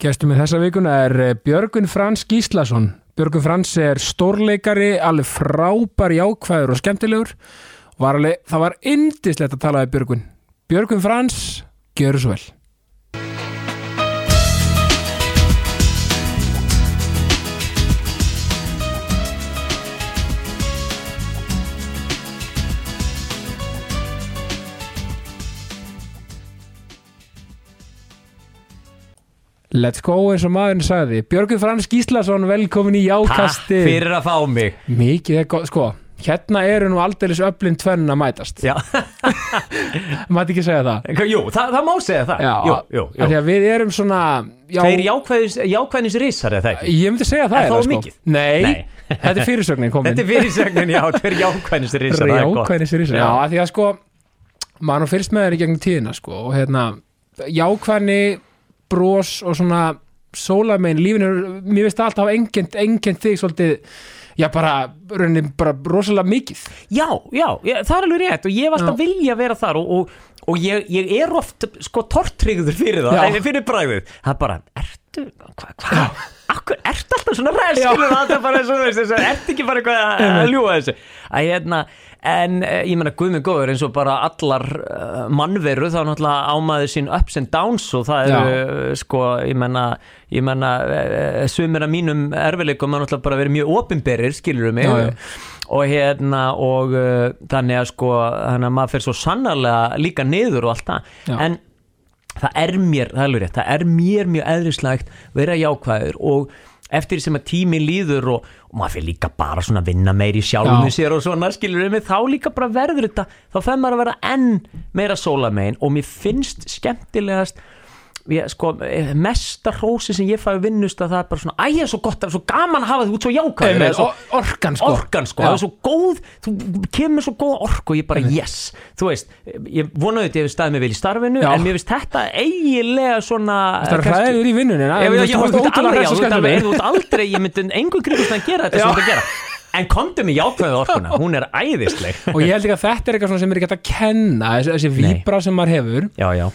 Gestum með þessa vikuna er eh, Björgun Frans Gíslason. Björgun Frans er stórleikari, alveg frábær jákvæður og skemmtilegur. Var alveg, það var indislegt að tala við Björgun. Björgun Frans, gjör svo vel. Let's go eins og maðurinn sagði. Björgur Frans Gíslason, velkomin í Takk Jákasti fyrir að fá mig. Mikið er gott, sko. Hérna eru nú aldeilis öflin tvenn að mætast. Já, Mætti ekki segja það? Jú, það, það má segja það. Já, Jú, jú, jú Því að við erum svona já, Þeir jákvæðis, jákvæðis risar eða það ekki? Ég myndi segja það Er það of sko. Nei, Nei. þetta er fyrirsögnin komin. Þetta er fyrirsögnin, já, risar það er gott. Jákvæðnis fyrirsögnin Já, af því að sko maður fyrst með sko og jákvæðni bros og svona sólamein, lífinu, mér veist alltaf engend, engend þig svolítið já bara, rauninni, bara rosalega mikið. Já, já, ég, það er alveg rétt og ég var alltaf Já. vilja að vera þar og, og, og ég, ég er oft sko tortryggður fyrir það, Já. eh, fyrir bræðið það er bara, ertu, hvað, hva, akkur, ertu alltaf svona ræð, skilur það, það er bara svo, veist, þessu, ertu ekki bara eitthvað að- ljúga þessu? Að hérna, en eh, ég menna guðminn góður eins og bara allar uh, mannveru þá náttúrulega ámaður sín ups and downs og það eru uh, sko, ég menna ég menna, sumir af mínum erfileikum er náttúrulega bara verið mjög opinberir skilur mig. Já, já. og hérna og þannig að sko þannig að maður fer svo sannarlega líka niður og allt það. En það er mér, það er rétt, það er mér mjög eðrislegt vera jákvæður og eftir sem að tími líður og, og maður fyrir líka bara svona að vinna meir í sjálfum Já. sér og svona skilur við mig, þá líka bara verður þetta þá fer maður að vera enn meira sólamein og mér finnst skemmtilegast ég, sko, eh, mesta hrósi sem ég fæ að vinnust að það er bara svona, æ, það er svo gott, það er svo gaman að hafa því út svo or- orkan sko. orkan sko, það er svo góð þú kemur svo góð orku og ég bara yes. Þú veist, ég vonaði þetta ég hef staðið mig vel í starfinu Já. en mér finnst þetta eiginlega svona Það er hræðir í veist, varst ert ótrúlega aldrei, ég myndi kringust að gera þetta sem að gera. En komdu með jákvæðu orkuna, hún er æðisleg. Og ég held ekki að þetta er eitthvað sem er ekki hægt að kenna þessi, þessi víbra sem maður hefur. Já, já,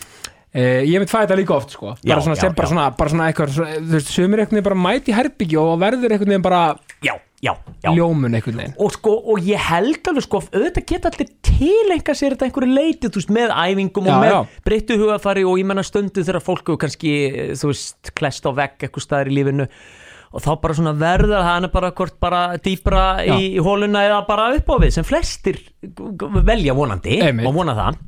eh, ég veit það þetta líka oft sko. Bara Já, svona já, sem bara svona, bara svona eitthvað svona, þú veist, sömur einhvern veginn bara mæti herbyggi og verður einhvern veginn bara já, já, já. ljómun einhvern veginn. Og sko, og ég held alveg sko auðvitað geta allir tilenga sér þetta einhverju leiti, þú veist, með æfingum og með breyttu hugafari og ég menna stundu þegar fólk hefur kannski, þú veist, klest á vegg eitthvað staðar í lífinu og þá bara svona verður hann bara hvort bara dýpra í, í hóluna eða bara upp á við sem flestir velja vonandi Einmitt. og vona það.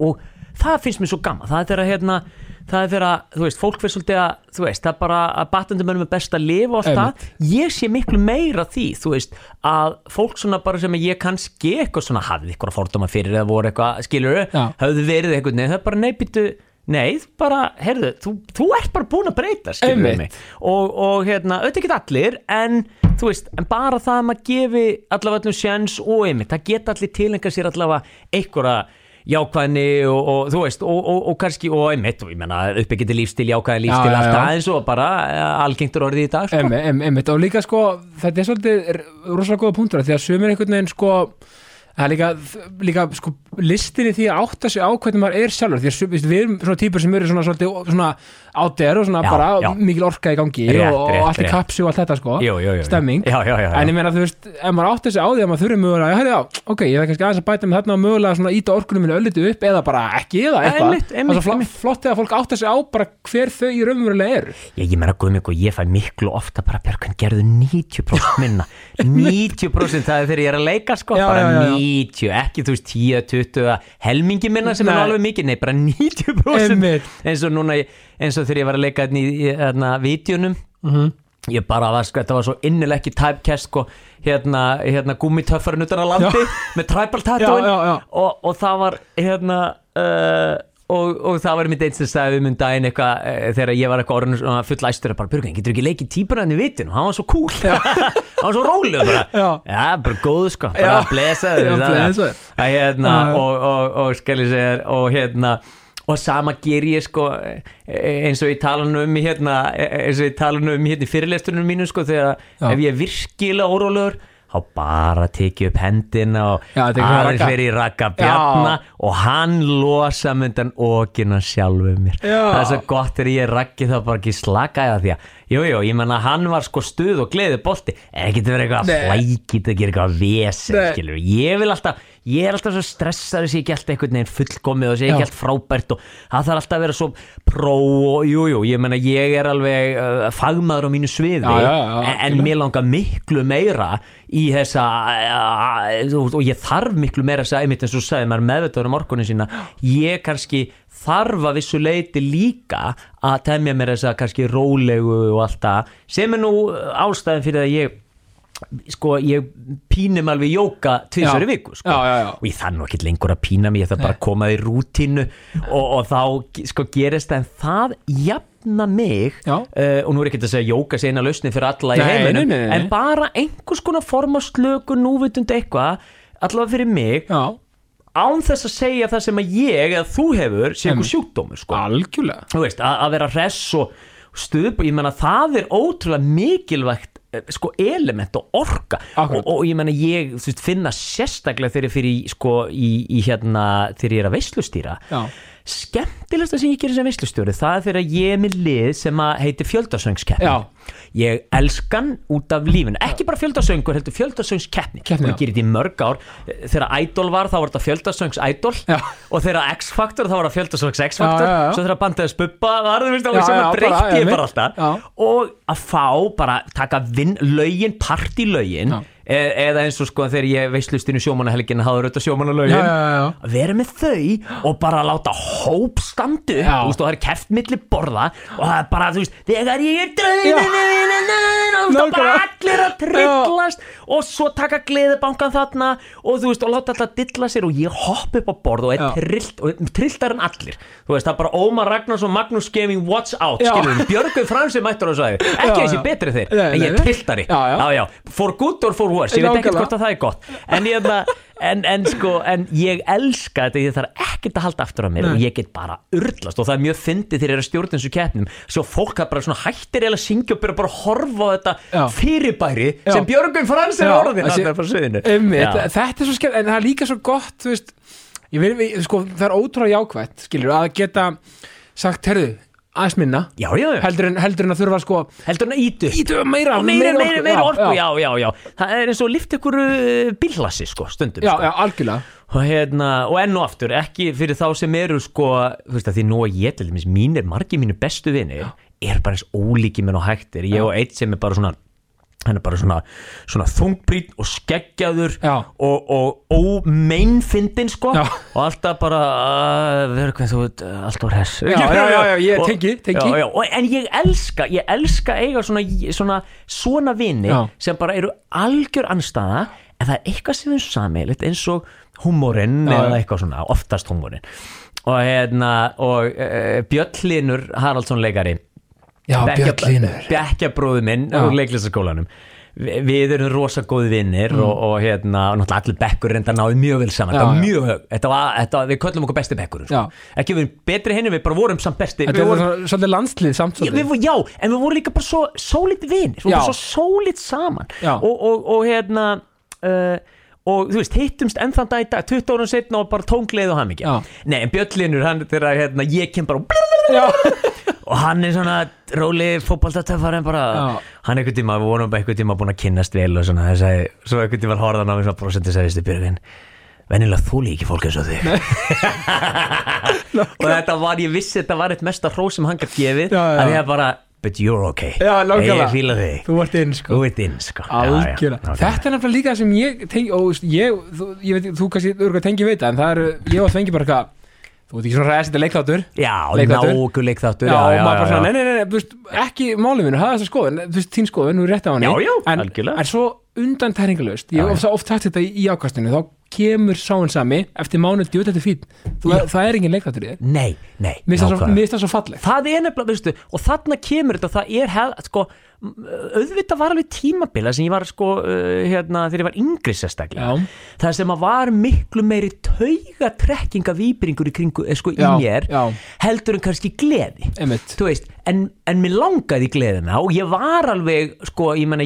Og það finnst mér svo gaman það er þegar hérna það er þegar, þú veist, fólk fyrir svolítið að þú veist, það er bara að batendumönnum er best að lifa og allt Einmitt. það, ég sé miklu meira því, þú veist, að fólk svona bara sem ég kannski eitthvað svona hafði eitthvað fordóma fyrir eða voru eitthvað, skilur Já. hafði verið eitthvað, nei, það er bara neybyttu nei, bara, heyrðu, þú, þú ert bara búin að breyta, skilur Einmitt. mig og, og hérna, auðvitað ekki allir en, þú veist, en bara það að maður gefi allavega öllum sjans og einmitt, það geta allir tilenga sér allavega einhverja jákvæðni og, og þú veist og, og, og kannski, og einmitt, ég menna uppbyggjandi lífstil, jákvæði lífstil, allt aðeins og bara eh, algengtur orðið í dag, sko. Einmitt, og líka sko, þetta er svolítið rosalega góða punktur því að sömur einhvern veginn sko það er líka, líka sko listinni því að átta sig á hvernig maður er sjálfur því að við erum svona típur sem eru svona, svolítið, svona átter og svona Já, bara já. mikil orka í gangi Rétt, og, og allt í kapsi og allt þetta sko Jú, jú, jú, stemming. En ég meina þú veist, ef maður átta sig á því að maður þurfi mögulega, já, ok, ég þarf kannski aðeins að bæta með þarna og mögulega svona íta orkunum minni ölliti upp eða bara ekki eða eitthvað. það er flott eða fólk átta sig á bara hver þau í raunverulega eru. Ég, ég meina guðmig og ég fæ miklu ofta bara Björkvæn gerðu 90% minna. 90% það er þegar ég er að leika sko, bara já, já, já. 90 ekki þú veist 10, 20 eða helmingi minna sem er alveg mikið, nei bara 90% Einmitt. eins og núna eins og þegar ég var að leika í, í hérna, vídjónum Mhm. ég bara var sko, þetta var svo innileg ekki typecast sko, hérna, hérna gummitöffarinn utan að landi með tribal tattooin Já, já, já. og, og það var hérna uh, og, og það var mitt eins sem sagði um um daginn eitthvað uh, þegar ég var eitthvað orðin svona full æstur bara, Björgvin, getur ekki leikið típuraðin í vitinu hann var svo cool, hann var svo róleg bara, Já. bara góð sko. Bara blesaður að hérna og, og, og skal ég segja þér, og hérna og sama ger ég sko e- eins og ég tala um hérna e- eins og ég tala um hérna í fyrirlesturinn mínu sko þegar Já. ef ég er virkilega órólegur þá bara tekið upp hendina og Já, er aðeins verið í ragga bjarna og hann losa myndan okina sjálfum mér. Já. það er svo gott þegar ég raggi það bara ekki slakaði það því að Jú, jú, ég menna hann var sko stuð og gleði bolti en ekki verið eitthvað flækit að gera eitthvað vesen, skilur ég vil alltaf, ég er alltaf svo stressað þess að ég alltaf einhvern veginn fullkomið og sé ekki Já. allt frábært og það þarf alltaf að vera svo pró og jú, jú, ég menna ég er alveg uh, fagmaður á mínu sviði. Já, já, já, en, mér langar miklu meira í þessa uh, og, og ég þarf miklu meira þess að einmitt eins og þú sagði maður meðvitaður um orkunni sína. Ég kannski þarf að vissu leiti líka að temja mér þessa kannski rólegu og allt það sem er nú ástæðin fyrir að ég sko ég pínum alveg jóka tvisari Já. viku sko. Já, já, já. og ég þarf nú ekki lengur að pína mig ég þarf bara að koma í rútínu og, og þá sko gerist það en það jafna mig uh, og nú er ekki að segja jóka sé eina lausni fyrir alla í Nei, heiminum nei, nei, en bara einhvers konar form af slöku núvitund eitthvað allavega fyrir mig án þess að segja það sem að ég eða þú hefur sé einhver sjúkdómur sko. algjörlega þú veist, að, að vera hress og stuð, ég menna það er ótrúlega mikilvægt eh, sko element og orka. Og, og ég menna ég veist, finna sérstaklega þegar ég fyrir sko, í, í hérna þegar ég er að veislustýra Já, skemmtilegsta sem ég gerir sem veislustjóri það er þegar ég er með lið sem að heitir fjöldasöngskeppni ég elskan út af lífinu. Ekki bara fjöldasöngur, heldur fjöldasöngskeppni ég gerir þetta í mörg ár. Þegar Idol var þá var þetta fjöldasöngs Idol Já. og þegar X-Factor þá var það fjöldasöngs X-Factor Já, já, já. svo þegar bandaðis Bubba var það sem að einmitt. bara alltaf. Og að fá bara taka vinn, lögin, partylögin eða eins og sko þegar ég veislustinu sjómanahelgin já, já, já. að vera með þau og bara láta hóp standu og það er keft milli borða og það er bara, þú veist, þegar ég er dröðin og bara allir að trillast og svo taka gleðibankan þarna og þú veist, og láta alltaf dilla sér og ég hopp upp á borð og er trillt og trilltar en allir, þú veist, það er bara Ómar Ragnars og Magnús Gaming Watch Out, við, Björgum Fransi mættur á sæði, ekki þessi betri þeir en ég er trilltari, Já, já. já, já for worse, ég veit Nákvæmlega. hvort að það er gott en ég, en, en sko en ég elska þetta, ég þarf ekkert að halda aftur á mér Nei. og ég get bara urlast og það er mjög fyndið þegar ég er að stjórna þessu keppnum svo fólk að bara svona hættir eða syngja og byrja bara að horfa á þetta Já. fyrirbæri Já. sem Björgun Frans er orðin þetta er svo skemmt en það er líka svo gott þú veist, ég við- sko, það er ótrúlega jákvætt skilur, að geta sagt, herðu, aðeins minna já, já, já. heldur en, heldur en að þurfa sko heldur hann að ítu ítu meira, meira, meira, meira orku, já, já, já, það er eins og lift ykkur uh, bíllassi sko, stundum já, sko. já, algjörlega. Og hérna, og enn og aftur ekki fyrir þá sem eru sko þú veist að því nú að ég til dæmis mínir, margir mínu bestu vini er bara eins ólíki minn og hægtir ég og eitt sem er bara svona hann er bara svona, svona þungbrýn og skeggjaður Já. og, ómeinfindin sko Já. og alltaf bara uh, verður hvað þú veit, uh, alltaf hress Já, já, já, já, ég tengi, tengi. já, já, og, en ég elska, ég elska eiga svona svona, svona vini Já. sem bara eru algjör anstæða en það er eitthvað sem er sameilit eins og húmórin Já, eða já. eitthvað svona, oftast húmórin og hérna og uh, Björnlinur Haraldsson leikari Björn bekkjabróðu minn úr leiklistaskólanum Vi, við erum rosa góði vinnir Mm. og, og hérna, og náttúrulega allir bekkur reynda náði mjög vel saman, Já, þetta var mjög þetta var, þetta var, við köllum okkur besti bekkur sko. Ekki við erum betri henni, við bara vorum samt besti. Þetta vorum, svona- svolítið landslið samt Já, við, já, en við vorum líka bara svo sólít vinir, við vorum svo sólít saman. Og, og, og hérna uh, og þú veist, hittumst enn þann dag í dag 20 árum setna og bara tóngleið og hann ekki. Nei, en Bjöllinur, hann þegar hérna, ég kem bara og, og hann er svona róli fótballtatöfar en bara, hann einhvern tíma við vorum einhvern tíma búin að kynnast vel og svona þess að, svo einhvern tíma horfði hann á mig svona brosandi sagðist í byrjun venjulega þú líki fólk eins og þig. Og þetta var, ég vissi þetta var eitt mesta hrós sem hann gætt gefið að ég bara, but you're okay. Ég fíla þig, þú ert inn sko. Inn sko. Já, já, þetta er nefnilega líka sem ég tengi, og ég, þú, ég veit, þú kannski örgulega tengi við þetta, en það eru, ég og Þengi bara eitthvað, þú veit ekki svona ræðið þetta leikþáttur? Já, náku leikþáttur Já, og maður bara svona, nei, nei, nei, þú veist, ekki málið minu, hafa þessa skoðun, þú veist, þín skoðun, þú er rétt á henni. Já, já, en, algjörlega. En svo undan tæringalöst, ég hef oft, oft sagt þetta í, í ákastinu, þá kemur sáinn sami, eftir mánuð djútt þetta fít, það er engin leikþáttur í þér. Nei, nei, Mér finnst það svo- finnst það það er nefnilega, veistu, og þarna kemur þetta það er, hef, sko auðvitað var alveg tímabila sem ég var sko, uh, hérna, þegar ég var yngri sérstaklega. Það sem að var miklu meiri taugatrekkinga víbringur í kringu, eh, sko, í Já, mér já. heldur en kannski gleði. Veist, en, en mér langaði í gleðina og ég var alveg, sko, ég menna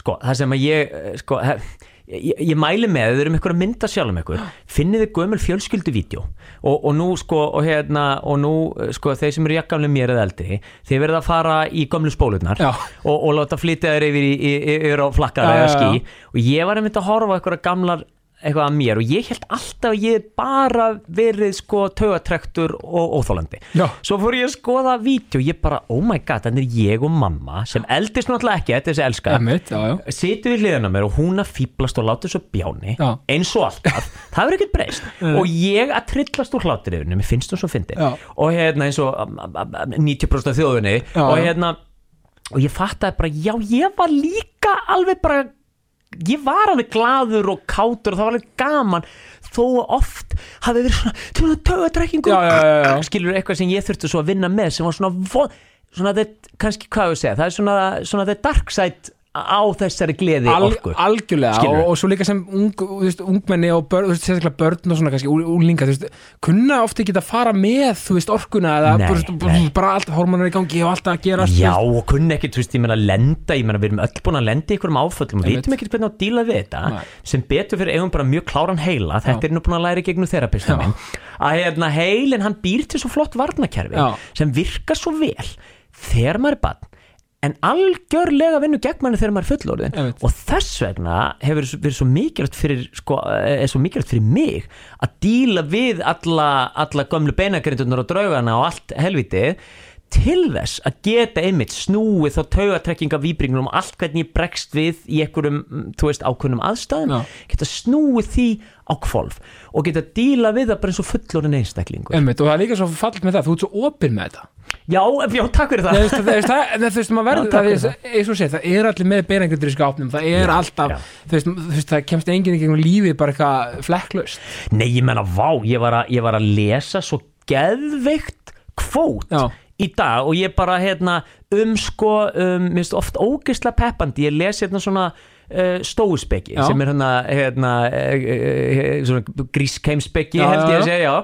sko, það sem að ég eh, sko, hef, ég, ég mæli með ef þið erum ykkur að mynda sjálf um ykkur finnið þið gömul fjölskylduvídeó og, og nú sko og hérna og nú eh, sko þeir sem eru jakkamlega mér eða eldri þið verða að fara í gömlu spólurnar Já. og, og láta flytja þér yfir, í, yfir á flakkara Já, eða já, skí og ég var einmitt að horfa á eitthvað gamlar eitthvað að mér og ég held alltaf að ég bara verið sko taugatrektur og óþólandi Já. svo fór ég að skoða vídeo og ég bara, oh my god, þannig er ég og mamma sem eldist náttúrulega ekki, þetta er þessi elska situr við hliðina á mér og hún að fýblast og láta svo bjáni Já. eins og alltaf, það verður ekkert breyst og ég að trillast úr hláturifinu mér finnst þú svo fyndi Já. og hérna eins og um, um, um, 90% af þjóðunni Já, og hérna og ég fattaði bara, já ég var líka alveg bara ég var alveg glaður og kátur og það var alveg gaman þó oft hafi verið svona, já, já. skilur eitthvað sem ég þurfti svo að vinna með sem var svona, vo- svona þetta, kannski hvað ég segja, það er svona, svona the dark side á þessari gleði Al, orku algjörlega og, og svo líka sem ung, veist, ungmenni og börn, sérstaklega börn og svona kannski úlinga, þú veist, kunna ofta ekki að fara með, þú veist, orkuna eða Nei, veist, nei. bara allt hormonar í gangi og allt að gera Já, og kunni ekki, þú veist, ég meina lenda ég meina við erum öll búin að lenda í einhverjum áföllum og Einmitt. vitum ekki hvernig að díla við þetta Nei. sem betur fyrir eigum bara mjög kláran heila þetta er nú búin að læra í gegnum þerapista Já. minn að hérna, heilin hann býr til svo flott varnakerfi Já. sem virkar svo vel þegar maður er barn en algjörlega vinnu gegn manni þegar maður er fullorðin Einmitt. og þess vegna hefur verið svo mikilvægt fyrir sko, er svo mikilvægt fyrir mig að díla við alla, alla gömlu beinagrindunar og draugana og allt helvitið til þess að geta einmitt snúið þá taugatrekkinga víbringunum og allt hvernig ég bregst við í einhverjum, mm, þú veist, ákveðnum aðstæðum Já. geta snúið því á kvolf og geta díla við það bara eins og fullorðin einstaklingur Einmitt, og það er líka svo fallit með það, þú ert svo opinn með þetta Já, já, takk fyrir Nei, það þú veist, það, það, það, þú veist, maður verður það, er- eins og sé, það er allir með beinangrindur í skápnum, það er Já, alltaf já. þú veist, það kemst enginn í gegnum lífið bara eitthvað flekklaust Nei, ég menna, vá, ég var, að, ég var að lesa svo geðveikt kvót Já. Í dag og ég bara, hérna, um sko, um, minnst oft ógisla peppandi, ég les hérna svona uh, stóuspekki Já. sem er hérna, hérna uh, uh, svona grískeimspekki Já, held ég að segja.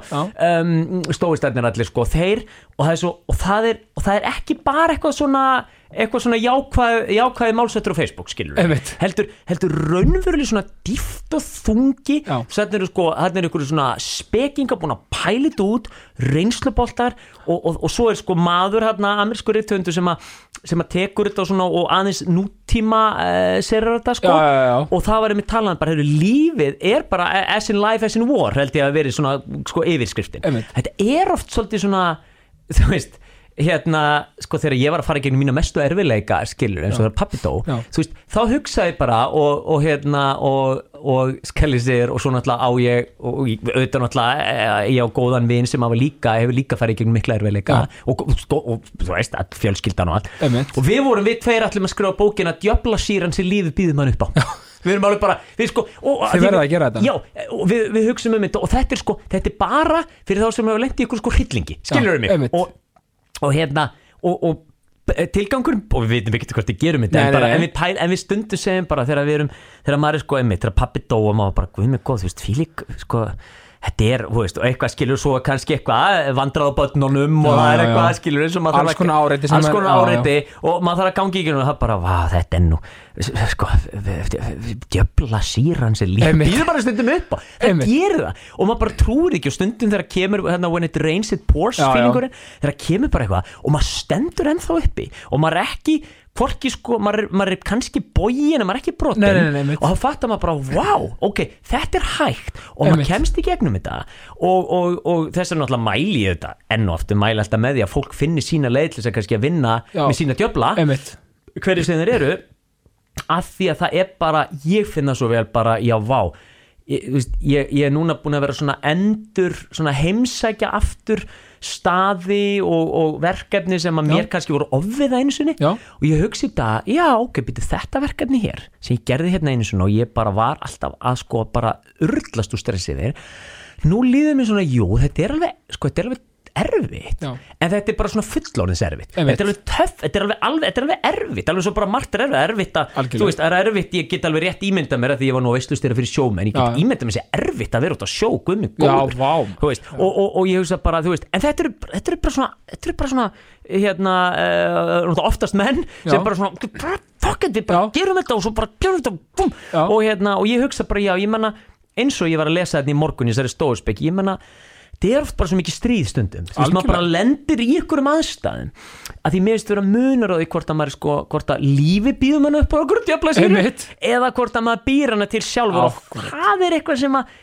Um, stóistærnir allir sko, þeir og það, svo, og, það er, og það er ekki bara eitthvað svona eitthvað svona jákvæð, jákvæði málsættur á Facebook skilur heldur, heldur raunveruleg svona dýft og þungi þannig eru sko, ykkur svona spekinga búin að pælit út reynsluboltar og, og, og svo er sko maður hérna, amerísku rithöndu sem að sem að tekur þetta og svona og aðeins nútíma uh, serir þetta sko. Já, já, já. og það var einmitt talað bara, hefur lífið er bara as in life, as in war held ég að verið svona sko yfirskriftin. Þetta er oft svolítið svona þú veist hérna, sko þegar ég var að fara í gegnum mína mestu erfileika skilur eins og það er pappi dó Já. þú veist, þá hugsaði bara og, og hérna og, og skelli sér og svo náttúrulega á ég og auðvitað náttúrulega eh, ég á góðan vin sem hafa líka, hefur líka farið í gegnum mikla erfileika og, og, þú veist, fjölskyldan og allt. Einmitt. og við vorum við tveir allir að skrifa bókina djöfla síran sem lífið býður mann upp á. Við erum alveg bara við sko, og, að gera þetta. já, við, við hugsaum um þetta og þetta er sko, þetta er bara fyrir þá sem hefur lent í ykkur sko hryllingi skilur Já, mig? og, og hérna og, og tilgangur og við veitum ekki hvort við gerum þetta en, bara, en, við pæl, en við stundum segjum bara þegar við erum þegar maður er sko einmitt, þegar pappi dó og maður bara, guð mig góð, þú veist, fílík sko, þetta er, þú veist, eitthvað skilur svo kannski eitthvað, vandrað á bötnunum og Já, það er eitthvað, já. skilur eins og maður Alls konar áreiti alls er- konar já, já. áreiti og maður þarf að gangi í og það bara, vá, þetta er nú sko, djöfla síran líf Einmitt. býður bara stundum upp það gerir það og maður bara trúir ekki og stundum þegar kemur hérna, when it rains it pours feelingurinn þegar kemur bara eitthvað og maður stendur ennþá uppi og maður er ekki hvorki sko, maður, maður er kannski bógin en maður er ekki brotin Nei, nei, nei, og þá fattar maður bara, wow, ok, þetta er hægt og maður Einmitt. kemst í gegnum þetta og, og, og þess er náttúrulega mæli ég þetta enn og aftur mæli alltaf með því að fólk finni sína leið til þess að kannski að vinna Já. með sína Einmitt. hverju sem þeir eru af því að það er bara ég finna svo vel bara, já vá ég, veist, ég, ég er núna búin að vera svona endur, svona heimsækja aftur staði og, og verkefni sem að Já. mér kannski voru ofviða Já. og ég hugsi þetta, já ok, byrju þetta verkefni hér sem ég gerði hérna sinni og ég bara var alltaf að sko bara urlast úr stressið þér nú líður mér svona, jú, þetta er alveg sko, þetta er alveg erfitt Já. en þetta er bara svona fullorðins erfitt Einmitt. þetta er alveg töff, þetta er alveg, alveg, þetta er alveg erfitt alveg svo bara margt er erfitt, erfitt að, þú veist, það er erfitt, ég get alveg rétt ímynda mér að því ég var nú veistlustýra fyrir sjómenn, ég get Já. ímynda mér sér erfitt að vera út á sjó, guðmi Já, góður veist, og, og, og ég hugsa bara, þú veist, en þetta eru þetta eru bara svona, þetta eru bara svona hérna, uh, oftast menn Já. sem bara svona, fuck it, við bara Já. gerum þetta og svo bara gerum þetta og hérna, og ég hugsa bara, já, ég menna eins og ég var að lesa þetta í morgun í þessari stóðspek, ég menna það er oft bara svo mikið stríð stundum. Þú veist, maður bara lendir í ykkurum aðstæðum. Að því mér veist vera munur á því hvort að maður sko, hvort að lífi býður mann upp á okkur djöfla sér Einmitt. eða hvort að maður býr hana til sjálfur. Og það er eitthvað sem að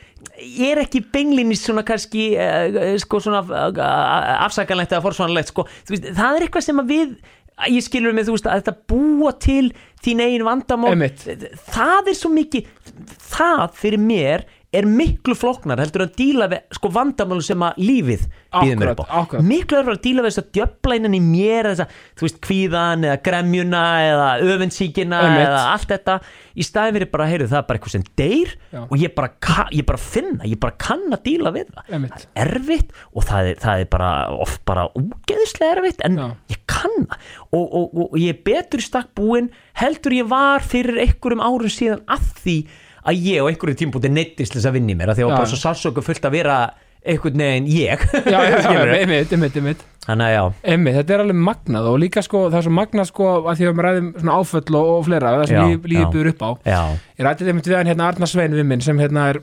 er ekki benglinni svona kannski uh, sko svona uh, afsakanlegt eða forsvanlegt sko, veist, það er eitthvað sem að við ég skilur mig þú veist að þetta búa til þín eigin vandamál. Einmitt. það er svo mikið það fyrir mér er miklu flóknar heldur að díla við sko vandamál sem að lífið býður mér upp á akkúrat. miklu er að díla við þess að djöfla innan í mér þess að, þú veist, kvíðan eða gremjuna eða öfundsíkina Einmitt. eða allt þetta í staðin fyrir bara, heyrðu, það er bara eitthvað sem deyr Já. og ég bara, ég bara finna ég bara kann að díla við það Einmitt. það er erfitt og það er, það er bara oft bara úgeðislega erfitt en Já. ég kann það og, og, og, og ég er betur í stakk búinn heldur ég var fyrir einhverjum árum síðan að því að ég á einhverjum tímpúti neittist þess að vinni mér að því að Já. bara svo sálsöku fullt að vera einhvern veginn ég. Já, já, já, einmitt, einmitt, einmitt. Þannig að já. Einmitt, þetta er alveg magnað og líka sko, það er svo magnað sko að því að við ræðum svona áföll og, og fleira, það sem líf, lífið já. byrður upp á. Já, Ég rætti þeim við hann hérna Arnar Svein við minn sem hérna er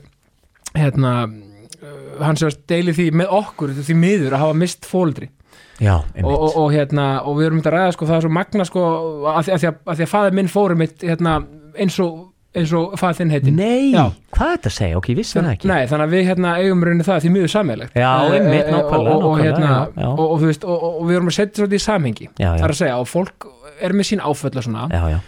hérna uh, hann sem deili því með okkur því miður að hafa mist fóldri já, og, og, og hérna og við erum myndið að ræða sko það er svo magna sko að, að, að, að því að faðir minn fórum mitt hérna eins og eins og faðir þinn heitin Nei, Já. hvað er þetta að segja? Ok, ég vissi það ekki. Nei, þannig að við hérna eigum raunin það því miður sammeilegt Já, einmitt, nákvæmlega, og, og, hérna, já, já. Og, og, þú veist, og, við erum að setja svolítið í samhengi. Það er að segja, og fólk er með sín áföll og svona. Já, já,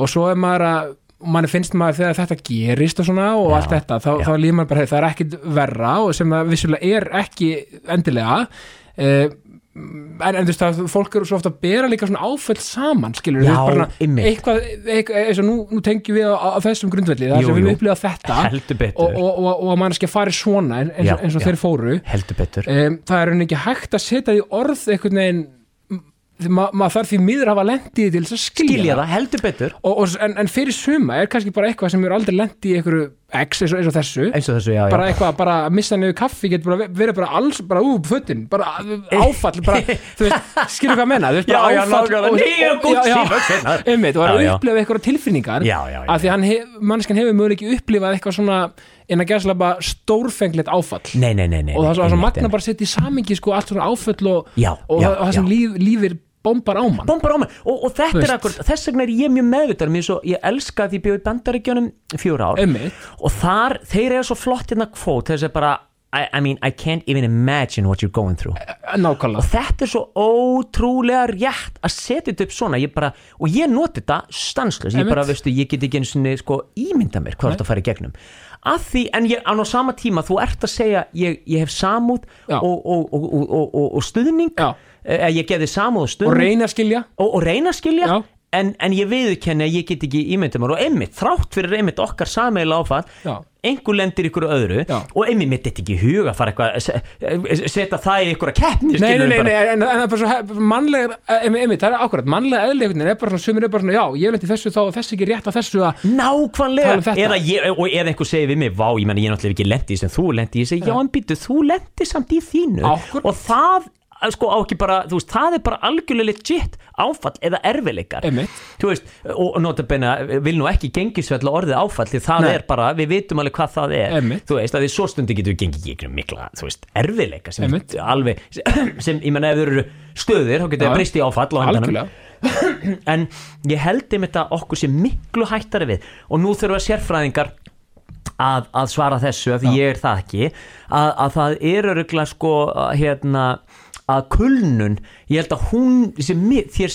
og svo er maður að manni finnst maður þegar þetta gerist og svona og allt þetta, þá, þá líður maður bara hey, það er ekkit verra og sem það vissulega er ekki endilega. Uh, en, en þú veist að fólk eru svo ofta að bera líka svona áföll saman skilur Já, bara, eitthvað, eitthvað eins og nú, nú tengjum við á, á þessum grundvelli þar sem við upplifað þetta og, og, og, og að mann skil fari svona eins, Já, eins og já. þeir fóru. Um, það er henni ekki hægt að setja því orð einhvern veginn ma maður þarf því miður að hafa lendi til þess að skilja, Skilja það, heldur betur Og, og, en, en fyrir suma er kannski bara eitthvað sem er aldrei lendi í einhverju X eins og, eins og þessu Eins og þessu, já, já bara eitthvað, bara að missa nefnir kaffi getur bara verið bara alls, bara ú, fötin bara áfall, bara, þú veist skilur hvað að menna, þú veist, bara Já, já, áfall Nýja já, já, buxurnar. einmitt, og Já, að já. upplefa eitthvað tilfinningar Já, já, já. af því að hef, mannskan hefur möguleik ekki upplifað eitthvað svona en að gæsla bara stórfenglegt áfall Nei, nei, nei, og það er svo- það er svo einmitt, magna bara að setja í samingi sko allt svona áföll og, Já, og, já, það- það sem já. líf, lífir bombar á mann. Bombar á mig og, og þetta Þú er akkur, þess vegna er ég mjög meðvitað mér svo, ég elska því ég bjóði í bandaríkjunum fjóra ár. Einmitt. og þar, þeir eru svo flott hérna kvót þess að bara, I, I mean, I can't even imagine what you're going through. Nákvæmlega. Og þetta er svo ótrúlega rétt að setja þetta upp svona. Ég bara, og ég noti þetta stanslös ég Einmitt. bara, veistu, ég get ekki eins og sko ímynda mér hvað þetta fara í gegnum. Að því, en ég, en á sama tíma þú ert að segja, ég, ég hef samúð Já. og, og, og, og, og, og, og stuðning. Já. Eh, ég geði samúð og og reyna að skilja. Og, og reyna að skilja. En, en ég viðurkenni að ég get ekki ímynda mér. Og einmitt, þrátt fyrir einmitt okkar sameila áfall Já. einhver lendir ykkur öðru. Já. og einmitt mitt þetta ekki í huga að fara eitthvað að se- setja það í ykkur að keppni Nei, nei, nei, nei, en, en það er bara svo mannlega, einmitt, það er akkurat, mannlega veginn er bara svona, sumir er bara svona, já, ég lendi þessu þá og þessi ekki rétt á þessu að, Nákvæmlega, um eða, ég, og eða einhver segir við mig Vá, ég menna ég náttúrulega hef ekki lendi í sem þú lendi Ég segi, já, en býttu, þú lendi samt í þínu. Akkúrat. Og það, að sko, á ekki bara Þú veist, það er bara algjörlega legit Áfall eða erfileikar. Þú veist, og notabene Vil nú ekki gengisvella orðið áfall Því það Nei. er bara, við vitum alveg hvað það er Einmitt. Þú veist, að því svo stundi getur við gengið gegnum mikla, þú veist, erfileika sem Einmitt. alveg, sem, ég menna ef þau eru stöðir, þá getur það breyst í áfall en ég held einmitt að okkur sé miklu hættari við og nú þurfa sérfræðingar að, að svara þessu af því ég er það ekki að, að það er öruglega sko hérna að kulnun, ég held að hún sé, mi- þér,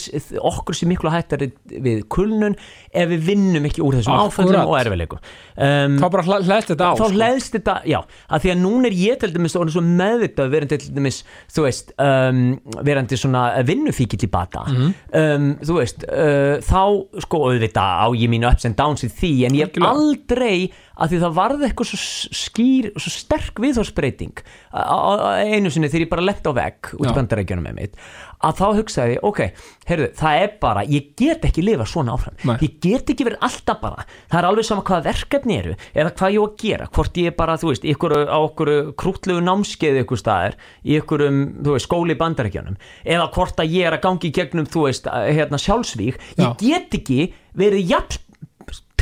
okkur sé miklu hættari við kulnun ef við vinnum ekki úr þessum áföllum og erfileikum um, þá bara hlæst þetta á þá sko. hlæðst þetta, já. Að því að núna er ég til dæmis orðin svo meðvitað verandi til dæmis, þú veist um, verandi svona vinnufíkill í bata. Mhm. um, þú veist uh, þá sko auðvitað á ég mínu ups and downs í því en ég hef aldrei að því það varði eitthvað svo skýr svo sterk viðhórsbreyting einu sinni þegar ég bara lett á vegg út í bandarækjunum með mitt að þá hugsaði ég, ok, heyrðu, það er bara ég get ekki lifa svona áfram. Nei. ég get ekki verið alltaf bara það er alveg sama hvað verkefni eru eða hvað ég á að gera, hvort ég er bara, þú veist ykkur, á okkur krútlegu námskeið ykkur staðar, í ykkur þú veist, skóli í bandarækjunum eða hvort að ég er að gangi gegnum, þú veist, hérna sjálfsvík, ég Já. get ekki verið jafn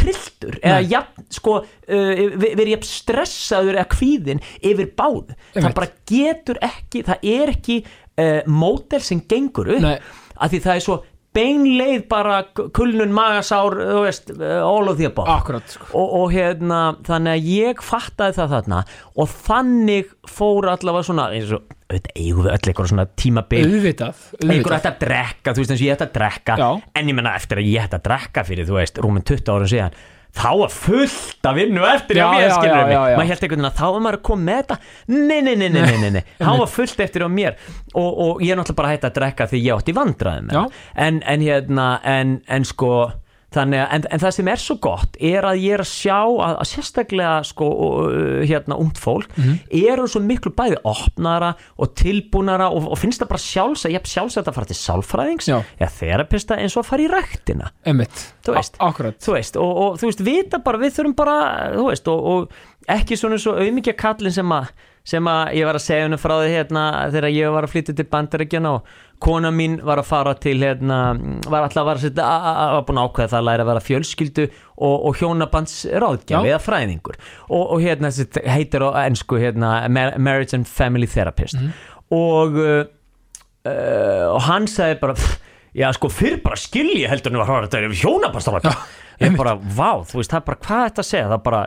trilltur eða jafn, sko, uh, verið jafn stressaður eða kvíðin yfir báð það bara getur ekki, það er ekki uh, mótel sem gengur upp Nei. af því það er svo beinleið bara kulnun magasár þú veist, uh, all of the above akkurat sko. og, og hérna þannig að ég fattaði það þarna og þannig fór allavega svona eins og auðvitað eigum við öll eitthvað svona tímabil auðvitað, auðvitað. ætti að drekka, þú veist eins og ég ætti að drekka Já. en ég menna eftir að ég ætti að drekka fyrir þú veist, rúmin 20 árum síðan þá var fullt að vinna eftir Já, á mér skilur já, mig, maður held einhvern veginn að þá var maður að koma með þetta. Nei, nei, nei, nei, nei, nei, nei. þá var fullt eftir á mér. Og, og ég er náttúrulega bara hætti að drekka því ég átti vandræðum með en, en hérna, en, en sko þannig að, en, en það sem er svo gott er að ég er að sjá að, að sérstaklega sko, hérna, ungt fólk Mhm. eru svo miklu bæði opnara og tilbúnara og, og finnst það bara sjálfs að ég sjálfs að fara til sálfræðings eða þerapista eins og að fara í ræktina. A- akkurat þú veist, og, og þú veist, vita bara við þurfum bara, þú veist, og, og ekki svona svo auðmikið kallin sem að sem að ég var að segja henni frá því hérna þegar ég var að flytja til bandaríkjana og kona mín var að fara til hérna, var alltaf að vera að setja að- að- að- var búin að ákveða það að læra að vera fjölskyldu og, og hjónabands ráðgjafi Já. eða fræðingur. Og, og hérna heitir á ennsku hérna Mar- Marriage and Family Therapist. Og uh, uh, og hann sagði bara "Pff, já sko fyrr bara skilji heldur en var hraðar þetta er hjónabastarvaka ég bara vá þú veist það er bara hvað þetta að segja það er bara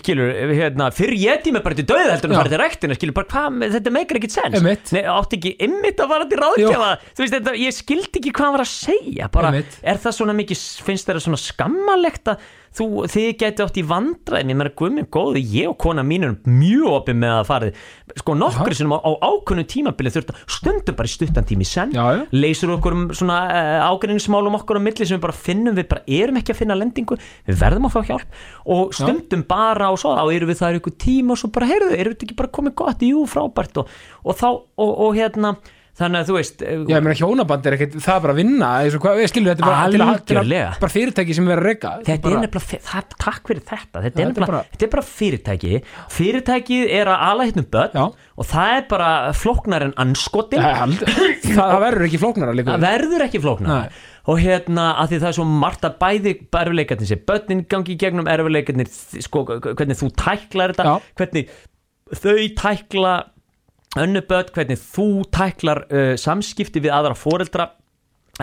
skilur hérna fyrr ég tími bara til döð heldur en Já. fara til rektina skilur bara hvað þetta meikir ekkit sens. Nei, átti ekki ymmit að fara til ráðgjafa þú veist þetta ég skildi ekki hvað hann var að segja bara Einmitt. er það svona mikið finnst það svona skammalegt að þú, þið geti átt í vandræðin ég meina guðminn góði, ég og kona mín erum mjög opið með að farið sko nokkru sinum á, á ákveðnu tímabili þurft að stundum bara í stuttan tími senn Já, já. leysur okkur um svona uh, ágreiningsmálum okkur á milli sem við bara finnum við bara erum ekki að finna lendingu, við verðum að fá hjálp. Og stundum bara og svo þá erum við það í ykkur tíma og svo bara heyrðu, erum við ekki bara komið gott, jú frábært. Og, og þá, og, og hérna þannig að þú veist eh, Já, ég meina hjónaband er ekkert, það er bara að vinna við skilum þetta bara til að, til að bara fyrirtæki sem verður að reyka Þetta er nefnilega, það, takk fyrir þetta. Þetta þetta er nefnilega, bara- þetta er bara fyrirtæki. Fyrirtækið er að ala hittnum börn Já. og það er bara flóknar en anskotin það, verður ekki flóknara líka. Það verður ekki flóknar og hérna að því það er svo margt að bæði erfileikarnir sér, börnin gangi í gegnum erfileikarnir, sko, hvernig þú tæklar þetta, Já. hvernig þau tækla önnu börn, hvernig þú tæklar uh, samskipti við aðra foreldra.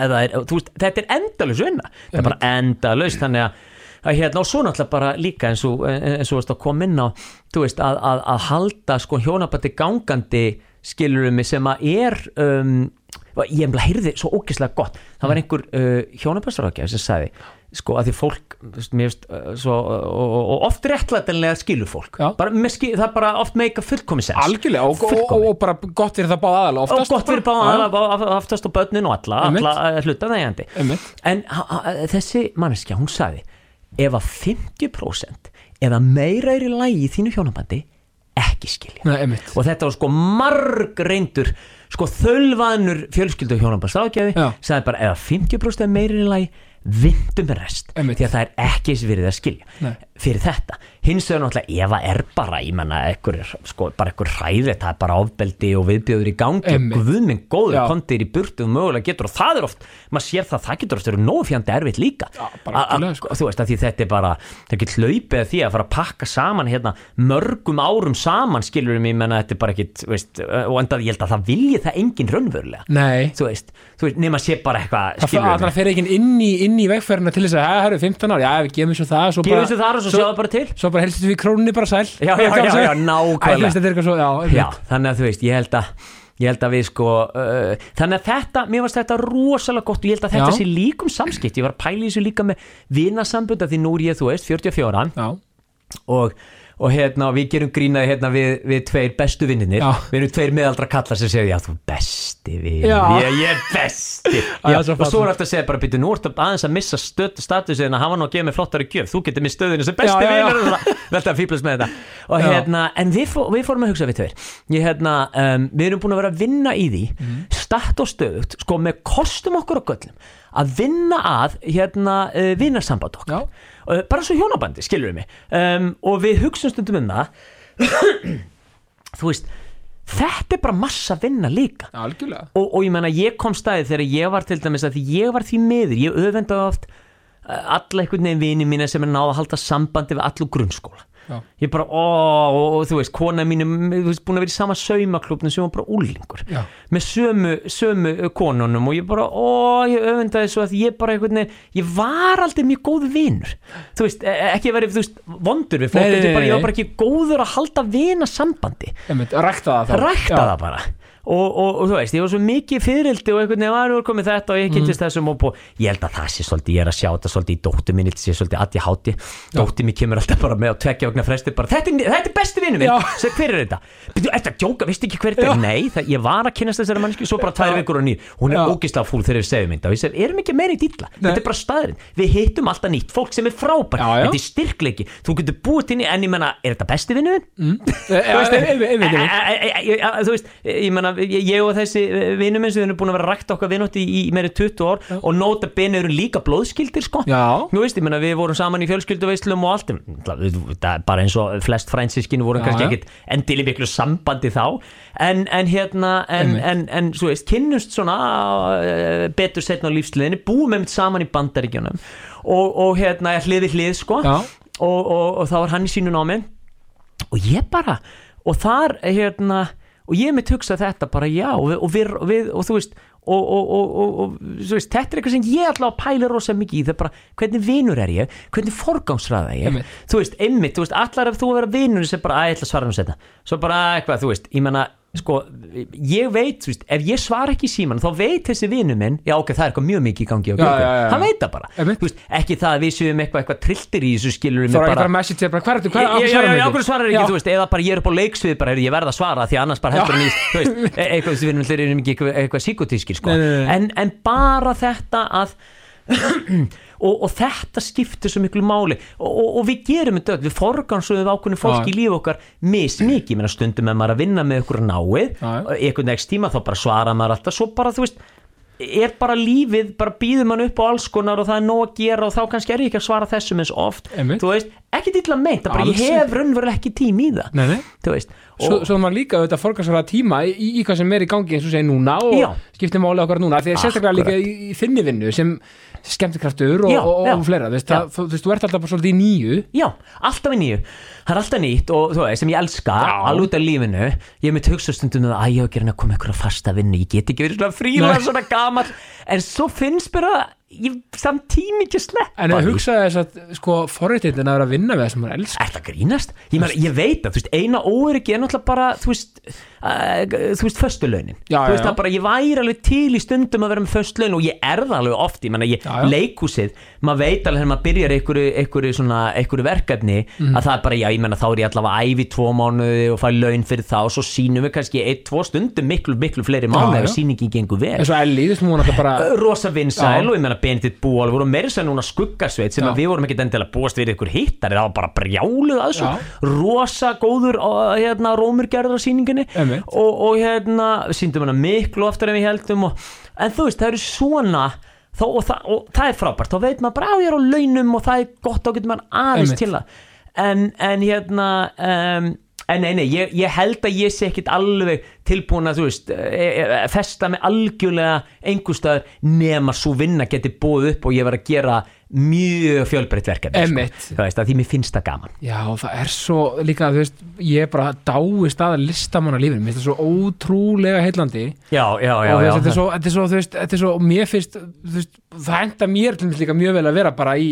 Eða er, þú veist, þetta er endalaus vinna. Það er bara endalaus þannig að, að hérna og svo náttúrulega bara líka eins og eins og koma inn á þú veist að, að, að halda sko hjónabandi gangandi skilurum sem að er um, ég emla heyrði svo ógeðslega gott. Það var einhver uh, hjónabastarákjaf sem sagði sko að því fólk veist, uh, svo, og, og, og oft réttlætanlega skilur fólk. Bara, skil, það bara oft meika fullkomi sens algjörlega og, og, og, bara gott fyrir það báða aðalega og oftast gott fyrir báða aftast og börnin og alla, alla hluta þegjandi Einmitt. en ha, ha, þessi manneskja hún sagði ef að 50% eða meira er í lagi í þínu hjónabandi ekki skilja. Nei, og þetta var sko marg reyndur sko þölvanur fjölskyldu hjónabast ágæði Já. sagði bara ef að 50% er meira í lagi vindu með rest Einmitt. því að það er ekki eins verið að skilja Nei. Fyrir þetta. Hins vegar náttúrulega ef að er bara ég menna ekkur, sko, bara ekkur hræði það er bara ofbeldi og viðbjöður í gangi Einmitt. og guðminn góður kontir í burtu og mögulega getur og það er oft maður sér það, það getur oft verið nógu fjandi erfitt líka. Já, sko. þú veist að því þetta er bara það getur hlaupið að því að fara að pakka saman hérna mörgum árum saman skilur um ég menna þetta er bara ekkit veist, og enda ég held að það vilji það engin raunverulega. Þú veist, nema sé bara eitthvað það fer ekki inn í, í vegferðina til þess að það eru 15 ár, já við gefum svo það bara, þessu þar og svo sjáðu bara til. svo bara helst við krónunni bara sæl. Já, já, já, já, nákvæmlega. Þannig að þú veist, ég held að ég held að við sko uh, þannig að þetta, mér varst þetta rosalega gott og ég held að þetta Já. sé líkum samskipt ég var að pæla í þessu líka með vinasambund að því nú er ég, þú veist, 44 já, og, og hérna, við gerum grínaði hérna við, við tveir bestu vinninir við erum tveir meðaldra kallar sem segja, já, þú best besti Já. ég, ég er besti. Já, svo og svo er alltaf að segja bara býtu nú ertu aðeins að missa statusinn að hafa nú að gefa mig flottari gjöf. Þú getur mér stöðinu sem besti vinur. Velta að fýblast með þetta. Og hérna, en við, fó, við fórum að hugsa við tveir. Ég, hérna, um, við erum búin að vera að vinna í því Mhm. statt og stöðugt sko með kostum okkur og göllum að vinna að hérna uh, vinnarsamband okkar. Uh, bara svo hjónabandi, skilur við mig. Um, og við hugsaum stundum um það. Þú veist þetta er bara massa vinna líka. Algjörlega. Og, og ég menna ég kom staðið þegar ég var til dæmis að því ég var því miður, ég öfendaði oft uh, alla einhvern veginn vini mína sem er náða að halda sambandi við allu grunnskóla Já. ég bara, ó, og, þú veist kona mín er búin að vera í sama saumaklubnum sem var bara úlingur Já. með sömu, sömu konunum og ég bara, ó, ég öfundaði svo að ég bara veginn, ég var aldrei mjög góð vinur, þú veist, e- ekki verið, þú veist, vondur við fólk, Nei, nei, nei, ég var bara ekki góður að halda vina sambandi rækta það þá rækta Já. það bara og, og, og þú veist, ég var svo mikið fyririldi og einhvern veginn var komið þetta og ég kynntist Mm. þessum og, og ég held að það sé svolítið, ég er að sjá þetta svolítið í dóttu minni, þetta sé svolítið að ég háti dóttu mér kemur alltaf bara með á tvekja vegna fresti bara, þetta er, þetta er besti vinnu minn Já. Seg, hver er þetta? Byrju, ertu að djóka, veistu ekki hver þetta er? Nei, það, ég var að kynast þessari mannsku svo bara tvær vikur og ný, hún er ógislega fúl þegar við segjum þetta og ég í við Já, já. í, já, og þessi vinnum eins og við erum búin að vera að rækta okkar vinnótt í, í meiri 20 ár og nota bene eru líka blóðskildir sko Já. Nú veist, ég menna við vorum saman í fjölskylduveislum og allt það bara eins og flest frænsiskinu vorum Já, kannski já. ekkit endilega miklu sambandi þá en, en hérna en, en, en svo veist, kynnust svona uh, betur setna á lífsliðinni búum með saman í bandaríkjunum og, og hérna hlið við hlið sko Já. og, og, og þá var hann í sínu námi og ég bara og þar hérna og ég mitt hugsa þetta bara já og, við, og, við, og, við, og þú veist og, og, og, og, og þú veist, þetta er eitthvað sem ég að pæla rosa mikið í það bara hvernig vinur er ég, hvernig forgangsraða ég? Einmitt. þú veist, einmitt, þú veist, allar ef þú að vera vinur sem bara, að ég ætla að svara nú setna svo bara eitthvað, þú veist, ég menna sko, ég veit, þú veist, ef ég svara ekki síman þá veit þessi vinur minn já ok, það er eitthvað mjög mikið í gangi á Já, Google já, já. hann veit það bara, Einmitt. þú veist, ekki það að við séum eitthvað, eitthvað trilltir í þessu skilur Það var ekki bara að message bara, hvað er þetta, hvað Já, já, já, okkur svarar ekki, Já. þú veist, eða bara ég er upp á leiksvið bara, heyrðu, ég verð að svara því annars bara heldur hann í, þú veist, e- eitthvað, við erum allir erum ekki eitthvað, eitthvað síkotískir, sko, Nei, nei, nei. En, en bara þetta að og, og þetta skiptir svo miklu máli. Og, og, og við gerum þetta öll, við forgansum ákveðinu fólk í lífi okkar mismikið, menn stundum með maður að vinna með ykkur náið, einhvern veginn tíma þá bara svara maður alltaf, svo bara, þú veist er bara lífið, bara býður mann upp á alls konar og það er nóg að gera og þá kannski er ég ekki að svara þessum eins oft. Einmitt. þú veist, ekki meint, það bara Alls ég hef raunverulega ekki tím í það. Nei, nei. Þú veist, Svo, svo maður líka auðvitað forgansverða tíma í, í, hvað sem er í gangi eins og segir núna og Já. skiptir máli okkar núna því að sérstaklega líka í, í þinni vinnu sem skemmtikraftur og, Já, og, og fleira þú veist, þú, veist, þú ert alltaf bara svolítið í nýju. Já, alltaf í nýju. Það er alltaf nýtt og þú veist, sem ég elska alveg út af lífinu, ég mitt hugsa stundum um að að ég á að gera að koma ykkur að fasta vinnu ég get ekki verið svona fríla, svona gamall. En svo finnst að ég samt tími ekki að sleppa en því. að hugsa þess að sko forréttindin að vera að vinna með það sem maður elskar það grínast? Ég, meina, ég veit að, þú veist, eina óöryggi er náttúrulega bara, þú veist, þú veist, föstulaunin. Já, þú veist, já. það bara, ég væri alveg til í stundum að vera með föstulaun og ég er það alveg oft, ég menna, ég, Já, já. leikúsið, maður veit alveg þegar maður byrjar einhverju, einhverju svona, einhverju verkefni, Mhm. að það er bara, já, ég menna, þá er ég allavega æfi tvo mánuði og fæ laun fyrir það og svo sýnum við kannski eitt, tvo stundum miklu, miklu fleiri mánuði já. ef sýningin gengur vel eins og Ellie, veist, hún náttúrulega bara rosa vinsæl Já. og ég meina Benedikt Búal voru meira sem núna skuggasveit sem Já. að við vorum ekki endilega búast við ykkur hittari það var bara brjáluð að svo Já. rosa góður uh, hérna, rómur gerður á sýningunni Einmitt. Og, og hérna síndum hana miklu oftar en við heldum og, en þú veist það eru svona Þó, og, það, og það er frábært, þá veit maður bara ég er á launum og það er gott, þá getur maður aðeins til það en, en hérna um, en nei, nei, ég, ég held að ég sé ekkit alveg tilbúin að, þú veist e, e, festa mig algjörlega einhverstaðar nema svo vinna geti búið upp og ég var að gera mjög fjölbreytt verkefni sko. veist að því mér finnst það gaman. Já, það er svo líka, þú veist, ég er bara dái staðar listamann á lífinu, mér finnst það svo ótrúlega heillandi. Já, já, já, og þetta er svo, þetta er svo, þú veist, þetta er svo, mér finnst, þú veist, það henda mér til dæmis líka mjög vel að vera bara í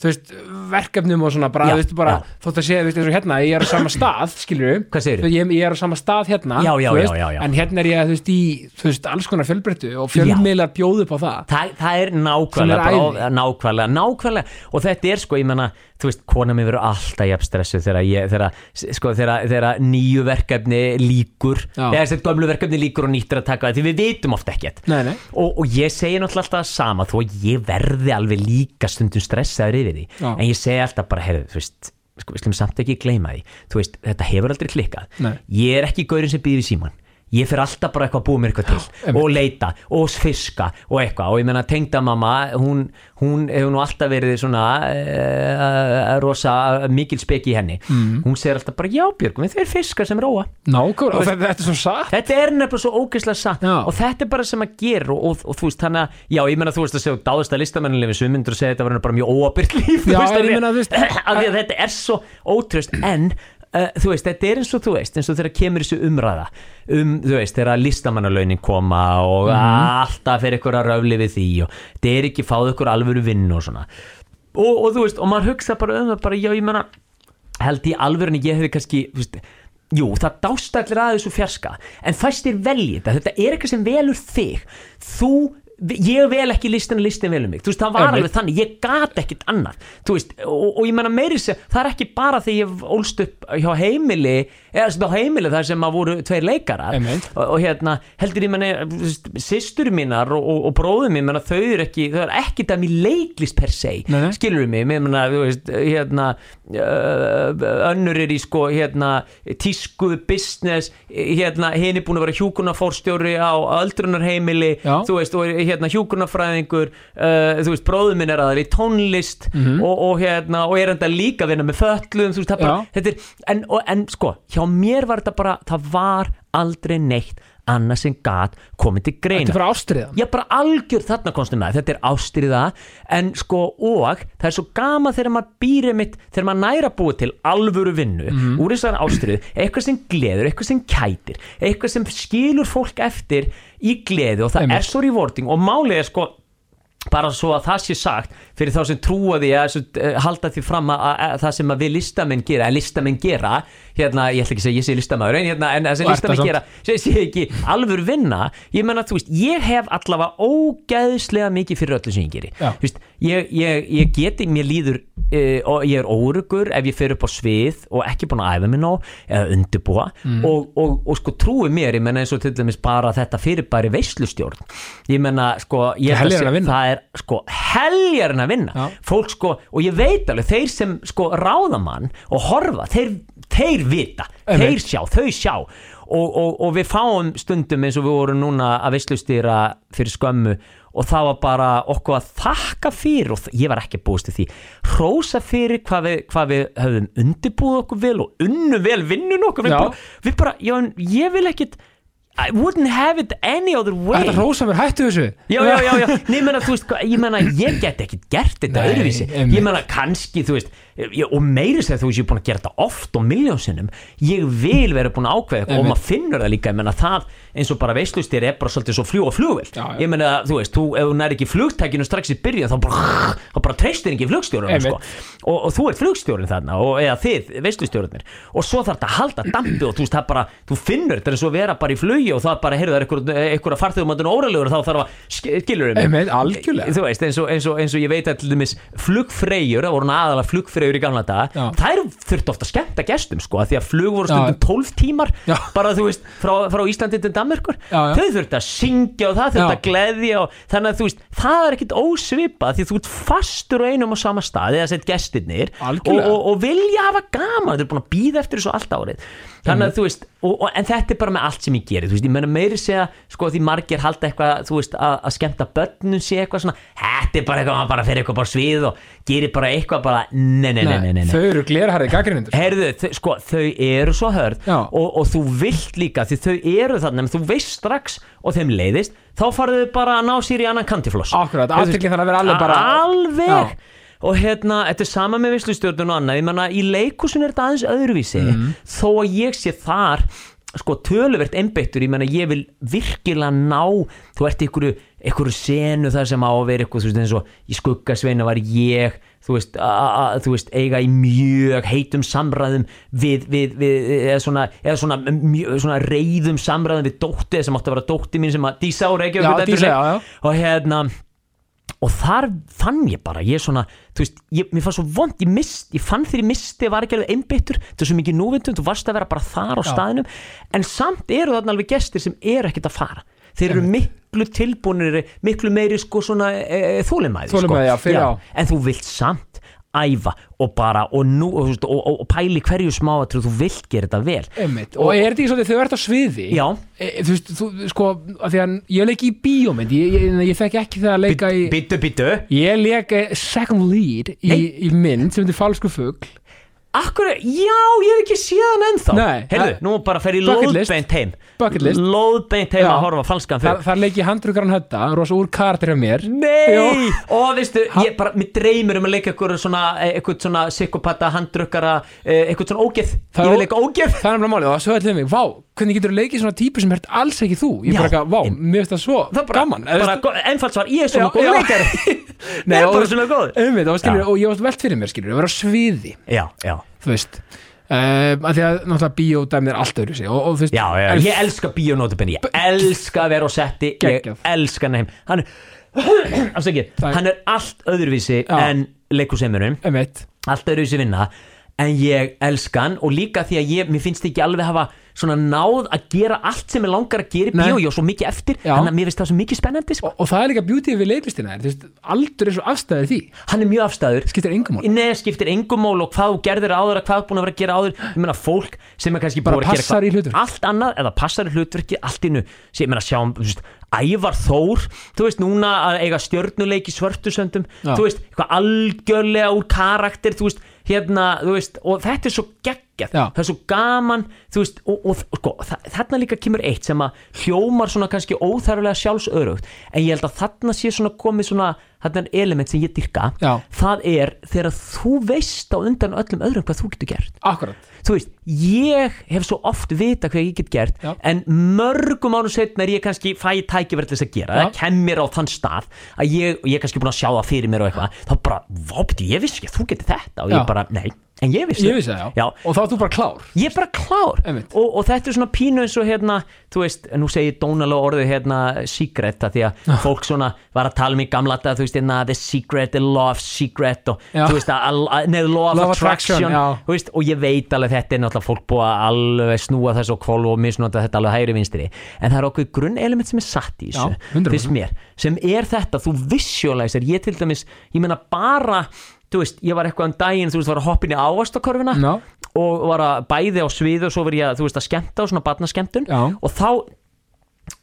þú veist, verkefnum og svona bara, Já, þú veist, bara, þótt að segja, þú veist, eins og hérna ég er á sama stað, skilur segirðu? ég, ég er á sama stað hérna Já, já, þú já. en hérna er ég, þú veist, í þú veist, alls konar fjölbreyttu og fjölmiðlar bjóðu á það. Það, það er nákvæmlega, er bara, nákvæmlega, nákvæmlega. Og þetta er sko, ég menna, þú veist, kona mér verður alltaf jafn stressuð þegar ég, þegar, sko, þegar, þegar nýju verkefni líkur, Já. eða þessi gömlu verkefni líkur og nýttur að taka það, því við vitum oft ekkert. Nei, nei, og, og ég segi náttúrulega alltaf sama þó að ég verði alveg líka stundum stressaður yfir því, Já. en ég segi alltaf bara, heyrðu, þú veist, sko, við slum samt ekki gleyma því, þú veist, þetta hefur aldrei klikkað. Nei. ég er ekki gaurinn sem býður í síman ég fyrir alltaf bara eitthvað að búa mér eitthvað til. Einmitt. og leita og fiska og eitthvað. Og ég menna tengdamamma hún, hún hefur nú alltaf verið svona uh, rosa mikil speki í henni. Mm. hún segir alltaf bara já Björgum þeir fiskar sem róa. Nákvæmlega, og þetta, þetta er svo satt. Þetta er nefnilega svo ógeðslega satt. Já. og þetta er bara sem að gera og, og, og þú veist þannig að, já ég menna þú veist að segja dáðast að listamennilegi sem myndur að segja þetta var bara mjög óabyrt líf Já, veist, af því að þetta er svo ótröst en uh, þú veist, þetta er eins og þú veist eins og þegar kemur þessu umræða um, þú veist, þegar listamannalaunin koma og alltaf fyrir ykkur að röfli við því og er ekki fáð ykkur alvöru vinn og svona. Og, og þú veist, og maður hugsa bara um það bara, já ég menna held í alvörunni ég hefði kannski þú veist, jú það dást allir að þessu fjarska en fæstir velji þetta þetta er eitthvað sem velur þig. Þú ég vel ekki listin og listin velur mig. Þú veist það var alveg þannig, ég gat ekkit annað. Þú veist, og, og ég menna meiri sér það er ekki bara þegar ég ólst upp hjá heimili, eða sem á heimili þar sem að voru tveir leikarar. Og, og hérna, heldur ég menna sýstur mínar og, og, bróður mín þau eru ekki, þau eru ekki dæmi leiklist per se, Nei, skilur mig? Mér menna, þú veist, hérna uh, önnur er í sko hérna, tísku, business hérna, hinn er búin að vera hjúkunarfórstjóri á öldrunarheimili þú veist, og er hérna hjúkunarfræðingur uh, þú veist, bróður minn er aðal í tónlist Mhm. og, og hérna, og er enda líka að vinna með föllum, þú veist, það bara þetta er, en, og, en sko, hjá mér var þetta bara, það var aldrei neitt annað sem gat komið til þetta greina er bara ástriða Já, bara algjör þarna konstum með þetta er ástriða en sko og það er svo gama þegar maður býrið mitt þegar maður næra búið til alvöru vinnu Mhm. úr þessar ástriðu, eitthvað sem gleður eitthvað sem kætir, eitthvað sem skilur fólk eftir í gleði og það Einmitt. er svo rewarding. Og málið er sko bara svo að það sé sagt fyrir þá sem trúa því að uh, halda því fram að, að, að það sem að við listamenn gera að listamenn gera, hérna ég ætla ekki að segja ég sé listamæður, en hérna en það listamenn gera sé, sé ekki alvöru vinna ég menna þú veist, ég hef allavega ógæðslega mikið fyrir öllu sem ég geri. Þú veist, ég, ég, ég geti, mér líður uh, og ég er órugur ef ég fer upp á svið og ekki búin að æfa mig nóg eða undirbúa Mm. og, og, og sko trúi mér, ég menna eins og til dæmis bara þetta fyrirbæri veislustjórn ég menna sko ég Það vinna. það er sko heljarinn að vinna Já. fólk sko, og ég veit alveg þeir sem sko ráðamann og horfa þeir, þeir vita, Einmitt. þeir sjá þau sjá og, og, og við fáum stundum eins og við vorum núna að veislustýra fyrir skömmu og það var bara okkur að þakka fyrir og ég var ekki búist til því hrósa fyrir hvað við, hvað við höfum undirbúið okkur vel og unnu vel vinnun okkur við bara, við bara já, ég vil ekkit I wouldn't have it any other way. Þetta hrósa mér, hættu þessu. Já, já, já, já, Nei, menna, þú veist, ég menna, ég get ekki gert þetta Nei, öðruvísi. einmitt. Ég menna, kannski, þú veist, ég, og meiri segja þú veist, ég er búin að gera þetta oft og miljónsinnum Ég vil vera búin að ákveða eitthvað og Einmitt. maður finnur það líka, ég menna, það eins og bara veislustir er bara svolítið svo fljú og flugvill Já, já. Ég menna, þú veist, þú, ef þú nær ekki flugtækinu strax í byrjun, þá bara, þá bara treystir ekki flugstjórunum, sko. Og, og þú ert flugstjórinn þarna, og, eða þið, veislustjórnir. Og svo þarf þetta að halda dampi og þú veist, það bara, þú finnur þetta er eins og að vera bara í flugi og það bara, heyrðu, það er einhver, einhver að farþegum að óralegur þá þarf að, skilur um Einmitt, algjörlega. þú veist, eins og, eins og, eins og ég veit að til dæmis flugfreyjur, það voru aðalega flugfreyjur í gamla daga, Já. þær þurftu ofta að skemmta gestum, sko, að því að flug voru stundum 12 tímar, Já. bara þú veist frá, frá Íslandi til Danmerkur, Já, já. þau þurftu að syngja og það þurftu Já. að gleðja og þannig að þú veist, það er ekkit ósvipað því þú ert fastur á einum og sama stað eða sett gestirnir og, vilja hafa gaman, þau eru búin að býða eftir þessu allt árið þannig að þú veist, og, en þetta er bara með allt sem ég gerir, veist, ég menna meiri segja sko því margir halda eitthvað, þú veist að, að skemmta börnum sé eitthvað svona þetta er bara eitthvað, maður bara fyrir eitthvað bara svið og gerir bara eitthvað bara, nei, nei, nei, nei, nei, nei. Þau eru glerharði gaggrinundur Heyrðu, þau, sko, þau eru svo hörð og, og þú vilt líka því þau eru þarna, en þú veist strax og þeim leiðist, þá farðu þau bara að ná sér í annan kantifloss Akkurat, athygli þarf að vera alveg bara Alveg Já. Og hérna, þetta er sama með vislustjórnun og annað Ég menna, í leikúsin er þetta aðeins öðruvísi Mhm. Þó að ég sé þar sko töluvert einbeittur, ég meina ég vil virkilega ná, þú ert í einhverju, senu þar sem á að vera eitthvað, þú veist eins og í skuggasveina var ég þú veist, þú veist, eiga í mjög heitum samræðum við, við, við eða svona, eða svona, mjög, svona reyðum samræðum við dótti sem átti að vera dótti mín sem að Dísa ára ekki Já, Dísa, já, já. og hérna og þar fann ég bara, ég svona þú veist, ég, mér fann svo vond, ég mist ég fann þegar ég misti, var ekki alveg einbyttur þetta er svo mikið núvindum, þú varst að vera bara þar á Já. staðinum, en samt eru þarna alveg gestir sem eru ekkert að fara. Þeir eru miklu tilbúinir miklu meiri sko svona e, e, þólimæði Þolinmæði, já, fyrir á. en þú vilt samt æfa og bara og, nú, og, þú veist, og, og, og pæli hverju smáatrið þú vilt gera þetta vel Einmitt. og er þetta ekki svolítið þegar þú ert á sviði Já. e, þú veist, þú, sko að því að ég leik í bíómynd ég, ég, ég þekki ekki þegar að leika í Bittu, bittu ég leik eh, second lead í, í mynd sem heitir Falsku fugl Akkur, já, ég hef ekki séð hann ennþá. Nei, Heyrðu, það- nú bara fer ég Bucket list. lóðbeint heim. Bucket list. Lóðbeint heim Já. að horfa á falskan þar, fyrir þar leik ég handrugaran hötta rosa úr karakter hjá mér. Nei, og veistu, ég bara, mér dreymir um að leika eitthvað svona, eh, eitthvað svona psykopata, handdrukkara, eh, eitthvað svona ógeð. Það Ég er vil ó- leika ógeð. Það er náttúrulega málið og það sögði allir mig vá, hvernig getur þú leikið svona típu sem ert alls ekki þú? Ég bara eitthvað, vá, mér finnst það svo Það bara, gaman. Bara einfalt svar, ég er svona góð leikari. Ég er bara svona góð Einmitt, skilur, og ég varst velt fyrir mér skilur, að vera á sviði. Já, já, þú veist um, að því að náttúrulega bíódæmið er allt öðru og, og veist, já, en- ég elska bíónótabinni Ég elska að vera á setti Ég elska hann heim. Hann er, hann er allt öðruvísi en leikusemurum einmitt, allt öðruvísi vinna en ég elska hann og líka því að ég, mér finnst ekki alveg hafa svona náð að gera allt sem ég langar að gera í bíó, á svo mikið eftir. Já. þannig að mér finnst það svo mikið spennandi sko. og, og það er líka beauty við leiklistina aldur er svo afstæðið því. Hann er mjög afstæður. Skiptir engum mál Nei, skiptir engum mól og hvað þú gerðir áður að hvað þú búin að vera að gera áður. Ég meina fólk sem er kannski Bara passar í hlutverk. allt annað eða passar í hlutverki allt innu sem ég meina sjá þú veist, Ævar Þór þú veist núna að eiga stjörnuleik í svörtusöndum þú veist eitthvað algjörlega úr karakter þú veist hérna þú veist og þetta er svo geggjað það er svo gaman veist og, og, og sko, þa þarna líka kemur eitt sem að hljómar svona kannski óþarflega sjálfsörugt en ég held að þarna sé svona komið svona þarna er element sem ég dyrka Já. það er þegar þú veist á undan öllum öðrum hvað þú getur gert akkurat, þú veist, ég hef svo oft vita hvað ég get gert Já. en mörgum árum setna er ég kannski fæ tækifæri til þess að gera, Já. það kemur á þann stað að ég, ég er kannski búin að sjá það fyrir mér og eitthvað, þá bara, vápiti, ég vissi ekki að þú getur þetta og Já. ég bara, nei, en ég vissi ég það, já. Já. og þá er þú bara klár ég er bara klár og, og þetta er svona pínu eins og hérna þú veist, nú segir dónalega orðið hérna secret, að því að fólk svona var að tala um í gamla þetta, þú veist, hérna the secret, the law of secret og Já. þú veist, að, að, neð law of of attraction, attraction, þú veist, og ég veit alveg þetta er náttúrulega fólk búið að alveg snúa þessu og kvolv og misnota þetta alveg hægri vinstri en það er okkur grunn element sem er satt í þessu Já, 100%. fyrst mér, sem er þetta þú visualizer, ég til dæmis ég meina bara, þú veist, ég var eitthvað um daginn, þú veist, var að hoppin í ávastakorfuna Já. og var að bæði á sviðu og svo var ég að, þú veist, að skemmta á svona barnaskemmtun Já. og þá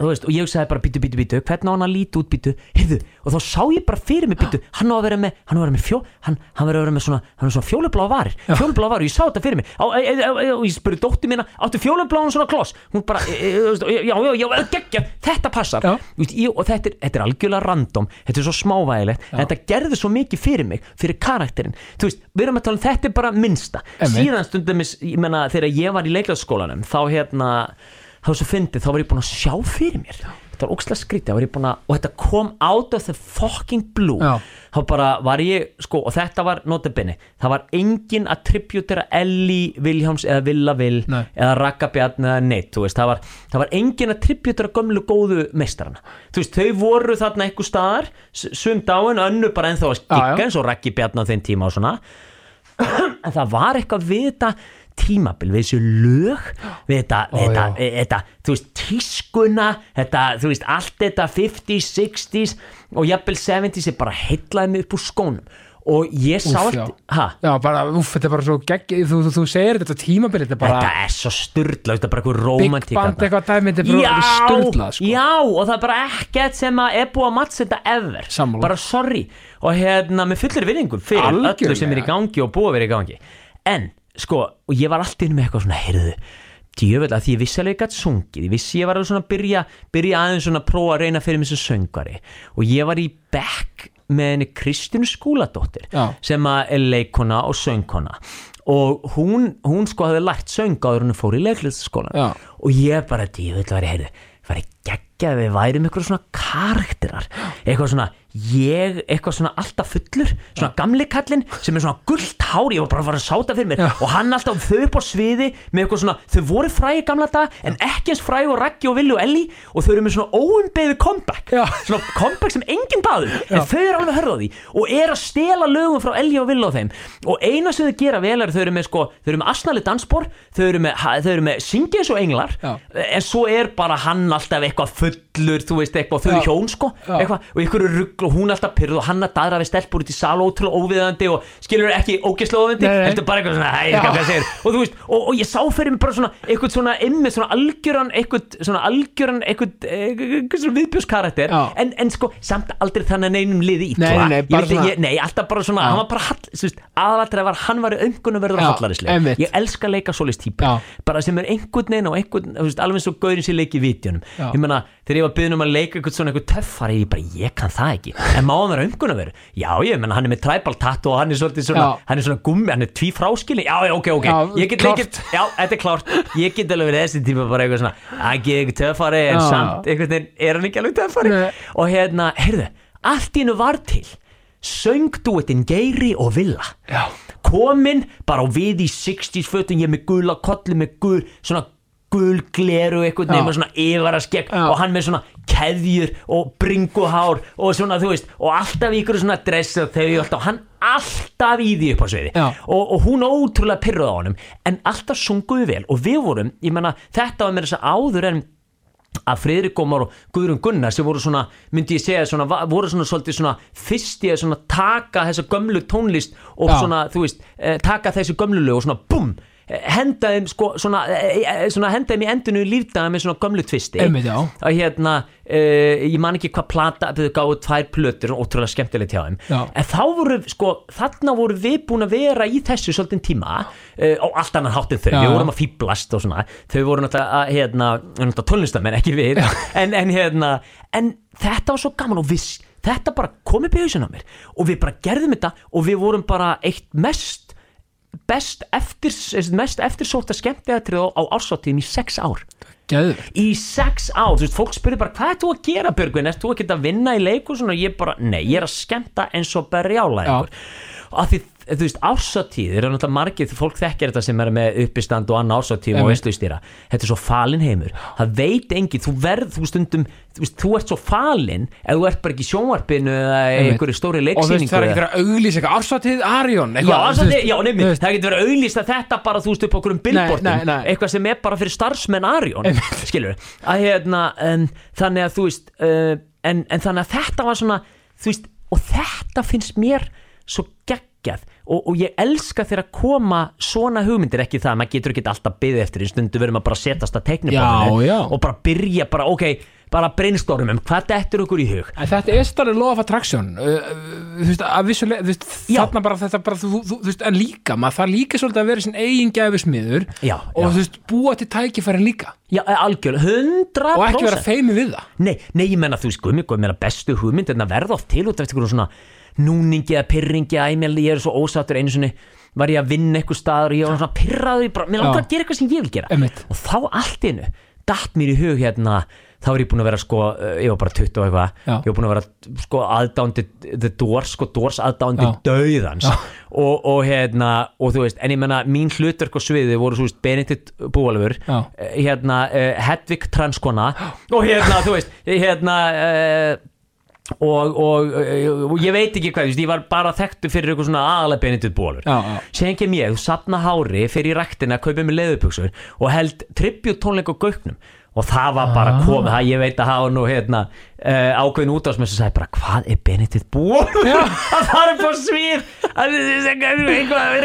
veist, og ég sagði bara bítu, bítu, bítu hvernig á hann að líti út, bítu, heyrðu og þá sá ég bara fyrir mig, bítu, hann á að vera með hann á að vera með fjó, hann, hann verður að vera með svona hann er svona fjólublá varir, fjólublá varir, ég sá þetta fyrir mig á, e, e, e, og ég spurði dóttir mína áttu fjólubláun svona kloss, hún bara e, e, já, já, já, geggja, þetta passar. Veist, ég, og þetta er, þetta er algjörlega random þetta er svo smávægilegt, en þetta gerði svo mikið fyrir mig, fyrir karakterinn. Þú veist, við erum að tala um þetta er bara minnsta. Síðan stundum, ég menna, þegar ég var í leiklæðskólanum, þá hérna þá svo fyndið, þá var ég búin að sjá fyrir mér. Þetta var ókslega skrítið, þá var ég búin að og þetta kom out of the fucking blue. Já. þá bara var ég, sko og þetta var notabene, það var engin að tributera Ellie Viljáms eða Villa Vil Nei. eða Raggabjarn eða neitt, þú veist, það var, það var engin að tributera gömlu góðu meistarana. Þú veist, þau voru þarna einhver staðar sum dáin, önnu bara ennþá að gigga eins og Raggi Bjarn á þeim tíma og svona. En það var eitthvað við þetta tímabil, við þessu lög við þetta, Ó, þetta, já. þetta þú veist, tískuna þetta, þú veist, allt þetta 50s, 60s og jafnvel 70s er bara heillaði mig upp úr skónum og ég sá já. allt, ha já, bara, úff, þetta er bara svo gegg þú, þú, þú segir þetta tímabil, þetta er bara þetta er svo styrla, þetta er bara eitthvað big romantík band þarna. eitthvað dæmi, þetta er bara já, störtlað sko. já, og það er bara ekkert sem að er búið að mattsenda ever Sammála. bara sorry og hérna með fullir vinningum fyrir öllu Algjörlega. sem er í gangi og búið að vera í gangi en sko, og ég var alltaf inn með eitthvað svona heyrðu, djöfell að því ég vissi alveg gætt sungið, ég vissi ég var alveg svona að byrja byrja aðeins svona að prófa að reyna fyrir mig sem söngvari. Og ég var í back með henni Kristínu Skúladóttir Já. sem að er leikona og söngkona. Og hún, hún sko hafði lært söng áður hún fór í leiklistaskólan og ég bara, ég vil væri, heyrðu væri geggja að við værum eitthvað svona karakterar, eitthvað svona ég, eitthvað svona alltaf fullur svona gamli kallinn sem er svona gullt hár, ég var bara að fara að sáta fyrir mér. Já. og hann alltaf þau upp á sviði með eitthvað svona, þau voru frægi gamla dag en ekki eins frægi og Raggi og Villi og Elli og þau eru með svona óumbeðu comeback. Já. svona comeback sem enginn baður en þau eru alveg hörð á því og er að stela lögum frá Elli og Villi og þeim. Og eina sem þau gera vel er þau eru með sko, þau eru með asnali dansbor þau eru með, eru með syngja eins og englar en svo er bara hann alltaf eitthvað fullur, þú veist eitthvað, eitthvað, og og hún alltaf pyrruð og hann að daðra við stelpur út í sal ótrúlega óviðandi og skilur ekki ógeðslega óviðandi heldur bara eitthvað svona, Já. hvað það segir og þú veist, og, og ég sá fyrir mig bara svona eitthvað svona, einmitt svona algjöran eitthvað svona algjöran eitthvað, eitthvað svona viðbjörnskarakter en, en sko, samt aldrei þannig að neinum liði ítla Nei, nei, nei, svona- nei, alltaf bara svona, hann var bara hall, þú veist, aðalatrið var hann var öngunum verður hallarislega ég elska leika Já. bara sem er einhvern veginn og einhvern alveg og gaurin sér leiki í vítjunum Já. ég meina, þegar ég var byggðin um að leika eitthvað svona eitthvað töffari, ég bara, ég kann það ekki en má hann vera umgunum veru, já, ég meina hann er með tribal tattoo og hann er svolítið svona Já. hann er svona gummi, hann er tví fráskilin já, já, ok, ok, Já, ég get klárt. leikið já, þetta er klárt, ég get alveg verið þessi tíma bara eitthvað svona, ekki ekki töffari en Já. samt, einhvern veginn er hann ekki alveg töffari Nei. og hérna, heyrðu, allt í hennu var til söngdúetin Geiri og Villa Já. komin bara á við í 60s fötum ég með gula kolli með gul svona gul gleru eitthvað nema svona yfara skegg Já. og hann með svona keðjur og bringuhár og svona þú veist og alltaf ykkur svona dress og þau alltaf hann alltaf í því upp á sviði Já. og, og hún ótrúlega pyrruð á honum en alltaf sunguðu vel og við vorum ég menna þetta var með þess að áður en að Friðrik Ómar og Guðrun Gunnar sem voru svona, myndi ég segja svona, voru svona svolítið svona fyrst í að taka þessa gömlu tónlist og Já. svona, þú veist, eh, taka þessi gömlu lög og svona bum, henda þeim sko, svona, eh, eh, svona henda þeim í endinu lífdaga með svona gömlu tvisti. Að hérna, uh, ég man ekki hvað plata, þau gáðu tvær plötur ótrúlega skemmtilegt hjá þeim. Já. en þá voru, sko, þarna voru við búin að vera í þessu svolítið tíma uh, á allt annan háttin þau, Já. við vorum að fýblast og svona, þau voru náttúrulega hérna, náttúrulega tónlistamenn, ekki við en, en hérna, en þetta var svo gaman og við, þetta bara kom upp í hausin á mér. Og við bara gerðum þetta og við vorum bara eitt mest best eftir, mest eftirsóta skemmtiðatrið á, á ársáttíðum í sex ár. Geður. í sex ár, þú veist, fólk spyrir bara hvað er þú að gera Björgvin, er þú ekki að vinna í leikus og ég bara, nei, ég er að skemmta eins og berjála og að því, þú veist, ársatíð er náttúrulega margir, fólk þekkir þetta sem er með uppistand og annar ársatíð og Einmitt. veistlustýra þetta er svo falin heimur, það veit engin þú verð, þú stundum, þú veist, þú ert svo falin ef þú ert bara ekki í sjónvarpinu eða einhverju stóri Og þú veist, leiksýningu það er eða- ekki verið að auglýsa eitthvað ársátið Arjón Já, ásandi, já, nefnir, það getur verið auðlýst að þetta bara, þú veist, upp okkur um nei. eitthvað sem er bara fyrir starfsmenn Arjón hérna veist, og þetta finnst mér svo geggjað og, og ég elska þegar að koma svona hugmyndir ekki það, maður getur ekki alltaf byggði eftir í stundu verðum að bara setjast að tekniborðinu og bara byrja bara, ok, bara brainstormum hvað dettur okkur í hug. En þetta er stærri law of attraction. Uh, uh, Þú veist, að vissulega þú veist. Þarna bara þetta bara, þú, þú, þú veist, En líka, maður þarf líka svolítið að vera sin eigin gæfismiður Og þú veist, búa til tækifærin líka. Já, algjörlega, 100% Og ekki vera feimi við það. Nei, nei, ég menna, þú guðmi, guðmi, menna bestu hugmynd en það verða oft til út af eitthvað svona núningi eða pyrringi, æ, mér, ég er svo ósattur einu sinni var ég að vinna eitthvað staður og ég var svona pyrraður, ég bara, mér langar að gera eitthvað sem ég vil gera Einmitt. og þá allt einu, datt mér í hug hérna, þá er ég búin að vera sko, uh, ég var bara 20 og eitthvað, Já. ég var búin að vera sko aðdándi The Doors, sko Doors aðdándi Já. dauðans og, og hérna, og þú veist, en ég menna mín hlutverk á sviði voru svo veist Benedikt Búalfur, Já. eh, hérna uh, Hedvig transkona og hérna, þú veist, hérna uh, og, og, og ég veit ekki hvað, ég var bara þekktu fyrir eitthvað svona aðalega Já, já. Séðan kem ég, sapna hári fyrir ræktina að kaupa mér leðupuksur og held tribut tónleik á gauknum og það var bara Ah. komið, það ég veit að hafa nú hérna uh, ákveðin út á sem sagði bara, hvað er Benedikt Já. að fara upp á svið að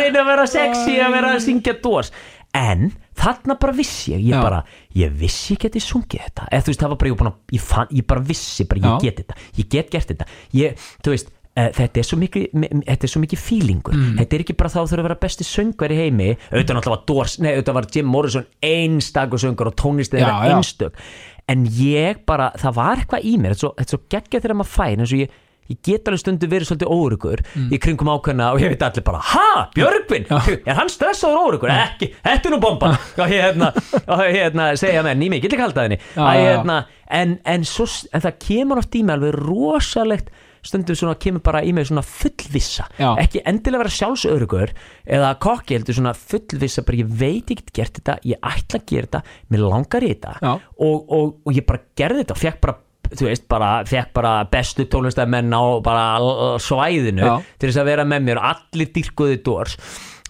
reyna að vera sexy að vera að syngja dós en þarna bara vissi ég, ég Já. bara, ég vissi ég geti sungið þetta eða þú veist, það var bara, ég, var búinn að, ég, fann, ég bara vissi bara, ég Já. get þetta, ég get gert þetta ég, þú veist, uh, þetta er svo mikið me- me- þetta er svo mikið feelingur þetta er ekki bara þá þurfa að vera besti söngar í heimi auðvitað náttúrulega var Dors, nei auðvitað var Jim Morrison einstakur söngar og tónlistið Já, þeirra já. einstök en ég bara, það var eitthvað í mér þetta er svo, þetta er svo geggja þegar maður fær eins og ég, ég get alveg stundu verið svolítið óurugur í kringum ákveðna og ég veit allir bara ha, Björgvin, er hann stressaður óurugur ekki, þetta er nú bomba. Og hérna, og hérna segja menn í mig, ég get ekki halda þenni hérna, en, en, svo, en það kemur oft í mig alveg rosalegt stundum svona kemur bara í mig svona fullvissa. Já. ekki endilega vera sjálfsörugur eða kokki heldur svona fullvissa bara ég veit ég get gert þetta, ég ætla að gera þetta mér langar í þetta. Og, og, og ég bara gerði þetta og fekk bara þú veist, bara, fekk bara bestu tónlistamenn á bara svæðinu Já. til þess að vera með mér og allir dyrkuði dórs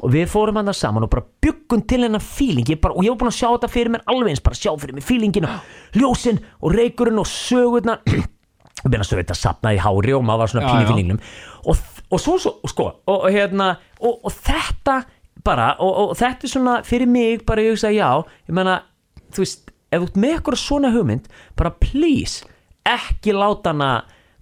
og við fórum hann það saman og bara byggum til hennar feeling ég bara, og ég var búin að sjá þetta fyrir mér alveg eins bara sjá fyrir mér feelingin og ljósin og reykurinn og sögurnar og meina svo þetta sapnaði í hári og maður var svona já. fílingnum og, og svo, svo, og sko og, og hérna, og, og þetta bara, og, og þetta er svona fyrir mig bara ég hugsa já, ég meina þú veist, ef þú ert með eitthvað svona hugmynd bara please, ekki láta hana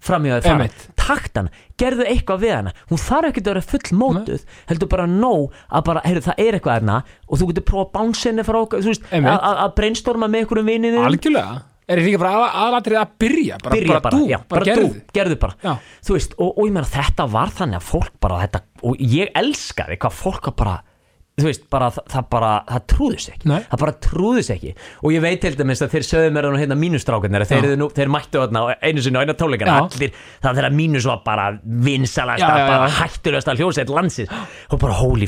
framhjóðið fara. Takt hana, gerðu eitthvað við hana. Hún þarf ekki að vera full mótuð heldur bara nóg að bara, heyrðu það er eitthvað hana og þú getur prófa henni frá okkur, þú veist, að, brainstorma með einhverjum vinninum algjörlega. Er ég líka bara aðalatrið að byrja? Bara, byrja bara, þú, já, bara, bara, gerðu. þú, gerðu bara. Já. þú veist, og, og ég meina þetta var þannig að fólk bara þetta, og ég elskaði hvað fólk bara þú veist, bara, það, það bara, það trúðist ekki. Nei. það bara trúðist ekki. Og ég veit til dæmis að þeir sögðu mér að hérna mínustrákarnir þeir, nú, þeir mættu þarna á einu sinni á eina Já. allir, það þeirra mínus var bara vinsalasta, bara hættulegasta hljósett landsins. Og bara holy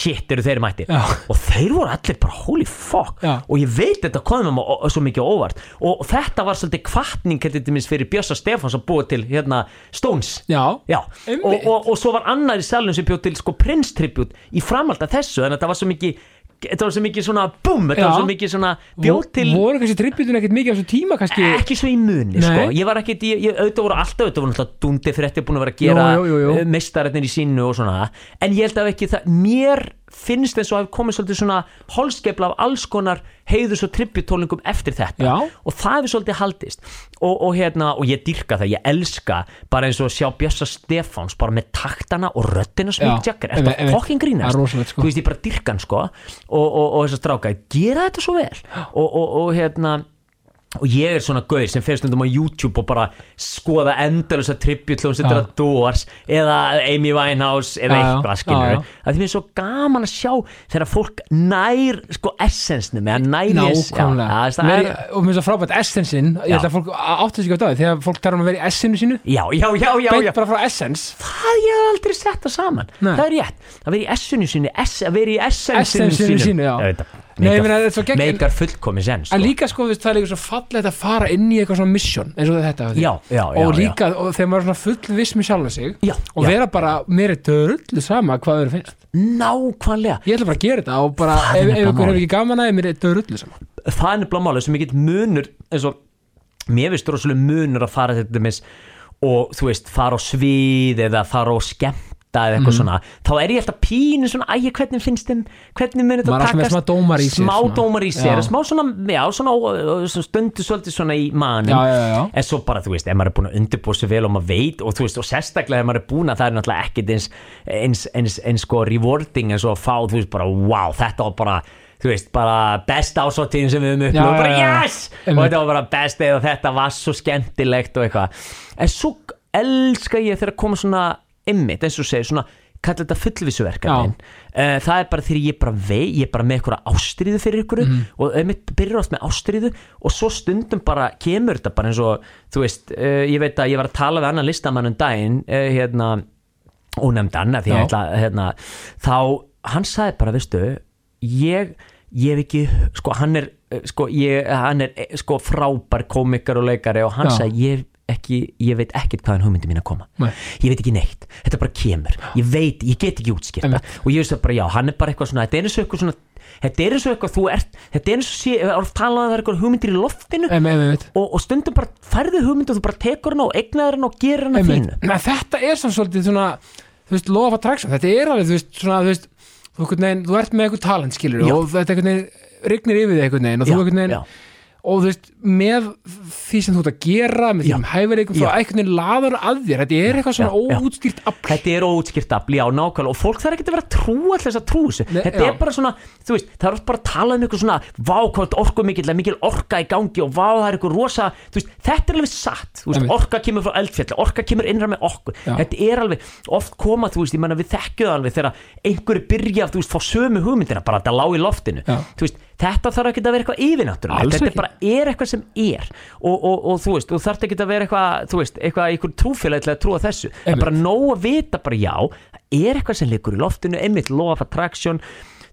shit eru þeir mætti Já. og þeir voru allir bara holy fuck. Já. og ég veit þetta komið mér svo mikið óvart. Og þetta var svolítið kvartning fyrir Bjössa Stefáns að búa til hérna Stones. Já, Já, og, og, og svo var annar í salun sem bjóð til sko Prince tribute í framhald af þessu að þetta var svo mikið þetta var svo mikið svona búm, þetta var svo mikið svona bjóð til voru kannski trippitun ekkert mikið á þessu tíma kannski ekki svo í muni sko. ég var ekkert, ég, ég, auðvitað voru alltaf auðvitað voru náttúrulega dundi fyrir þetta búin að vera að gera jú. meistararnir í sínu og svona en ég held að ekki það, mér finnst eins og hafi komið svolítið svona holskepla af alls konar heiðus og tripputólningum eftir þetta. Já. og það hefur svolítið haldist. Og, og hérna, og ég dyrka það, ég elska bara eins og að sjá Bjössa Stefáns bara með taktana og Jagger, einmitt, þetta einmitt. fokkin grínast? Rosalegt, sko. þú veist, ég bara dyrka hann sko. Og, og, og þess að stráka, gera þetta svo vel. Og, og, og hérna og ég er svona gauð sem fer stundum á YouTube og bara skoða endalösa tribute hljómsveitir Já. að Doors eða Amy Winehouse eða já. eitthvað skilur Já, já. að því mér er svo gaman að sjá þegar fólk nær sko essensnum eða nær nákvæmlega. já, það Veri, er, og mér er svo frábært essensin ég held að fólk áttu sig á það þegar fólk talar um að vera í essinu sínu. Já, já, já, já, já. beint bara frá essence. Það ég hef aldrei sett það saman. Nei. það er rétt, að vera í essinu sínu ess, að vera í essensinu Essensinu sínu, Meikar- þetta fullkomis enn en sko. líka sko, veist, það er líka svo fallegt að fara inn í eitthvað svona mission eins og þetta. Já, já, já, og líka, og þegar maður er svona full viss með sjálfa sig og vera bara, mér er dörullu sama hvað þau finnst. Nákvæmlega. Ég ætla bara að gera þetta og bara, Það ef, ef ykkur hefur ekki gaman að mér er dörullu sama. Það er nefnilega málið sem ég get munur eins og mér finnst rosalega munur að fara til dæmis og þú veist fara á svið eða fara á skemmta eða eitthvað svona þá er ég alltaf pínu svona ægja hvernig finnst þeim hvernig mun þetta takast? smá dómar í sér, smá svona. dómar í sér smá svona, já, svona, ó- stundu svolítið svona í manum Já, já, en svo bara þú veist, ef maður er búin að undirbúa sér vel og maður veit og þú veist, og sérstaklega ef maður er búin að það er náttúrulega ekkit eins eins, eins, eins sko rewarding eins og að fá, þú veist, bara wow, þetta var bara þú veist, bara best ásáttíðin sem við höfum Já, upplifað, bara yes! Og Einmitt. þetta var bara best eða þetta var svo skemmtilegt og eitthvað. En svo elska ég þegar koma svona ymmit, eins og segir, svona kalla þetta fullvísuverkefnin uh, það er bara þegar ég bara vei ég er bara með eitthvað ástriðu fyrir ykkur Mhm. og einmitt byrjar oft með ástriðu og svo stundum bara kemur þetta bara eins og þú veist, uh, ég veit að ég var að tala við annan listamann um daginn uh, hérna, ónefndan af því Já. ég ætla hérna, þá hann sagði bara, veistu ég, ég hef ekki sko, hann er, eh, sko, ég, hann er eh, sko, frábær komikar og leikari og hann Já. sagði, ég, ekki, ég veit ekkert hvaðan hugmyndi mín að koma. Nei. ég veit ekki neitt, þetta bara kemur. Ég veit, ég get ekki Einmitt. og ég veist að bara, já, hann er bara eitthvað svona þetta er eins og eitthvað svona, þetta er eins og eitthvað þú ert, þetta er eins og sé, það er talað að það er eitthvað hugmyndir í loftinu em, em, em, og, og stundum bara færðu hugmynd og þú bara tekur hann og eignar hann og gerir em, þínu þetta er svolítið svona þú veist, of attraction, þetta er alveg þú veist, svona, þú veist, veginn, þú ert með eitthvað talent skilur Já. og þetta rignir yfir þig og þú Já, veginn og þú veist, með því sem þú ert að gera með því sem þá Já. einhvern veginn laður að þér. Þetta er eitthvað svona Já, óútskýrt afl. Þetta er óutskýrt afl, já, nákvæmlega. Og fólk þarf ekki að vera trúa til þess að trúa þessu. Þetta já. er bara svona, þú veist, það er bara að tala um eitthvað svona, vá, hvað orku mikill mikil orka í gangi og vá, það er eitthvað rosa veist, þetta er alveg satt, veist, orka kemur frá eldfjalli, orka kemur innra með okkur. Já. þetta er alveg, oft koma, þú veist, ég menna við þekkju þetta þarf ekki að vera eitthvað yfirnáttúrulegt. Alls þetta er bara er eitthvað sem er. Og, og, og þú veist, þú þarf ekki að vera eitthvað þú veist, eitthvað, eitthvað trúfélag til að trúa þessu. Er bara nóg að vita bara já það er eitthvað sem liggur í loftinu, einmitt law of attraction,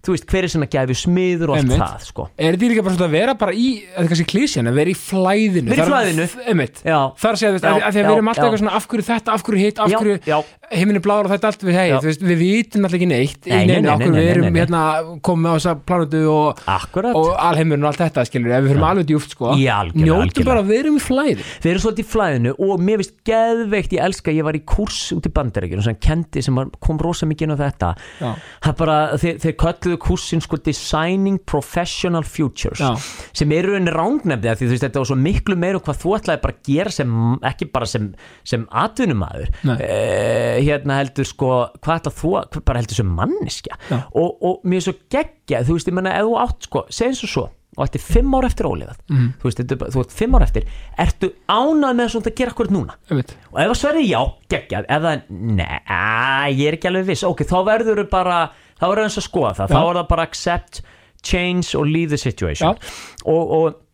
þú veist, hver er að gæfi smiður og allt Einmitt. það, sko er þetta líka bara svona að vera bara í þetta er kannski klísjan, að vera í flæðinu Vera í er- flæðinu. einmitt, Já. það er að segja, þú veist, Já, að, að því að já, við erum alltaf já. eitthvað svona af hverju þetta, af hverju hitt, af Já, hverju já. heiminu blár og þetta allt við hei, Já. þú veist, við vitum alltaf ekki neitt Nei, nei, neinu, nei, af hverju nei, við nei, erum nei, nei. hérna komið á þessa planetu og, Akkurat, og alheimurinn og allt þetta, skilur ef við fyrir alveg djúft, sko Í algjörlega, algjörlega. bara að við erum í flæði við erum svolítið í flæðinu og mér finnst geðveikt, ég elska, ég var í kurs út í bandaríkjunum sem kendi sem var- kom rosa mikið inn á þetta Já. það bara, þeir, þeir kölluðu kursin sko Designing Professional Futures Já. sem eru enn rángnefni því þú veist þetta var svo miklu meira hvað þú ætlaði bara að gera sem, ekki bara sem, sem atvinnumæður eh, hérna heldur sko hvað ætla þú, að- bara heldur sem manneskja Já. og, og mér er svo geggja þú veist, ég menna, ef þú átt sko, segjum svo svo og ætti fimm ár eftir ólifað Mhm. þú veist, þetta er þú ert fimm ár eftir ertu ánað með svona að gera akkurat núna einmitt, og ef það sverði já, geggjað ef það, neða, ég er ekki alveg viss ok, þá verður þau bara þá verður eins að skoða það, Já. þá er það bara accept change og leave the situation. Já. og, og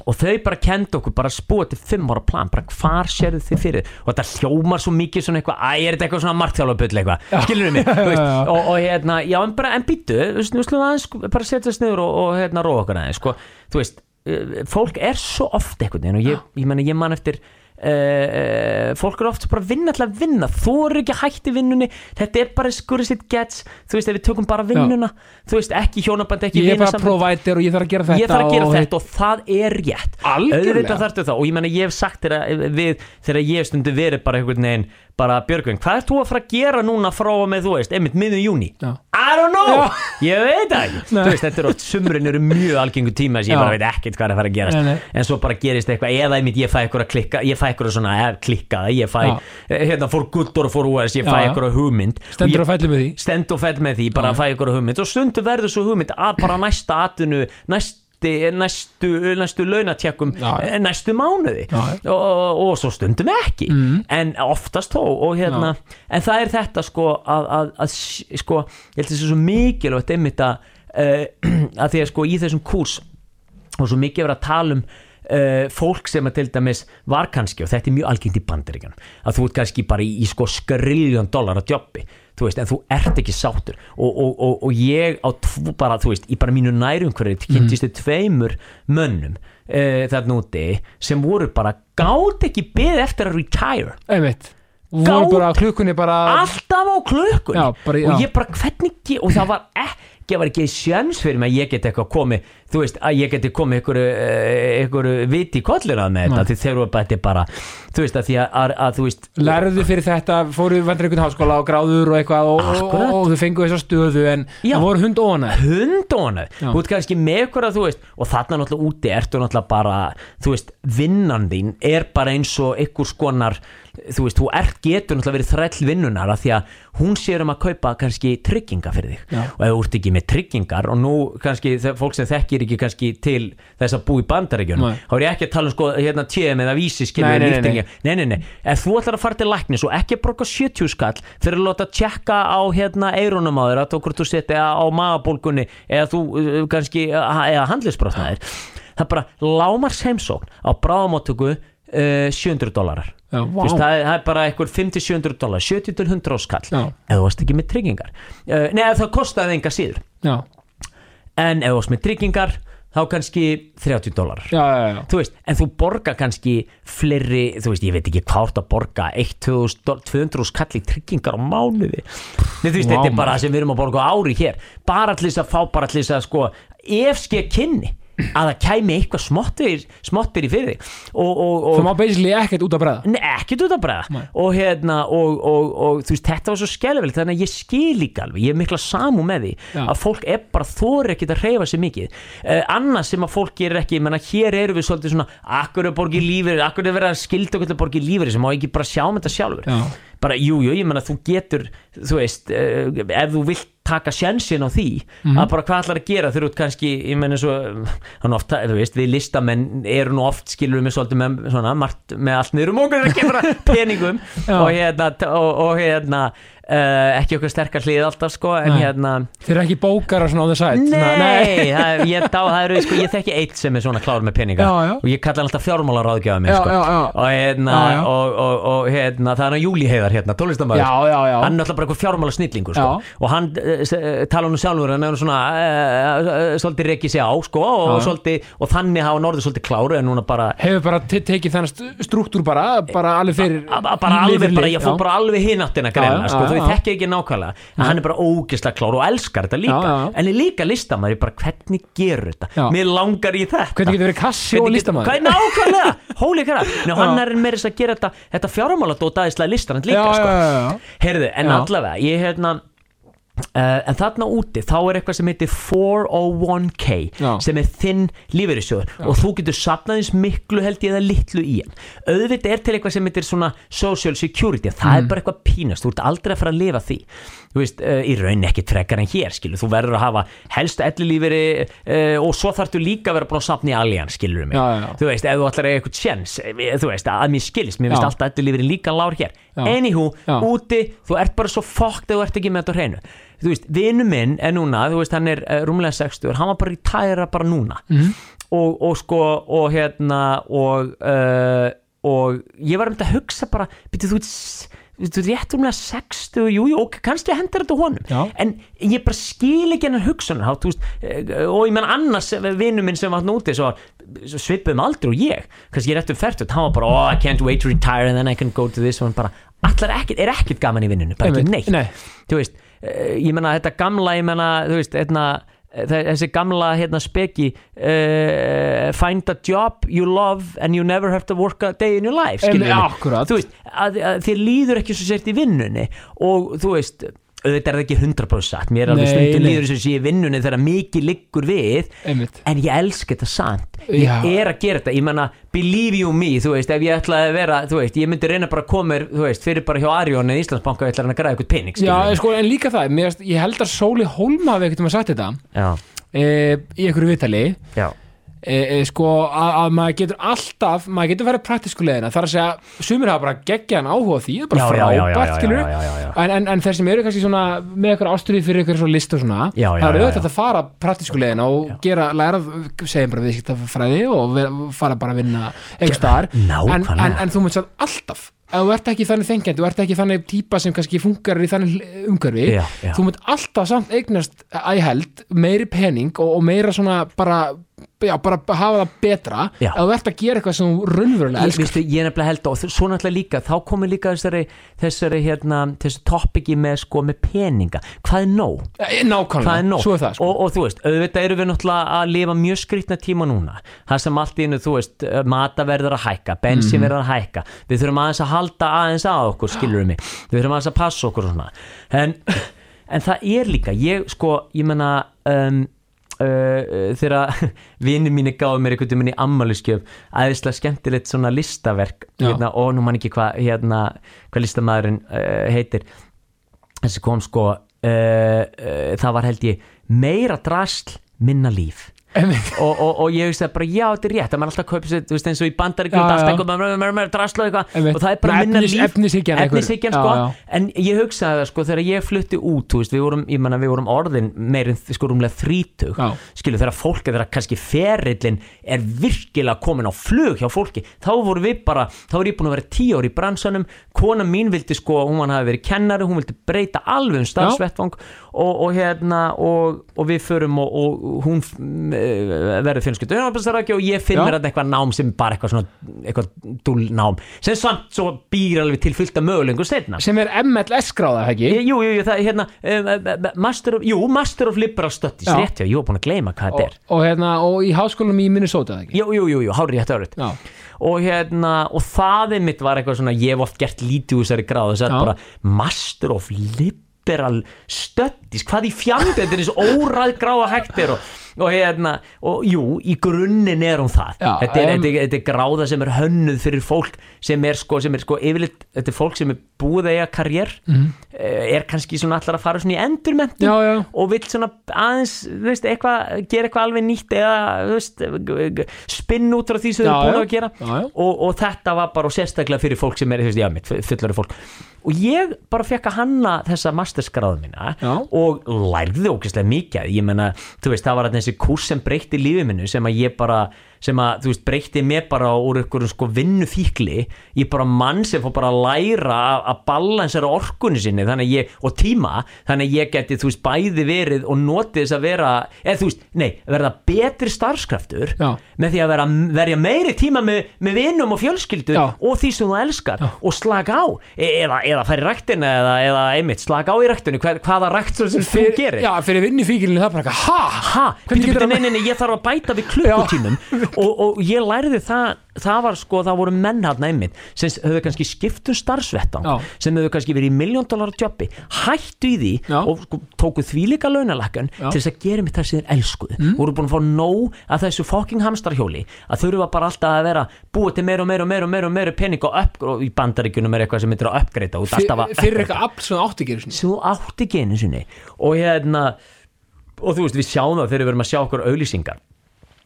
og þau bara kendi okkur bara spúa til fimm ára plan, bara hvar sérðu þið fyrir? Og þetta hljómar svo mikið svona eitthvað æ, er þetta eitthvað svona margþjálfabull eitthvað? Skilur við og, og hérna já, en bara, en býtu, þú veist, aðeins bara setjast niður og, og hérna róa okkur aðeins sko, þú veist, eh, fólk er svo oft veginn og ég, ég ég man eftir Uh, fólk er oft bara að vinna til að vinna. Þú eru ekki hægt í vinnunni. Þetta er bara skurri sitt gets. Þú veist ef við tökum bara vinnuna þú veist ekki hjónaband ekki ég er bara provider og ég þarf að gera þetta ég þarf að gera og þetta og það er rétt. Algjörlega. auðvitað þarftu það og ég menna ég hef sagt þér að við þegar ég hef stundu verið bara einhvern veginn bara Björgvin, hvað ert þú að fara að gera núna frá og með þú veist, einmitt miðum júni Já. I don't know, Já. ég veit það ekki þú veist, þetta er oft, sumrin eru mjög algengu tíma sem ég Já. bara veit ekkert hvað er að fara að gerast Nei, nei. en svo bara gerist eitthvað, eða einmitt ég fæ eitthvað að klikka ég fæ eitthvað svona, eða klikkaða, ég fæ Já. eh, hérna, for good or for worse, ég Já, fæ já. eitthvað hugmynd Og stendur ég- og fellur með því stend og fell með því, bara Já. að fæ ykkur hugmynd og stundu verður svo hugmynd að bara næsta atvinnu, næsti næstu, næstu launatjekkum Já, já. eh, næstu mánuði Já, já. og, og, og svo stundum ekki Mhm. en oftast þó og hérna, en það er þetta sko að, að, að sko, ég held þessi svo mikilvægt einmitt að, uh, að því að sko í þessum kúrs og svo mikið verið að tala um uh, fólk sem að til dæmis var kannski og þetta er mjög algengt í bandaríkjunum að þú ert kannski bara í, í sko skriljón dólar að jobbi þú veist, en þú ert ekki sáttur. Og, og, og, og ég á tvo, bara, þú veist, í bara mínu nærumhverju kynntist þið tveimur mönnum uh, þarna úti sem voru bara gátt ekki beð eftir að retire. Einmitt, voru bara klukkunni bara alltaf á klukkun Já, bara, já. og ég bara hvernig og það var ekki var ekki sjans fyrir mig að ég get eitthvað komið þú veist að ég geti komið ykkur, ykkur viti kollina með þetta Nei. því þeir eru bara, bara þú veist að því að, að, að þú veist lærðu fyrir þetta, fóru vandur einhvern háskóla og gráður og eitthvað og, og, Akkurat. og þau fengu þessa stöðu en það voru hund óna hundónu, Já. þú ert kannski með ykkur að þú veist, og þarna náttúrulega úti ertu náttúrulega bara, þú veist, vinnan þín er bara eins og ykkur skonar þú veist, þú ert getur náttúrulega verið þræll vinnunar að því að hún sér um að kaupa kannski trygginga fyrir þig Já. og ef þú ert ekki með tryggingar og nú kannski fólk sem þekkir ekki kannski til þess að bú í bandaríkjunum. Nei. þá er ég ekki að tala um sko hérna TM eða vísi skilur Nei, nei, nei, nei, nei, nei, ef þú ætlar að fara til læknis og ekki að borga 70 skall fyrir að láta tjekka á hérna eirunum á þér að hvort þú seti á magabólgunni eða þú uh, kannski uh, eða handlisbrotnaðir það er bara lámars heimsókn á bráðamáttöku uh, 700 dólarar Já, veist, vá. það, það er bara einhver 50-700 dólar 70-100 skall. Já. ef þú varst ekki með tryggingar. Uh, ef það kostaði enga síður. Já, en ef þú varst með tryggingar þá kannski 30 dólarar já, já, já. þú veist, en þú borga kannski fleiri, þú veist, ég veit ekki hvað þú borga 1-200 skall í tryggingar á mánuði. Nei, þú veist, Vá, þetta er bara það sem við erum að borga ári hér. Bara til þess að fá bara til þess að sko ef ske kynni að það kæmi eitthvað smottir smottir í fyrir þig. og, og, og Það má basically ekkert út að Nei, ekkert út að Nei. og hérna og, og, og þú veist, þetta var svo skelvilegt þannig að ég skil líka alveg, ég er mikla samú með því Já. að fólk er bara þóri ekkert að reyfa sig mikið uh, annað sem að fólk gerir ekki, ég menna hér erum við svolítið svona, akkur er borgið lífur akkur er verið að skilda okkur til borgið lífur sem má ekki bara sjá um þetta sjálfur Já. bara, jú, jú, ég menna þú getur þú veist, uh, ef þú vilt taka sjensin á því að bara hvað ætlar að gera ert kannski, ég menna svo hann ofta, þú veist, við listamenn eru nú oft skilur við svolítið með svona margt með allt niður um okkur að að peningum og hérna, og, og hérna uh, ekki okkur sterkar hlið alltaf sko, en Nei. hérna Þeir eru ekki bókar og svona á the side Nei, Svona- það, ég, dá, það eru, sko, ég þekki eitt sem er svona klár með peninga Já, já. og ég kalla alltaf fjármálaráðgjafa minn Já, sko. og hérna Já. Og, og, og hérna það er hann Júli Heiðar hérna, já hann er alltaf bara eitthvað fjármála snillingur sko. Og hann tala nú sjálfur hann er nú svona uh, svolítið reikið sig á sko, og, svolítið, og þannig hafa orðið svolítið kláru en núna bara Hefur bara te- tekið st- struktúr bara Bara alveg fyrir bara alveg, bara, ég fór bara alveg hináttina greina, sko, þú já. þekki ekki nákvæmlega en hann er bara ógislega klár og elskar þetta líka. Já, já, en er líka listamæður, ég bara hvernig gerur þetta? Já. mér langar í þetta. Hvernig getur verið kassi og er nákvæmlega? Hóli kæra Ná, hann er meira þess að gera þetta Þetta fjármála dótaðislega listarand líka sko. Heyrðu, en allavega Ég hérna Uh, en þarna úti þá er eitthvað sem heitir 401k Já. sem er þinn lífeyrissjóður. Og þú getur sapnað eins miklu held ég eða litlu í hann. Auðvitað er til eitthvað sem heitir svona social security, það Mm. er bara eitthvað pínast. Þú ert aldrei að fara að lifa því. Þú veist, uh, í raun ekki frekar en hér skilu þú verður að hafa helst ellilíferi uh, og svo þarftu líka að vera búin að sapna í aljan skilur mig, Já, já. þú veist, ef þú ætlar að eitthvað tjens, þú veist, að mér skilist. Mér Já. alltaf ellilíferi líka lár hér. Anywho, úti, þú ert bara svo fokkt ef þú ert ekki með þetta hreinu þú veist, vinnu minn er núna, þú veist, hann er uh, rúmlega 60, hann var bara í tæra bara núna Mhm. og, og sko og hérna og, uh, og ég var um þetta að hugsa bara, byrju þú veist þú rétt rúmlega 60, jú, jú, ok, kannski hendur þetta honum, Já. en ég bara skil ekki hennar hugsunar, þú veist eh, og ég menn annars vinnu minn sem var hann úti svo, svo svipuðum aldrei og ég kannski ég er rétt um færtut, hann var bara oh, I can't wait to retire and then I can go to this og hann bara, allar ekkert, er ekkert gaman í vinnunni bara ekki neitt Nei. þú veist, eh, ég menna þetta gamla ég menna, þú veist, hérna þe- þessi gamla hérna speki uh, find a job you love and you never have to work a day in your life akkúrat. þú veist, að, að þér líður ekki svo sért í vinnunni og þú veist auðvitað er það ekki 100% satt. Mér er alveg nei. líður að sé vinnunni þegar mikið liggur við Einmitt. en ég elska þetta samt. Ég Já. er að gera þetta, ég menna believe you me, þú veist, ef ég ætlaði að vera þú veist, ég myndi reyna bara að koma þú veist fyrir bara hjá Arjón eða Íslandsbanka og ætla hann að græða eitthvað pening Já, en, sko, en líka það, mér, ég held að Sóli Hólma hafi ekkert um að sagt þetta já, e, í einhverju vitali já, e, e, sko, að, að maður getur alltaf maður getur verið praktísku leiðina þar að segja, sumir hafa bara geggjaðan áhuga því það er bara Já, já, já, já, frábært, já, já, já, já, já. En, en, en þeir sem eru kannski svona með eitthvað ástriði fyrir eitthvað svona list og svona Já, já, það er já, auðvitað já. að fara praktísku leiðina og gera, læra, segjum bara viðskiptafræði og ver, fara bara að vinna einhver staðar en, en, en þú munt satt alltaf ef þú ert ekki þannig þengjandi, þú ert ekki þannig típa sem kannski funkar í þannig umhverfi Já, já. þú munt alltaf samt eignast að held, meiri pening og, og meira svona bara já, bara hafa það betra. Já. ef þú ert að gera eitthvað sem ég, elskar. veistu, ég er nefnilega held og svo náttúrulega líka, þá komur líka þessari þessari hérna, þessi topiki með sko með peninga, hvað er nóg? Eh, hvað er nákvæmlega, nóg? Svo er það sko. og, og þú veist, auðvitað eru við náttúrulega að lifa mjög skrýtna tíma núna. Það sem allt í einu, þú veist, mata verður að hækka bensin Mhm. verður að hækka. Við þurfum aðeins að halda aðeins að okkur skilur mig, við þurfum aðeins að passa okkur en, en það er líka ég sko, ég menna um, Uh, þegar vinið mínu gáði mér einhvern veginn í ammæliskjöf aðeinslega skemmtilegt svona listaverk hérna, og nú man ekki hvað hérna, hvað listamæðurinn uh, heitir þessi kom sko uh, það var held ég meira drasl minna líf. og, og, og ég veist að bara já þetta er rétt að maður alltaf kaupi sér, þú veist eins og í bandaríkjum alltaf eitthvað, maður maður- maður drasla eitthvað. Og það er bara minna líf efnishyggjan sko. En ég hugsaði það sko þegar ég flutti út veist, við vorum, ég manna við vorum orðin meirinn sko rúmlega þrítug. Já. skilu þegar fólk er þegar kannski ferillin er virkilega komin á flug hjá fólki þá voru við bara, þá er ég búin að vera tíu ár í bransanum, kona mín vildi sko hún hafi verið kennari, hún vildi breyta alveg um starfsvettvang. Og, og hérna og, og við förum og, og hún verður fjölskyldu unnabæstarækja og ég finn Já. mér þarna eitthvað nám sem bara eitthvað svona, eitthvað dúlnám sem samt svo býr alveg til fylgta mögulengur setna sem er MLS gráða, ekki? Jú, jú, jú, það er hérna uh, Master of, jú, Master of Liberal Studies Já. rétt, já, ég var búin að gleyma hvað þetta og, er og, hérna, og í háskólanum í Minnesota, ekki? Jú, jú, jú, jú, hárið rétt árið Já. og hérna, og það er mitt var eitthvað svona, ég hef oft gert lítið úr þessari gráð þess að Já. bara Master of Liberal Studies hvað í er þessi óræð gráða hægt er og, og hérna og jú, í grunninn er hún það. Já, þetta, er, em- þetta, er, þetta er gráða sem er hönnuð fyrir fólk sem er sko, sem er sko yfirleitt, þetta er fólk sem er búið að eiga karriér Mhm. er kannski svona allar að fara svona í endurmentum og vill svona aðeins veist, eitthvað, gera eitthvað alveg nýtt eða þú veist, spinn út frá því sem þau eru búin að gera. Já, já. og, og þetta var bara sérstaklega fyrir fólk sem er, þú veist, já, mitt, fullari fólk og ég bara fekk að hanna þessa masterskráðu mína Já. og lærði ógeðslega mikið ég menna, þú veist, það var þessi kurs sem breytti lífið minnu sem að ég bara sem að, þú veist, breytti mér bara úr einhverjum sko vinnufíkli ég bara mann sem fór bara að læra að- balansera orkunni sinni ég, og tíma, þannig að ég geti þú veist, bæði verið og notið þess að vera eða þú veist, nei, verða betri starfskraftur Já. með því að vera, verja meiri tíma með, með vinnum og fjölskyldu Já. og því sem þú elskar og slaka á e eða, eða færi ræktina eða, eða einmitt slaka á í ræktinu Hver, hvaða rækt sem þú gerir. Já, fyrir vinnufíkilinu það er bara eitthvað, ha? ha, Hvernig bíddu, getur bíddu, hann- nei, nei, nei, ég þarf að bæta við klukkutímum og, og ég lærði það það var sko, það voru menn hann einmitt sem höfðu kannski skipt um starfsvettan sem höfðu kannski verið í miljón dólar jobbi hættu í því Já. og sko, tóku því líka launalækkan Já. til þess að gera mitt það sem þeir elskuðu mm. voru búin að fá nóg að þessu fucking hamstarhjóli að þurfa bara alltaf að vera búið til meira og meira og meira og meira, meira pening og, upp, og í bandaríkjunum er eitthvað sem myndir að uppgreita Fyrir eitthvað afl sem átti sinni. sem átti sinni og hérna og þú veist við sjáum það þegar við verum að sjá okkur auðlýsingar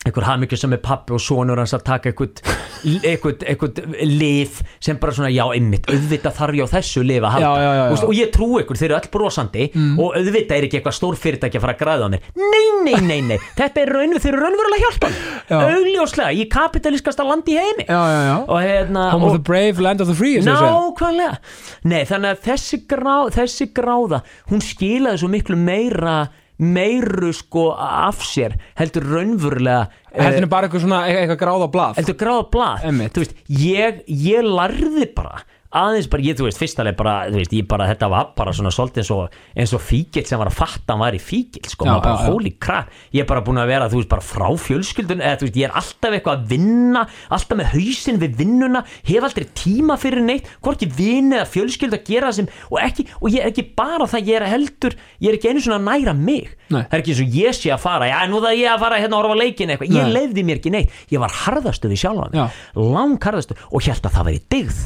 einhver hafmyggju sem er pappi og sonur hans að taka eitthvað lif sem bara svona já einmitt auðvitað þarf ég á þessu lif að halda. Já, já, já, veist, og ég trú ykkur, þeir eru öll brosandi og auðvitað er ekki eitthvað stór fyrirtæki að fara að græða á mér nei, nei, nei, nei, þetta er raun þeir eru raunverulega að hjálpa Já. mér augljóslega, í kapitalískasta landi í heimi. Og hérna Home og, of the brave, land of the free, og. Nákvæmlega. Nei, þannig að þessi, grá, þessi gráða hún skilaði svo miklu meira meiru sko af sér heldur raunverulega Heldur en bara eitthvað svona, eitthvað gráð á blað. heldur gráða blað veist, ég, ég lærði bara aðeins bara, ég, þú veist, fyrstalega bara, þú veist, ég bara, þetta var bara svona svolítið eins og, eins og fíkil sem var að fatta hann var í fíkil, sko, Já, maður bara, já, já. holy crap ég er bara búin að vera, þú veist, bara frá fjölskyldun eða, þú veist, ég er alltaf eitthvað að vinna alltaf með hausinn við vinnuna hef aldrei tíma fyrir neitt, hvorki vinn eða fjölskyldu að gera það sem og ekki, og ég er ekki bara það, ég er heldur ég er ekki einu svona að næra mig Nei. það er ekki eins og ég sé að fara, já, nú það ég að fara hérna að horfa á leikin eitthvað, ég Nei. leiði mér ekki neitt ég var harðastu við sjálfan Já. lang harðastu og held að það væri digð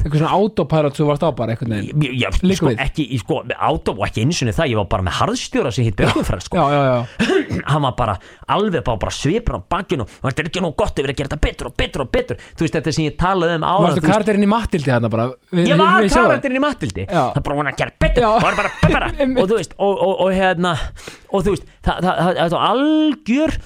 Eitthvað sem þú varst á bara ég, ég, Liggur sko, ekki, sko, átó og ekki eins og það, ég var bara með harðstjóra sem hitt Björgunfræð, sko. Já, já, já. hann var bara alveg bara, bara svipur á bakinu og þetta er ekki nú gott, við erum að gera þetta betur og betur og betur. Þú veist, þetta sem ég talaði um þú veist, karakterinn í Mattildi hérna bara? Við- ég var karakterinn í Matildi Já. það bara hún að gera betur. Já. og bara og þú veist, og, og, og hérna og þú veist, það, það, það, það, algjör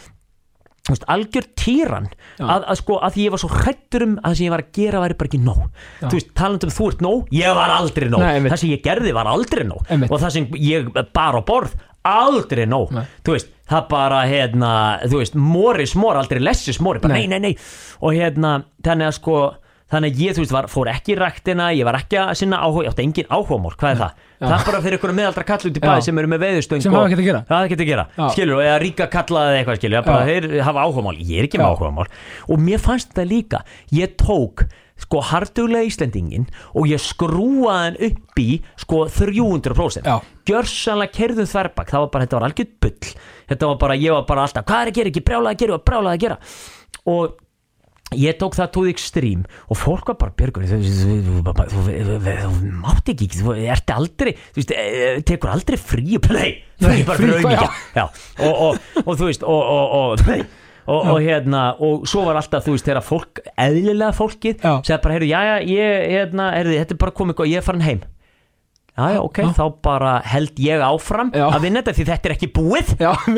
algjör týran að, að sko, að ég var svo hrættur um að það sem ég var að gera væri bara ekki nóg Já. þú veist, talandi um þú ert nóg, ég var aldrei nóg Nei, það sem ég gerði var aldrei nóg Einmitt. og það sem ég bar á borð aldrei nóg Nei. þú veist, það bara hérna, þú veist, mori smór aldrei lessi smóri, bara Nei. nei, nei, nei og hérna, þannig að sko þannig að ég, þú veist, var, fór ekki í ræktina ég var ekki að sinna áhuga, ég átti engin áhugamál hvað er það? Já. Það er bara fyrir ykkur meðaldra kall út í bæ Já. sem eru með veðustöng Sem hafa ekkert að gera. Það er ekkert að gera, Já. skilur, eða ríka kallaði eitthvað, skilur, bara Já. þeir hafa áhugamál ég er ekki með áhugamál og mér fannst þetta líka ég tók sko hartuglega Íslendingin og ég skrúaði hann upp í sko 300% Já. gjörsanlega kerðum þverbak það var bara, þetta var algjörð bull þetta var bara, ég var bara alltaf, hvað er að gera, ekki brjálaði að gera og brjálaði að gera og ég tók það tóð ekstrím og fólk var bara björgur þú, mátt ekki þú ert aldrei þú veist, eh, tekur aldrei frí já, og, þú veist og, og, og, nei, og, og hérna og svo var alltaf, þú veist, þegar fólk eðlilega fólkið, segði bara, heyrðu, já, já, ég hérna, heyrðu, þetta er bara komið og ég er farin heim já, já, ok, Já. þá bara held ég áfram Já. að vinna þetta því þetta er ekki búið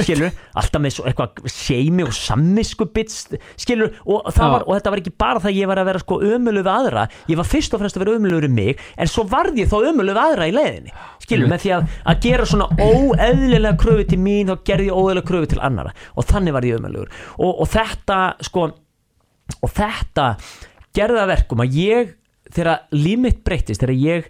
skilur, alltaf með eitthvað seimi og sammisku bits skilur, og, var, og þetta var ekki bara það að ég var að vera sko ömuluð við aðra. Ég var fyrst og fremst að vera ömuluður í mig en svo varð ég þá ömuluð við aðra í leiðinni skilur, með því að, að gera svona óeðlilega kröfu til mín þá gerði ég óeðlilega kröfu til annara og þannig var ég ömuluður og, og þetta sko og þetta að verkum að ég þegar líf mitt breyttist þegar ég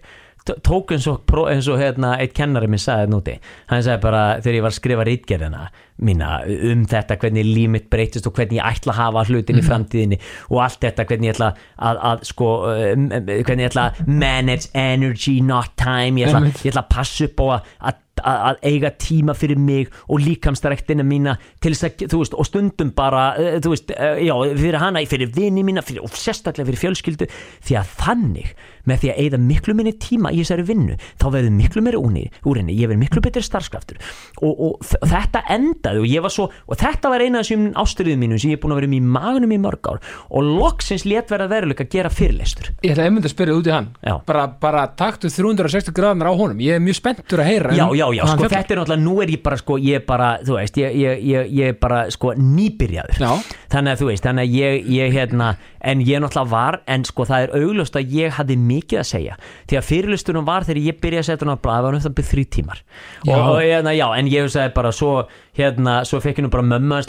tók eins og, eins og hérna, eitt kennari minn sagði núti hann sagði bara þegar ég var að skrifa rítgerðina mína um þetta hvernig líf mitt breytist og hvernig ég ætla að hafa hlutin í framtíðinni og allt þetta hvernig ég ætla að, að sko, um, um, hvernig ég ætla að manage energy not time. Ég ætla, ég ætla að passa upp á að, að að að eiga tíma fyrir mig og líkamstarektina mína til þess að, þú veist, og stundum bara, eh, þú veist, eh, já, fyrir hana, fyrir vini mína, fyrir, og sérstaklega fyrir fjölskyldu, því að þannig, með því að eigða miklu minni tíma í þessari vinnu, þá verður miklu meiri úr, úr henni, ég verður miklu betri starfskraftur. Og, og, þetta endaði og ég var svo, og þetta var eina af þessum ástriðum mínum sem ég er búin að vera með í magunum í mörg ár. Og loksins lét vera veruleika að gera fyrirlestur. Ég ætla einmitt að spyrja út í hann. Bara, bara taktu 360 gráðunar á honum. Ég er mjög spenntur að heyra já, um já, já, sko þetta er náttúrulega, nú er ég bara sko, ég er bara, þú veist, ég, ég, ég, ég er bara sko nýbyrjaður. Þannig að þú veist, þannig að ég, ég hérna en ég náttúrulega var, en sko það er augljóst að ég hafði mikið að segja. Því að fyrirlustunum var þegar ég byrjaði að setja hún á blað var um það byrð þrý tímar. Já. og, og hérna, já, en ég sagði bara svo hérna, svo fekk henni bara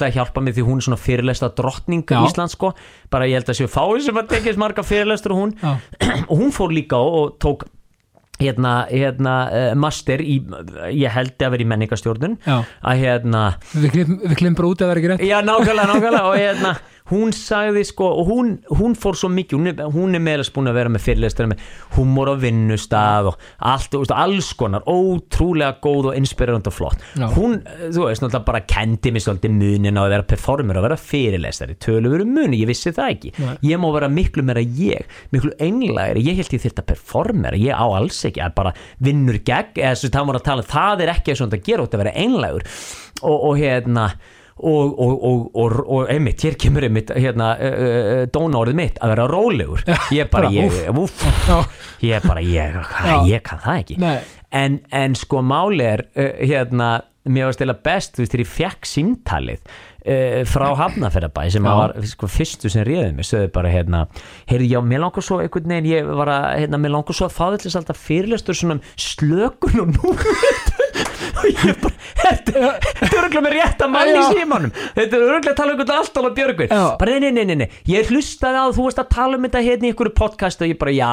að hjálpa mig því hún er svona fyrirlesta drottning Já. Íslands sko, bara ég held að séu fáið sem að tekist marga fyrirlestur og hún og hún fór líka og, og tók hérna, hérna uh, master í, ég held að vera í menningastjórnun Já. að hérna Við klippum bara út það er ekki rétt. Já nákvæmlega, nákvæmlega. Og hérna hún sagði sko og hún, hún fór svo mikið, hún er, hún er meðlega búin að vera með fyrirlestur með humor á vinnustað og allt, veist, alls konar ótrúlega góð og inspirerand og flott. Já. hún, þú veist, náttúrulega bara kendi mér svolítið munin á að vera performer og vera fyrirlestari, tölu veru muni, ég vissi það ekki. Nei. ég má vera miklu meira ég miklu einlægri, ég held ég þyrfti að performera ég á alls ekki, að bara vinnur gegn, eða svo það voru að tala, um, það er ekki svona að gera út að vera einlægur. Og, og hérna og, og, og, og, og einmitt, hér kemur einmitt hérna, uh, dónaorðið mitt að vera rólegur. Ég bara, ég, úf, ég bara, ég, ég kann það ekki. En, en sko máli er uh, hérna, mér var stila best þú veist, þegar ég fekk símtalið uh, frá Hafnafjörðabæ sem var sko, fyrstu sem réðið mig, sögðu bara hérna, heyrðu, já, mér langar svo einhvern veginn, ég var að, hérna, mér langar svo að fá þetta alltaf fyrirlestur svona um slökun og nú og ég bara, þetta er örgulega með rétta mann í Já. símanum? Þetta er örgulega að tala um alltaf Björgvin? Já. bara nei, nei, nei, nei, ég hlustaði á þú veist að tala um þetta hérna í einhverju podcast. Og ég bara, já,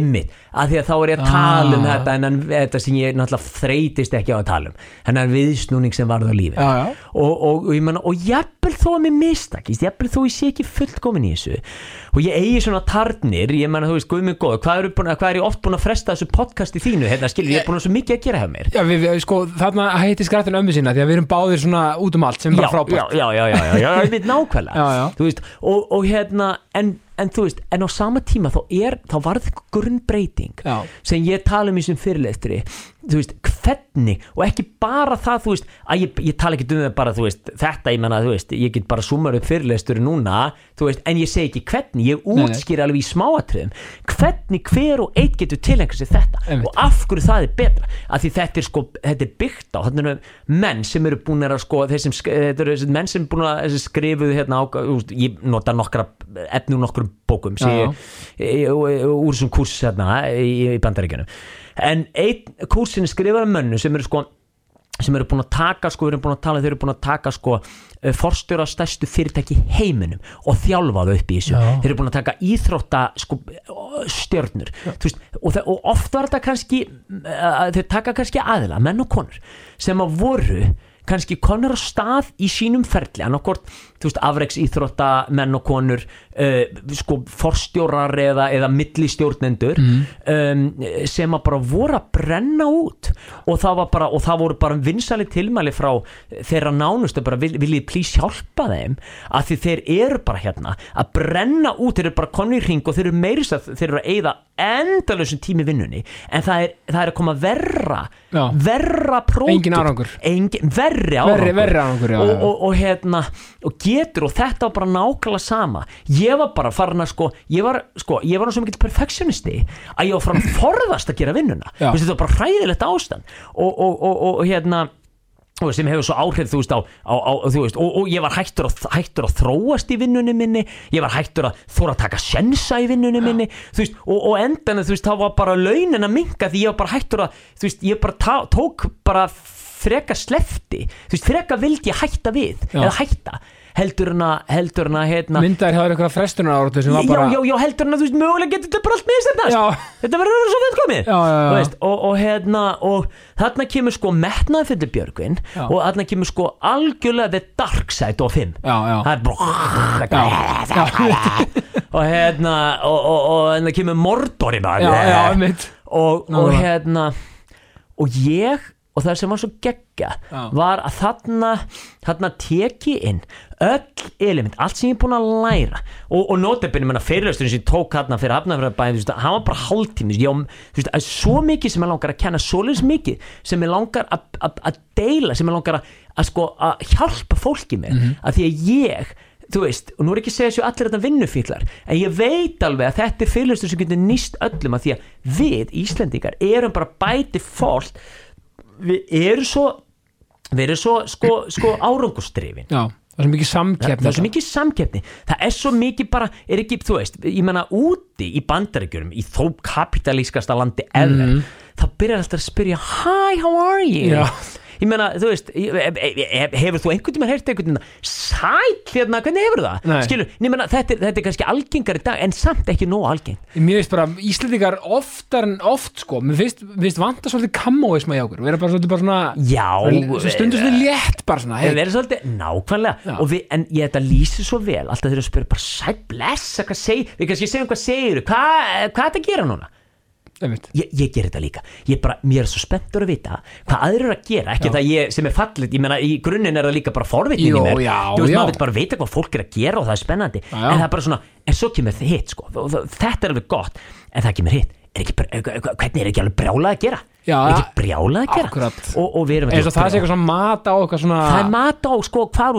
ymmit að því að þá er ég að tala um Ah. þetta en en þetta sem ég náttúrulega þreytist ekki á að tala um. Hennar viðsnúning sem varð á lífi. Já, já. og, og, og ég menna, og jafnvel þó að mér mistakist, jafnvel þó ég sé ekki fullkomin í þessu og ég eigi svona tarnir, ég menna, þú veist, guð mig góð hvað, eru búin, að- hvað er ég oft búin að fresta þessu podcasti þínu, hérna, skilur, ég er búin að svo mikið að gera hjá mér. Já, við, við, sko, þarna heiti skrattin ömmu sína því að við erum báðir svona út um allt sem er já, bara frábært. já, já, já, já, já, já, Já, og, og en, en þú veist, en á sama tíma þá er, þá varð grunnbreyting Já. sem ég tala um í sem fyrirlestri þú veist, hvernig? Og ekki bara það, þú veist, að ég, ég tala ekki um það bara, þú veist, þetta, ég menna, þú veist ég get bara sumar upp fyrirlestur núna þú veist, en ég segi ekki hvernig, ég útskýr alveg í smáatriðum, hvernig hver og einn getur tilhengur sér þetta Einmitt. og af hverju það er betra. Af því þetta er sko, þetta er byggt á þetta eru menn sem eru búin að sko sk- þetta eru menn sem búin að skrifuðu hérna á, úst, ég nota nokkra efni úr nokkrum bókum sem ég, ég- úr þessum kurs hérna í, í bandaríkjunum en einn kursin er skrifað um mönnu sem eru sko sem eru búin að taka sko, við erum búin að tala þeir eru búin að taka sko forstjóra stærstu fyrirtæki heiminum og þjálfa þau upp í þessu Já. þeir eru búin að taka íþrótta sko, stjörnur veist, og, og oft var þetta kannski þeir taka kannski aðila, menn og konur sem að voru kannski konur á stað í sínum ferli annarkort, þú veist, afreiks íþrótta menn og konur uh, sko, forstjórar eða, eða millistjórnendur um, sem að bara voru að brenna út. Og það, var bara, og það voru bara vinsali tilmæli frá þeirra nánustu bara vil, viljið plís hjálpa þeim? Að því þeir eru bara hérna að brenna út, þeir eru bara konur í hring og þeir eru meiris að þeir eru að eyða endalausum tími vinnunni. En það er, það er að koma verra Já. verra pródúkt. Engin árangur. Engin, verri árangur, Verri- verri árangur, já, og, og, og hérna og getur og þetta var bara nákvæmlega sama. Ég var bara farin að sko ég var, sko, ég var svo mikill perfektionisti að ég var farin að forðast að gera vinnuna. Veist, þetta var bara hræðilegt ástand. Og, og, og, og, hérna sem hefur svo áhrif þú veist á, á, á þú veist, og, og ég var hættur að, hættur að þróast í vinnunni minni. Ég var hættur að þóra að taka sjensa í vinnunni minni. Þú veist, og, og endan þú veist, þá var bara launin að minka því ég var bara hættur að þú veist, ég bara tá, tók bara freka slefti, þú veist, freka vildi ég hætta við, Já. eða hætta heldur en að, heldur en að hérna, myndaðir hjá þér eitthvað frestunar áratu sem var já, bara já, já, heldur en að þú veist, mögulega getur þetta bara allt miðstefnast Já. þetta verður svo Já, já, já. Þú veist, og, og hérna og þarna kemur sko metnaðfyllir Björgvin Já. og þarna kemur sko algjörlega the dark side of him Já, já. það er bara og hérna og, hérna kemur Mordor í maður já, já, og, hérna og ég og það sem var svo geggja Já. var að þarna þarna teki inn öll element, allt sem ég er búin að læra. Og, og notabene, menna fyrirlösturinn sem ég tók hann fyrir veist, hann var bara hálftími ég, þú veist, að svo mikið sem ég langar að kenna svoleiðis mikið sem ég langar að- deila, sem ég langar að, sko, að hjálpa fólki með, að því að ég þú veist, og nú er ekki að segja svo allir þetta vinnufíklar, en ég veit alveg að þetta er fyrirlöstur sem getur nýst öllum að því að við, Íslendingar, erum bara bæti fólk við erum svo við erum svo sko, sko árangustrifin já, það er svo mikið samkeppni það er svo mikið samkeppni. Það er svo mikið bara, er ekki, þú veist ég menna úti í bandaríkjurum í þó kapitalískasta landi ever þá byrjar alltaf að spyrja hi, how are you? Já. Ég menna, þú veist e- e- e- hefur þú einhvern tímann heyrt einhvern tímann sæl hérna, hvernig hefur það Nei. skilur, ég menna, þetta, er- þetta er kannski algengar í dag en samt ekki nóg algeng Mér finnst bara Íslendingar oftar en oft sko Mér finnst, mér finnst vanta svolítið kammóisma í okkur Við erum bara svolítið bara svona já, Stundum svolítið létt bara svona hey, verið svolítið nákvæmlega Já. og við, en ég þetta lýsir svo vel alltaf þegar við spyrir bara sæl blessa hvað segir, við kannski segjum hvað segir hvað, hvað er þetta að gera núna. Ég, ég ger þetta líka, ég bara, mér er svo spenntur að vita hvað aðrir eru að gera, ekki Já. það ég sem er fallit, ég meina í grunninn er það líka bara forvitnin Jú, í mér, þú veist maður vil bara vita hvað fólk er að gera og það er spennandi. Já, já. en það er bara svona, en svo kemur þið hitt sko, þetta er alveg gott en það kemur hitt, er ekki, bara- hvernig er ekki alveg brjálað að gera, Já, er ekki brjálað að gera? Og, og við erum eins og það sé eitthvað svona mat á eitthvað svona það er mat á sko hvað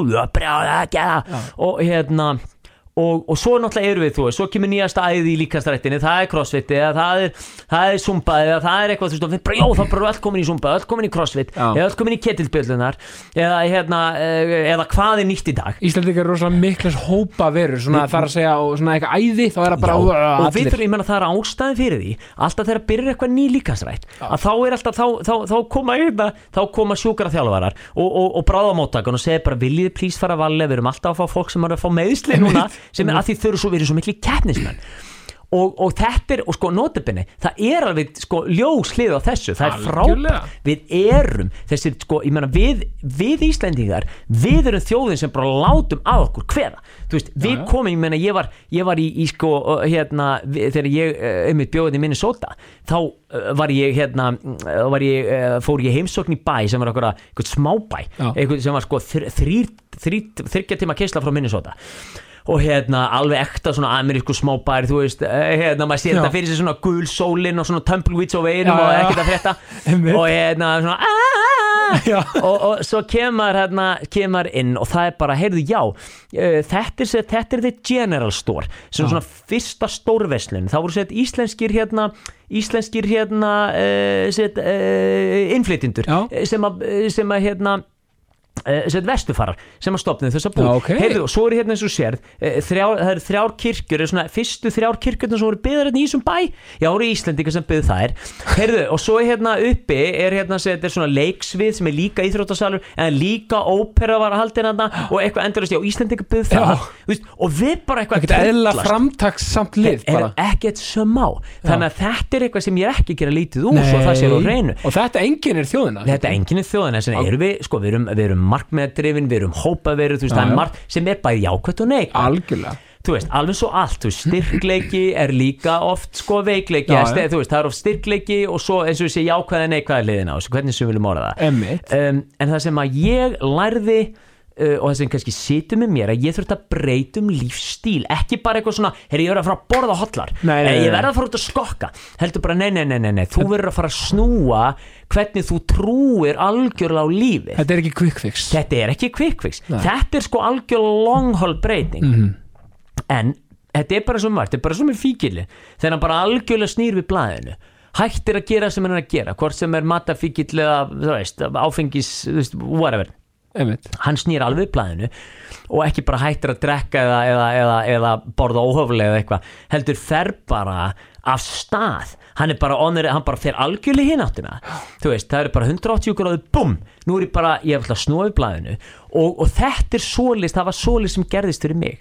og og, og svo náttúrulega eru við þú veist, svo kemur nýjasta æði í líkastrættinni, það er crossfit eða það er, það er zumba eða það er eitthvað, þú veist, og við bara, já, þá bara öll komin í zumba öll komin í crossfit, Já. eða öll komin í ketilbjöllunar eða hérna, eh, eða hvað er nýtt í dag? Íslendingar eru rosalega miklas hópa verur svona þar að segja og svona eitthvað æði þá er það bara Já, uh, og við þurfum, ég menna það er ástæðin fyrir því alltaf þegar byrjar eitthvað ný líkansrætt að þá er alltaf, þá, þá, þá koma hérna, þá koma sjúkara þjálfarar og, og, og bráðamóttakan og segir bara viljið plís fara að valja, við erum alltaf að fá fólk sem sem er að því þau eru svo, erum svo miklu keppnismenn. Og, og þetta er, og sko notabinni það er alveg sko ljós hlið á þessu. Það er frábært, við erum þessir sko, ég menna við, við Íslendingar, við erum þjóðin sem bara látum að okkur hveða þú veist, við já. komum, ég menna ég var ég var í, í sko, hérna við, þegar ég, einmitt bjóðið í Minnesota þá var ég, hérna var ég, fór ég heimsókn í bæ sem var okkur, eitthvað smábæ eitthvað sem var sko þrýr, þrýr, þryggja tíma keisla frá Minnesota og hérna alveg ekta svona amerísku smábær þú veist, eh, hérna maður sér þetta fyrir sig svona gul sólin og svona tumbleweeds á veginum og ekkert að frétta og hérna svona "Ah!" Já. og, og svo kemur hérna kemur inn og það er bara, heyrðu já uh, þetta, er, þetta er general store sem Já. svona fyrsta stórveslun þá voru sett íslenskir hérna íslenskir hérna uh, set, uh, innflytindur Já. eh, sem að, sem að hérna uh, sem vestufarar sem að stopnið þessa búð. Já, ok. Heyrðu, og svo er hérna eins og sérð uh, þrjár, það eru þrjár kirkjur svona, fyrstu þrjár kirkjurnar sem voru byggðar hérna í þessum bæ. Já, voru Íslendingar sem byggðu þær. Heyrðu, og svo er hérna uppi er hérna sem þetta er svona leiksvið sem er líka íþróttasalur en líka ópera var að halda hérna og eitthvað endurist, já, Íslendingar byggðu það. Veist, og við bara eitthvað ekkert eðla tröllast. framtaks samt lið er bara. ekkert smá. Þannig að þetta er eitthvað sem ég er ekki að gera lítið úr svo það og markmiðadrifin, við erum hópaveru, þú veist, Já, er margt sem er bæði jákvætt og Þú veist, alveg svo allt, veist, styrkleiki er líka oft, sko, veikleiki, Já, þú veist, það er oft styrkleiki og svo eins og við sé jákvæða neikvæða liðina þessu, hvernig sem við viljum orða það. Um, en það sem að ég lærði og það sem kannski situr með mér að ég þurft að breyta um lífstíl ekki bara eitthvað svona, herri ég verður að fara að borða hotlar Nei, nei, Eh, ég verður að fara út að skokka. Heldur bara, nei, nei, nei, nei, nei. þú verður að fara að snúa hvernig þú trúir algjörlega á lífið. Þetta er ekki quick fix. Þetta er ekki quick fix. Nei. þetta er sko algjörlega long haul breyting. Mhm. en þetta er bara svo margt, þetta er bara svo með fíkili þegar hann bara algjörlega snýr við blaðinu. Hættir að gera sem hann er að gera hvort sem er matafíkil eða áfengis, whatever Einmitt. hann snýr alveg við blaðinu og ekki bara hættir að drekka eða, eða, eða, eða borða óhöflega eða eitthvað heldur fer bara af stað. Hann er bara, onir, hann bara fer algjörlega hinn áttina. Veist, það eru bara 180 gráður bum, nú er ég bara, ég hef alltaf snúið blaðinu og, og þetta er svolist það var svolist sem gerðist fyrir mig.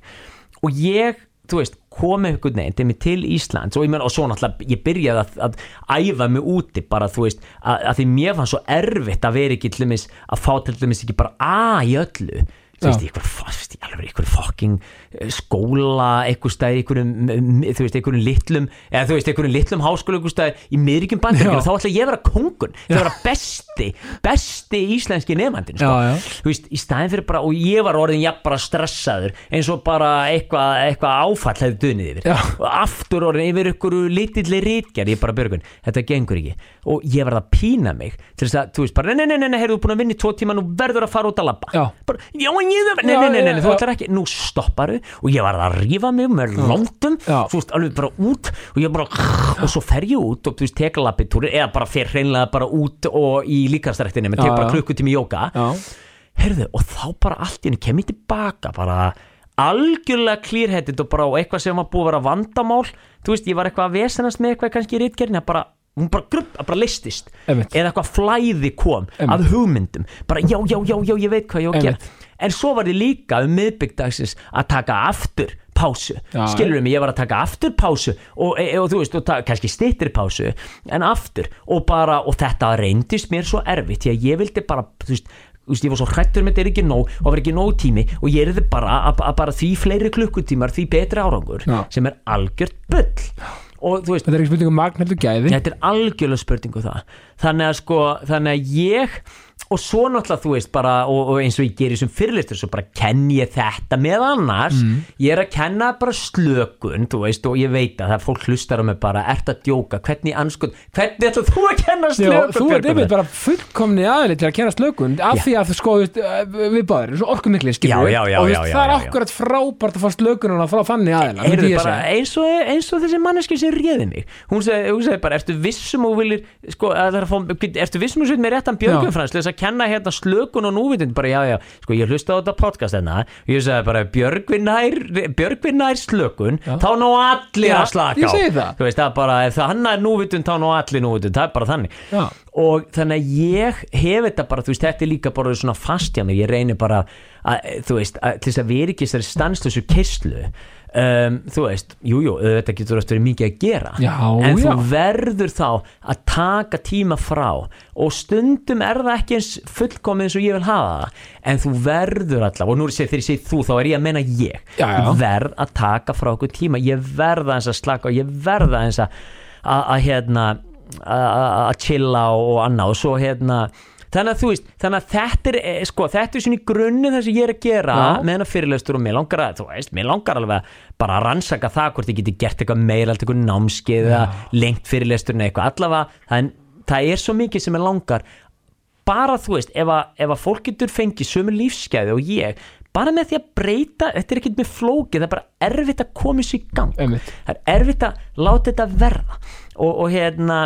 Og ég, þú veist, komið einhvern veginn til mig til Íslands og menn og svo náttúrulega ég byrjaði að, að æfa mig úti bara þú veist, að, að því mér fannst svo erfitt að vera ekki til dæmis að fá til dæmis ekki bara A í öllu þú veist, í ykkur, þú veist, í alveg ykkur fucking eh, skóla, einhver stæð þú veist, ykkur litlum eða þú veist, ykkur litlum háskóla ykkur stæð í miðríkjum bandaríkjum, Já. þá ætla ég að vera kongun það að vera besti, besti íslenski nefandinn, sko. Þú veist, í staðin fyrir bara, og ég var orðin jafn bara stressaður, eins og bara eitthvað eitthva áfall hefði dunnið yfir. Já. og aftur orðin yfir ykkur litilli rítgerð, ég bara björgun, þetta gengur ekki. Og ég var að pína mig til þess að, þú veist, bara, nei, nei, nei, nei, að að að þú ætlar ekki. Nú stopparu og ég var að rífa mig með lóndum, Já. þú veist, alveg bara út og ég bara, og svo fer ég út og þú veist, teka lappitúri, eða bara fer hreinlega bara út og í líkastræktinu, menn Já, tek bara klukkutími jóka herðu, og þá bara allt í henni kem ég tilbaka bara algjörlega klírhettit og bara og eitthvað sem var búið að vera vandamál. Þú veist, ég var eitthvað að vesenast með eitthvað kannski í rítgerðin að bara, hún bara grupp, að bara listist eða eitthvað flæði kom Einmitt. af hugmyndum, bara já, já, já, já, ég veit hvað ég á að gera en svo var ég líka um miðbyggdagsins að taka aftur pásu, Já, skilur mig, ég var að taka aftur pásu og, e, og þú veist, og kannski styttri pásu en aftur. Og bara, og þetta reyndist mér svo erfitt því að ég vildi bara, þú veist þú veist, ég var svo hrættur með þetta er ekki nóg og það var ekki nóg tími og ég er þið bara að, að bara því fleiri klukkutímar, því betri árangur Já. sem er algjört bull. Og þú veist, þetta er ekki spurning um magn heldur gæði. Þetta er algjörlega spurningu það. Þannig að sko, þannig að ég og svo náttúrulega þú veist bara og, og eins og ég gerir sem fyrirlistur svo bara kenn ég þetta með annars. Mm. ég er að kenna bara slökun veist og ég veit að það er fólk hlustar á mig bara ert að djóka, hvernig anskot hvernig ætlar þú að kenna slökun þú ert einmitt bara fullkomni aðli til að kera slökun af Já. því að þú sko þú veist, eh, við báðir, svo orku mikli skilur og það er akkurat frábært að fá slökununa frá Heyrðu bara, eins eins og þessi manneski sem réði mig. Hún segi, bara, ertu vissum og viljir sko, er ertu vissum og sveit með réttan Björgvin þess að kenna hérna slökun og núvitund, bara já, já, sko ég hlusta á þetta podcast hérna, og ég segi bara Björgvin nær, Björgvin nær slökun þá ná allir Já, að slaka á. þú veist, það bara, ef það hann er núvitund þá ná allir núvitund, það er bara þannig. Já. og þannig að ég hef þetta bara, þú veist, þetta er líka bara svona fast hjá mig, ég reynir bara að, þú veist, að, til þess að vera ekki þessari stanslösu keislu um, þú veist, jújú, jú, þetta getur eftir verið mikið að gera Já, en þú já. verður þá að taka tíma frá og stundum er það ekki eins fullkomið eins og ég vil hafa það en þú verður allavega, og nú er þegar ég segi þú þá er ég að menna ég Já. Þú verð að taka frá okkur tíma ég verða eins að slaka og ég verða eins að að að, hérna að að chilla og annað og svo hérna þannig að þú veist, þannig að þetta er eh, sko, þetta er svona í grunni það sem ég er að gera Já. með hennar fyrirlestur og mér langar að þú veist, mér langar alveg að bara að rannsaka það hvort ég geti gert eitthvað meira alltaf eitthvað námskeið eða lengt fyrirlesturinn eða eitthvað. Allavega, það er, það er svo mikið sem ég langar. Bara þú veist, ef að, ef að fólk getur fengið sömu lífsgæði og ég bara með því að breyta, þetta er ekkert með flókið það er bara erfitt að koma þessu í gang. Einmitt. það er erfitt að láta þetta verða. Og, og hérna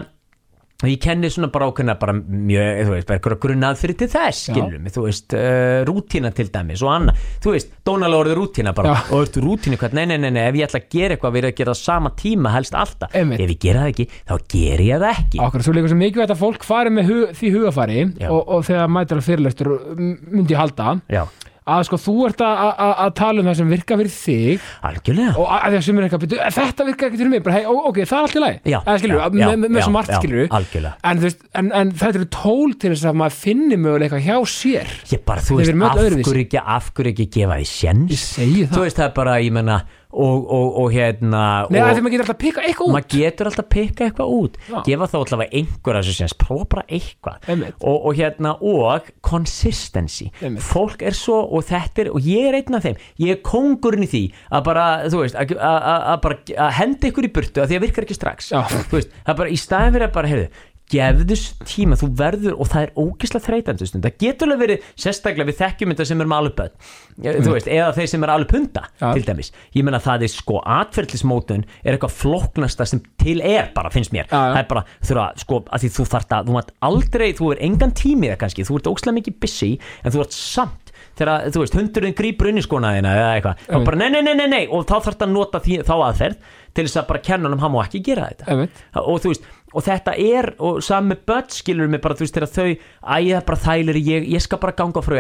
og ég kenni svona bara ákveðna bara mjög, þú veist, bara eitthvað grunnað fyrir til þess mig, þú veist, uh, rútína til dæmis og annað, þú veist, dónalega orðið rútína bara, Já. og ertu rútínu hvað, nei, nei, nei, nei ef ég ætla að gera eitthvað, við erum að gera það sama tíma helst alltaf, Einmitt. ef ég gera það ekki þá ger ég það ekki. Akkurat, svo líka svo mikilvægt að fólk fari með hug, því hugafari Já. og, og þegar mætir að fyrirlestur m- myndi halda. Já, að sko þú ert að, tala um það sem virka fyrir þig. Algjörlega. Og að því að sem er eitthvað byrju, þetta virka ekki fyrir mig bara, hey, ó, ok, það er allt í lagi. Eða, skilur, já, með, já, með, svo margt já, skilur en, veist, en, en þetta eru tól til þess að maður finni mögulega hjá sér. Ég bara, þú veist, af hverju ekki af hverju ekki gefa því segi þú það veist það er bara, ég menna og, og, og hérna Nei, og, að maður getur alltaf að pikka eitthvað út. maður getur alltaf að pikka eitthvað út. Já. gefa þá allavega einhver að þessu séns prófa bara eitthvað. Og, og hérna og consistency. Einmitt. fólk er svo og þetta er og ég er einn af þeim, ég er kóngurinn í því að bara, þú veist, að, að, að, að bara að henda ykkur í burtu að því að virkar ekki strax. Veist, það er bara í staðin fyrir að bara, heyrðu gefðu þessu tíma, þú verður og það er ógislega þreytandi stund, það getur alveg verið sérstaklega við þekkjum þetta sem er alveg börn þú veist, eða þeir sem er alveg punda Mm. Já. til dæmis, ég menna það er sko atferðlismótun er eitthvað flóknasta sem til er bara, finnst mér, Já, já. það er bara þurfa, sko, að því þú þarft að, þú mátt aldrei þú er engan tími það kannski, þú ert ógislega mikið busy en þú ert samt þegar, þú veist, hundurinn grípur inn í skona þína eða eitthvað, þá Mm. bara nei, nei, nei, nei, nei og þá þarf að nota því, þá aðferð til þess að bara kenna hann um hann má ekki gera þetta Einmitt. og þú veist, og þetta er og saman með börn skilur mig bara þú veist þegar þau, æ, það er bara þælir ég, ég skal bara ganga frá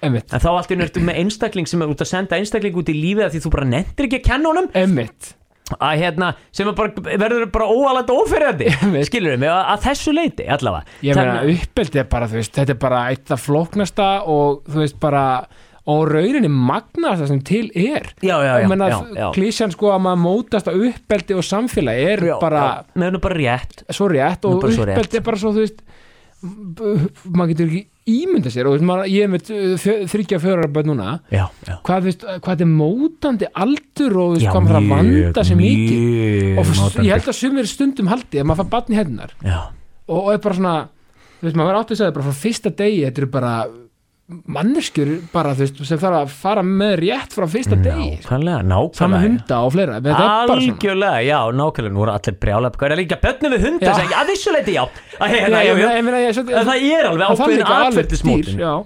Einmitt, en þá allt í ertu með einstakling sem er út að senda einstakling út í lífið því þú bara nendir ekki að kenna honum. Að hérna, sem bara, verður bara óferðandi, Einmitt. skilur mig að, að þessu leiti allavega. Ég meina er bara, þú veist, þetta er bara eitt af flóknasta og þú veist bara og rauninni magnast það sem til er. Já, já, já, já, já. klísjan sko að maður mótast á uppeldi og samfélagi er Já, bara já, hennu bara rétt. Svo rétt og bara svo rétt. er bara svo, þú veist maður getur ekki ímynda sér og þú veist, maður, ég er með uh, fjö- þriggja fjórar börn núna. Já, já, hvað, þú veist, hvað þetta er mótandi aldur og þú veist, já hvað maður þarf að vanda sér mikið. mjög og f- notandi. ég held að sumir stundum haldi að maður fær barn í hennar já, og, og er bara svona þú veist, maður verður átt að segja bara frá fyrsta degi þetta eru bara manneskjur bara, þú veist, sem þarf að fara með rétt frá fyrsta degi nákvæmlega, saman nákvæmlega hunda og fleira algjörlega, já, nákvæmlega, nú eru allir brjála hvað er líka börnum við hunda að vissuleiti já, það er alveg það þarf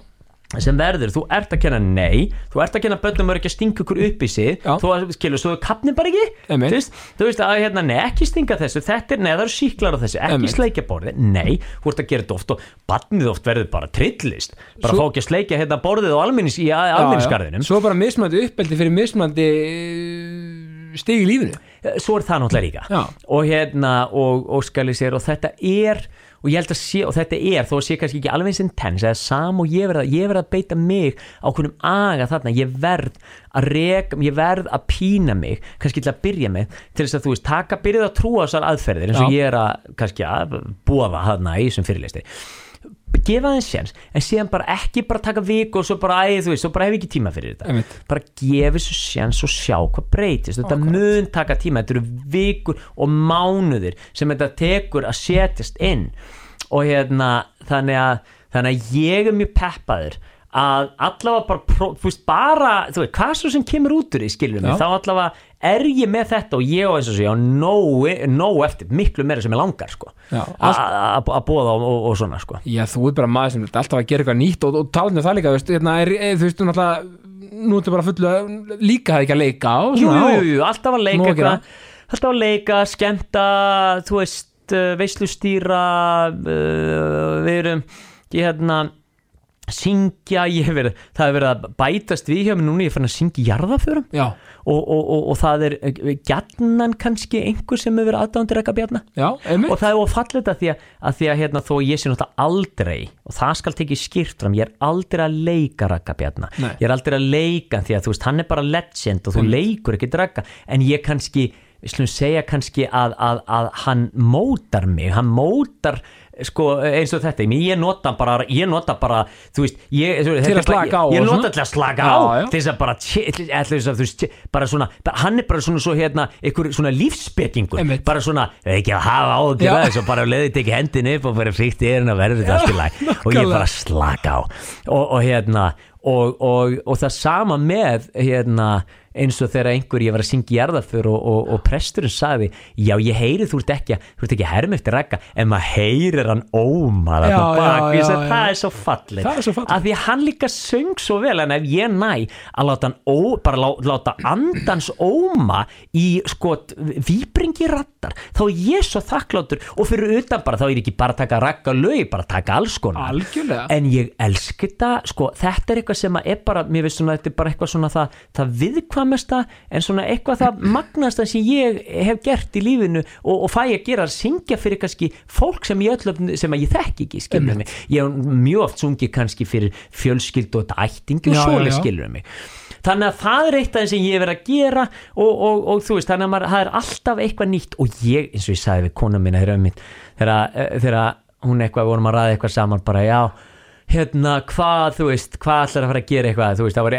sem verður, þú ert að kenna nei þú ert að kenna börnum að ekki stinga ykkur upp í sig Já. þú að, skilur, svo kapni bara ekki þú veist, þú veist að hérna, nei, ekki stinga þessu þetta er, nei, það eru síklar á þessu, ekki Einmitt. sleikja borðið nei, þú ert að gera þetta oft og barnið oft verður bara trillist bara Svo- fá ekki að sleikja hérna borðið og almennis í almennisgarðinum svo bara mismandi uppeldi fyrir mismandi uh, stig í lífinu svo er það náttúrulega líka Já. og hérna og, og sér og þetta er og ég held að sé, og þetta er þó að sé kannski ekki alveg eins intens eða sam og ég verð að, ég verð að beita mig á hvernig aga þarna, ég verð að reka, ég verð að pína mig kannski til að byrja með til þess að þú veist, taka, byrjað að trúa þessar aðferðir eins og Já. ég er að, kannski að búa þarna í þessum fyrirlisti gefa þeim séns, en síðan bara ekki bara taka viku og svo bara, æ, þú veist, svo bara hef ekki tíma fyrir þetta Einmitt. bara gefa þessu séns og sjá hvað breytist þetta mun taka tíma, þetta eru vikur og mánuðir sem þetta tekur að setjast inn og hérna þannig að, þannig að ég er mjög peppaður að allavega bara, þú veist, bara þú veist, hvað svo sem kemur út úr því, mig Já. þá allavega er ég með þetta og ég og og sé á nóg, eftir, miklu meira sem ég langar sko, að að- að búa það og, og svona sko. Já, þú ert bara maður sem er alltaf að gera eitthvað nýtt og, og talandi um það líka, veist, hérna, er, er, þú veist, þú náttúrulega nú ertu bara fullu að líka það ekki að leika og jú, jú, og- jú, alltaf að leika að eitthvað alltaf að leika, skemmta þú veist, uh, veislustýra uh, við erum ég hérna syngja, ég hef verið það hefur verið að bætast við hjá mér núna ég er fann að syngja jarðaförum Já, og, og, og, og það er gjarnan kannski einhver sem hefur aðdándir eitthvað bjarna. Já, og það er ofallit að því að, að, því að hérna, þó ég sé náttúrulega aldrei og það skal tekið skýrt fram, ég er aldrei að leika Ragga Bjarna, Nei. ég er aldrei að leika því að þú veist, hann er bara legend og þú leikur ekki Ragga, en ég kannski við slum segja kannski að, að, að hann mótar mig, hann mótar sko eins og þetta ég nota bara, ég nota bara veist, ég, Til að slaka á ég, ég nota til að slaka á til þess að bara, þess að veist, bara svona, hann er bara svona svo hérna, einhver svona lífsbyggingur bara svona, ekki að hafa að þessu og bara leiði tekið hendin upp og fyrir fríkt í erin að verður þetta allt í læg og ég bara slaka á. Og, og hérna og, og, og það sama með hérna eins og þegar einhver ég var að syngja í jarðaför og, og, og presturinn sagði já ég heyri þú ert ekki að- þú ert ekki að herma eftir rekka en maður heyrir hann óma Já, þarna bak já, Ég já, sagði, já. það er svo fallið Það er svo fallegt. að því hann líka söng svo vel en ef ég næ að láta hann ó, bara lá, láta andans óma í sko víbringi rattar þá er ég svo þakkláttur og fyrir utan bara þá er ekki bara að taka rakka lög bara að taka alls konar. Algjörlega. en ég elski þetta sko þetta er eitthvað sem er bara mér veist svona þetta er bara eitthvað svona það, það viðkvæmesta en svona eitthvað það magnasta sem ég hef gert í lífinu og, og fæ að gera að syngja fyrir kannski fólk sem ég öllum sem að ég þekki ekki skilur mig. Ég hef mjög oft sungið kannski fyrir fjölskyld og þetta ættingi og svoleið skilur mig þannig að það er eitt af þeim sem ég hef verið að gera og, og, og þú veist, þannig að maður, það er alltaf eitthvað nýtt og ég, eins og ég sagði við kona mína þegar, eh, hún eitthvað, vorum að ræða eitthvað saman bara, já hérna, hvað, þú veist, hvað ætlar að fara að gera eitthvað, þú veist, það var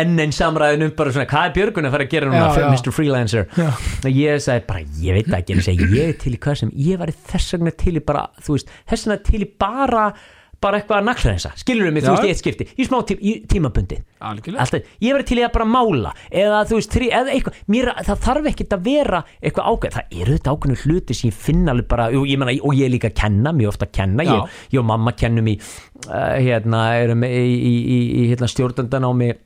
enn einn samræðin um bara svona, hvað er Björgun að fara að gera núna, Já, já. Mr. Freelancer Já. og ég sagði bara, ég veit það ekki, ég er til í hvað sem, ég var þess vegna til í bara, þú veist, þess vegna til í bara bara eitthvað að nakla skilur mig, þú veist, í eitt skipti í smá tí, í tímabundi algjörlega. Alltaf, ég verið til í að bara mála eða þú veist, tri, eða eitthvað. Mér, það þarf ekkert að vera eitthvað ákveð það eru þetta ákveðinu hluti sem ég finna alveg bara, og ég, meina, og ég er líka að kenna mjög ofta að kenna, ég, ég og mamma kennum í uh, hérna, erum í, í, í, í hérna, stjórnandan á mig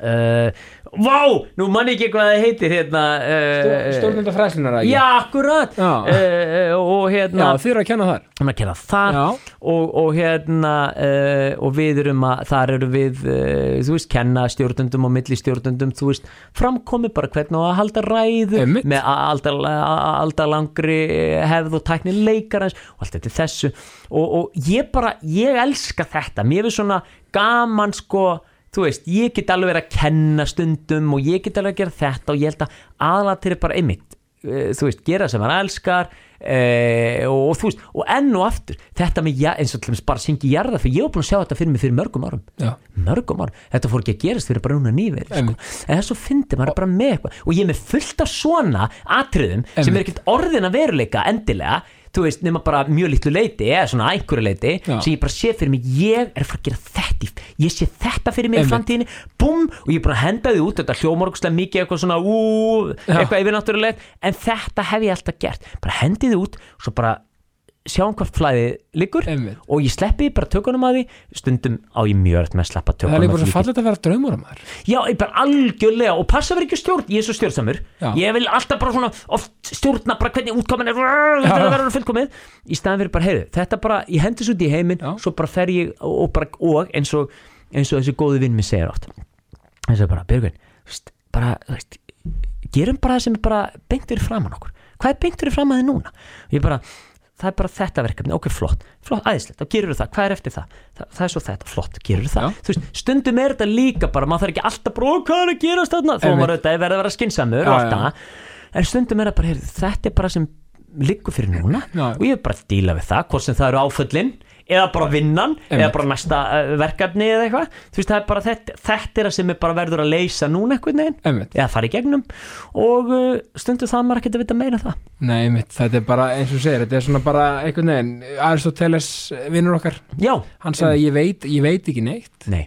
uh, Vá, nú man ég ekki hvað það heitir hérna uh, stjórnenda fræslunar Já, akkurat Já. uh, og já, hérna þið eru að kenna þar að kenna þar Já. og, og hérna uh, og við erum að, þar eru við uh, þú veist, kenna stjórnundum og milli stjórnundum, þú veist, framkomi bara hvernig að halda ræðu Einmitt. með alltaf langri hefð og tækni leikarans og allt þetta þessu og, og ég bara, ég elska þetta mér er svona gaman sko þú veist, ég get alveg verið að kenna stundum og ég get alveg að gera þetta og ég held að aðalatir er bara einmitt eh, þú veist, gera sem hann elskar eh, og, og þú veist, og enn og aftur þetta með, ja, eins og til dæmis bara syngi jarða fyrir ég var búin að sjá þetta fyrir mig fyrir mörgum árum. Já, mörgum árum, þetta fór ekki að gerast fyrir bara núna nýverið, sko. En er svo fyndi maður bara með eitthvað, og ég er með fullt af svona atriðum sem Einmitt. er ekkert orðin að veruleika endilega þú veist, nema bara mjög litlu leiti eða svona einhverju leiti, Já. sem ég bara sé fyrir mig ég er að fara að gera þetta í- ég sé þetta fyrir mig í Einmitt. framtíðinni búm, og ég bara að henda því út þetta hljómorgslega mikið eitthvað svona ú, Já. eitthvað yfirnáttúrulegt, en þetta hef ég alltaf gert, bara hendi því út svo bara sjáum hvað flæðið liggur Einmitt. og ég sleppi bara tökunum að því. Stundum á ég mjög öll með að sleppa það er tökunum líka að bara svo því. fallet að vera draumur á maður. Já, ég bara algjörlega og passa verið ekki stjórn, ég er svo stjórnsamur. Já. ég vil alltaf bara svona oft stjórna bara hvernig útkomin er þetta Já. verður fullkomið. Í staðan fyrir bara, heyrðu, þetta bara ég hendi svo út í heiminn, svo bara fer ég og, bara, og eins og, eins og þessi góði vinn mér segir oft. Eins og bara, veist, bara veist, gerum bara það sem er bara beint fyrir framann okkur, hvað er beint fyrir framann þið núna? Ég bara, það er bara þetta verkefni, ok, flott, flott, æðislegt, þá gerur það, hvað er eftir það? það, það er svo þetta, flott, gerur það. Þú veist, stundum er þetta líka bara, maður þarf ekki alltaf "Ó, hvað er að gerast þarna, þó maður auðvitað er verið að vera skinsamur og allt það, en stundum er það bara, heyrðu, þetta er bara sem liggur fyrir núna Já. og ég er bara að díla við það, hvort sem það eru áföllin eða bara vinnan, eða Einmitt. bara næsta uh, verkefni eða eitthvað, þú veist, það er bara þetta, þetta er það sem er bara verður að leysa núna veginn, Einmitt. eða fara í gegnum. Og uh, stundum það maður ekkert að vita meira en það. Nei, mitt, þetta er bara eins og segir, þetta er svona bara einhvern veginn, Aristoteles vinnur okkar, Já, hann sagði ég veit, ég veit ekki neitt. Nei,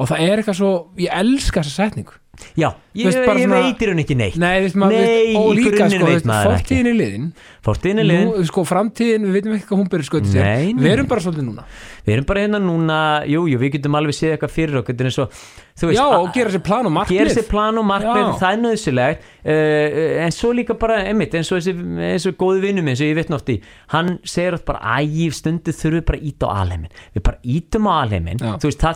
og það er eitthvað svo, ég elska þessa setningu. Já, ég, veist, ég svona- veit í raun ekki neitt. Nei, veist maður, Nei, veist, og líka sko, veit fortíðin er liðin. Fortíðin er liðin, Nú, sko, framtíðin, við veitum ekki hvað hún Nei, nei. Við erum bara svolítið núna. Við erum bara hérna núna jú, jú, við getum alveg séð eitthvað fyrir okkur veist, Já, og gera sér plan og markmið. gera sér plan og markmið, það er nöðsilegt uh, en svo líka bara, einmitt eins og og góði vinnum eins og ég vitna oft í hann segir oft bara, æ, stundu þurfum við bara að íta á alheimin, við bara ítum á alheimin þú veist, það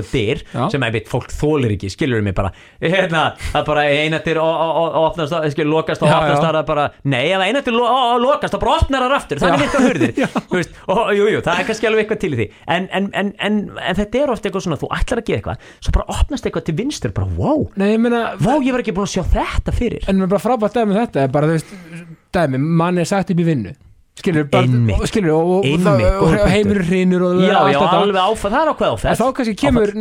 að dyr Já. sem einmitt fólk þólir ekki, skilur mig bara. Hérna, það bara eina dyr og, og, og, opnast, skilur, lokast og opnast það er bara, nei, ef eina dyr lo, lokast, það bara opnar það aftur, þannig Já. virka hurðir og jú, jú, það er kannski alveg eitthvað til í því. En, en, en, en, en þetta er ofta eitthvað svona þú ætlar að gera eitthvað, svo bara opnast eitthvað til vinstur bara, wow, Nei, ég meina, wow, ég var ekki búin að sjá þetta fyrir. En mér bara frábært dæmi um þetta bara, þú veist, dæmi, mann er sagt upp í vinnu skilur, og- og, og, og heimurinn hrinur og já, já, alveg áfæð, það er ákveð En áfæð þá kannski kemur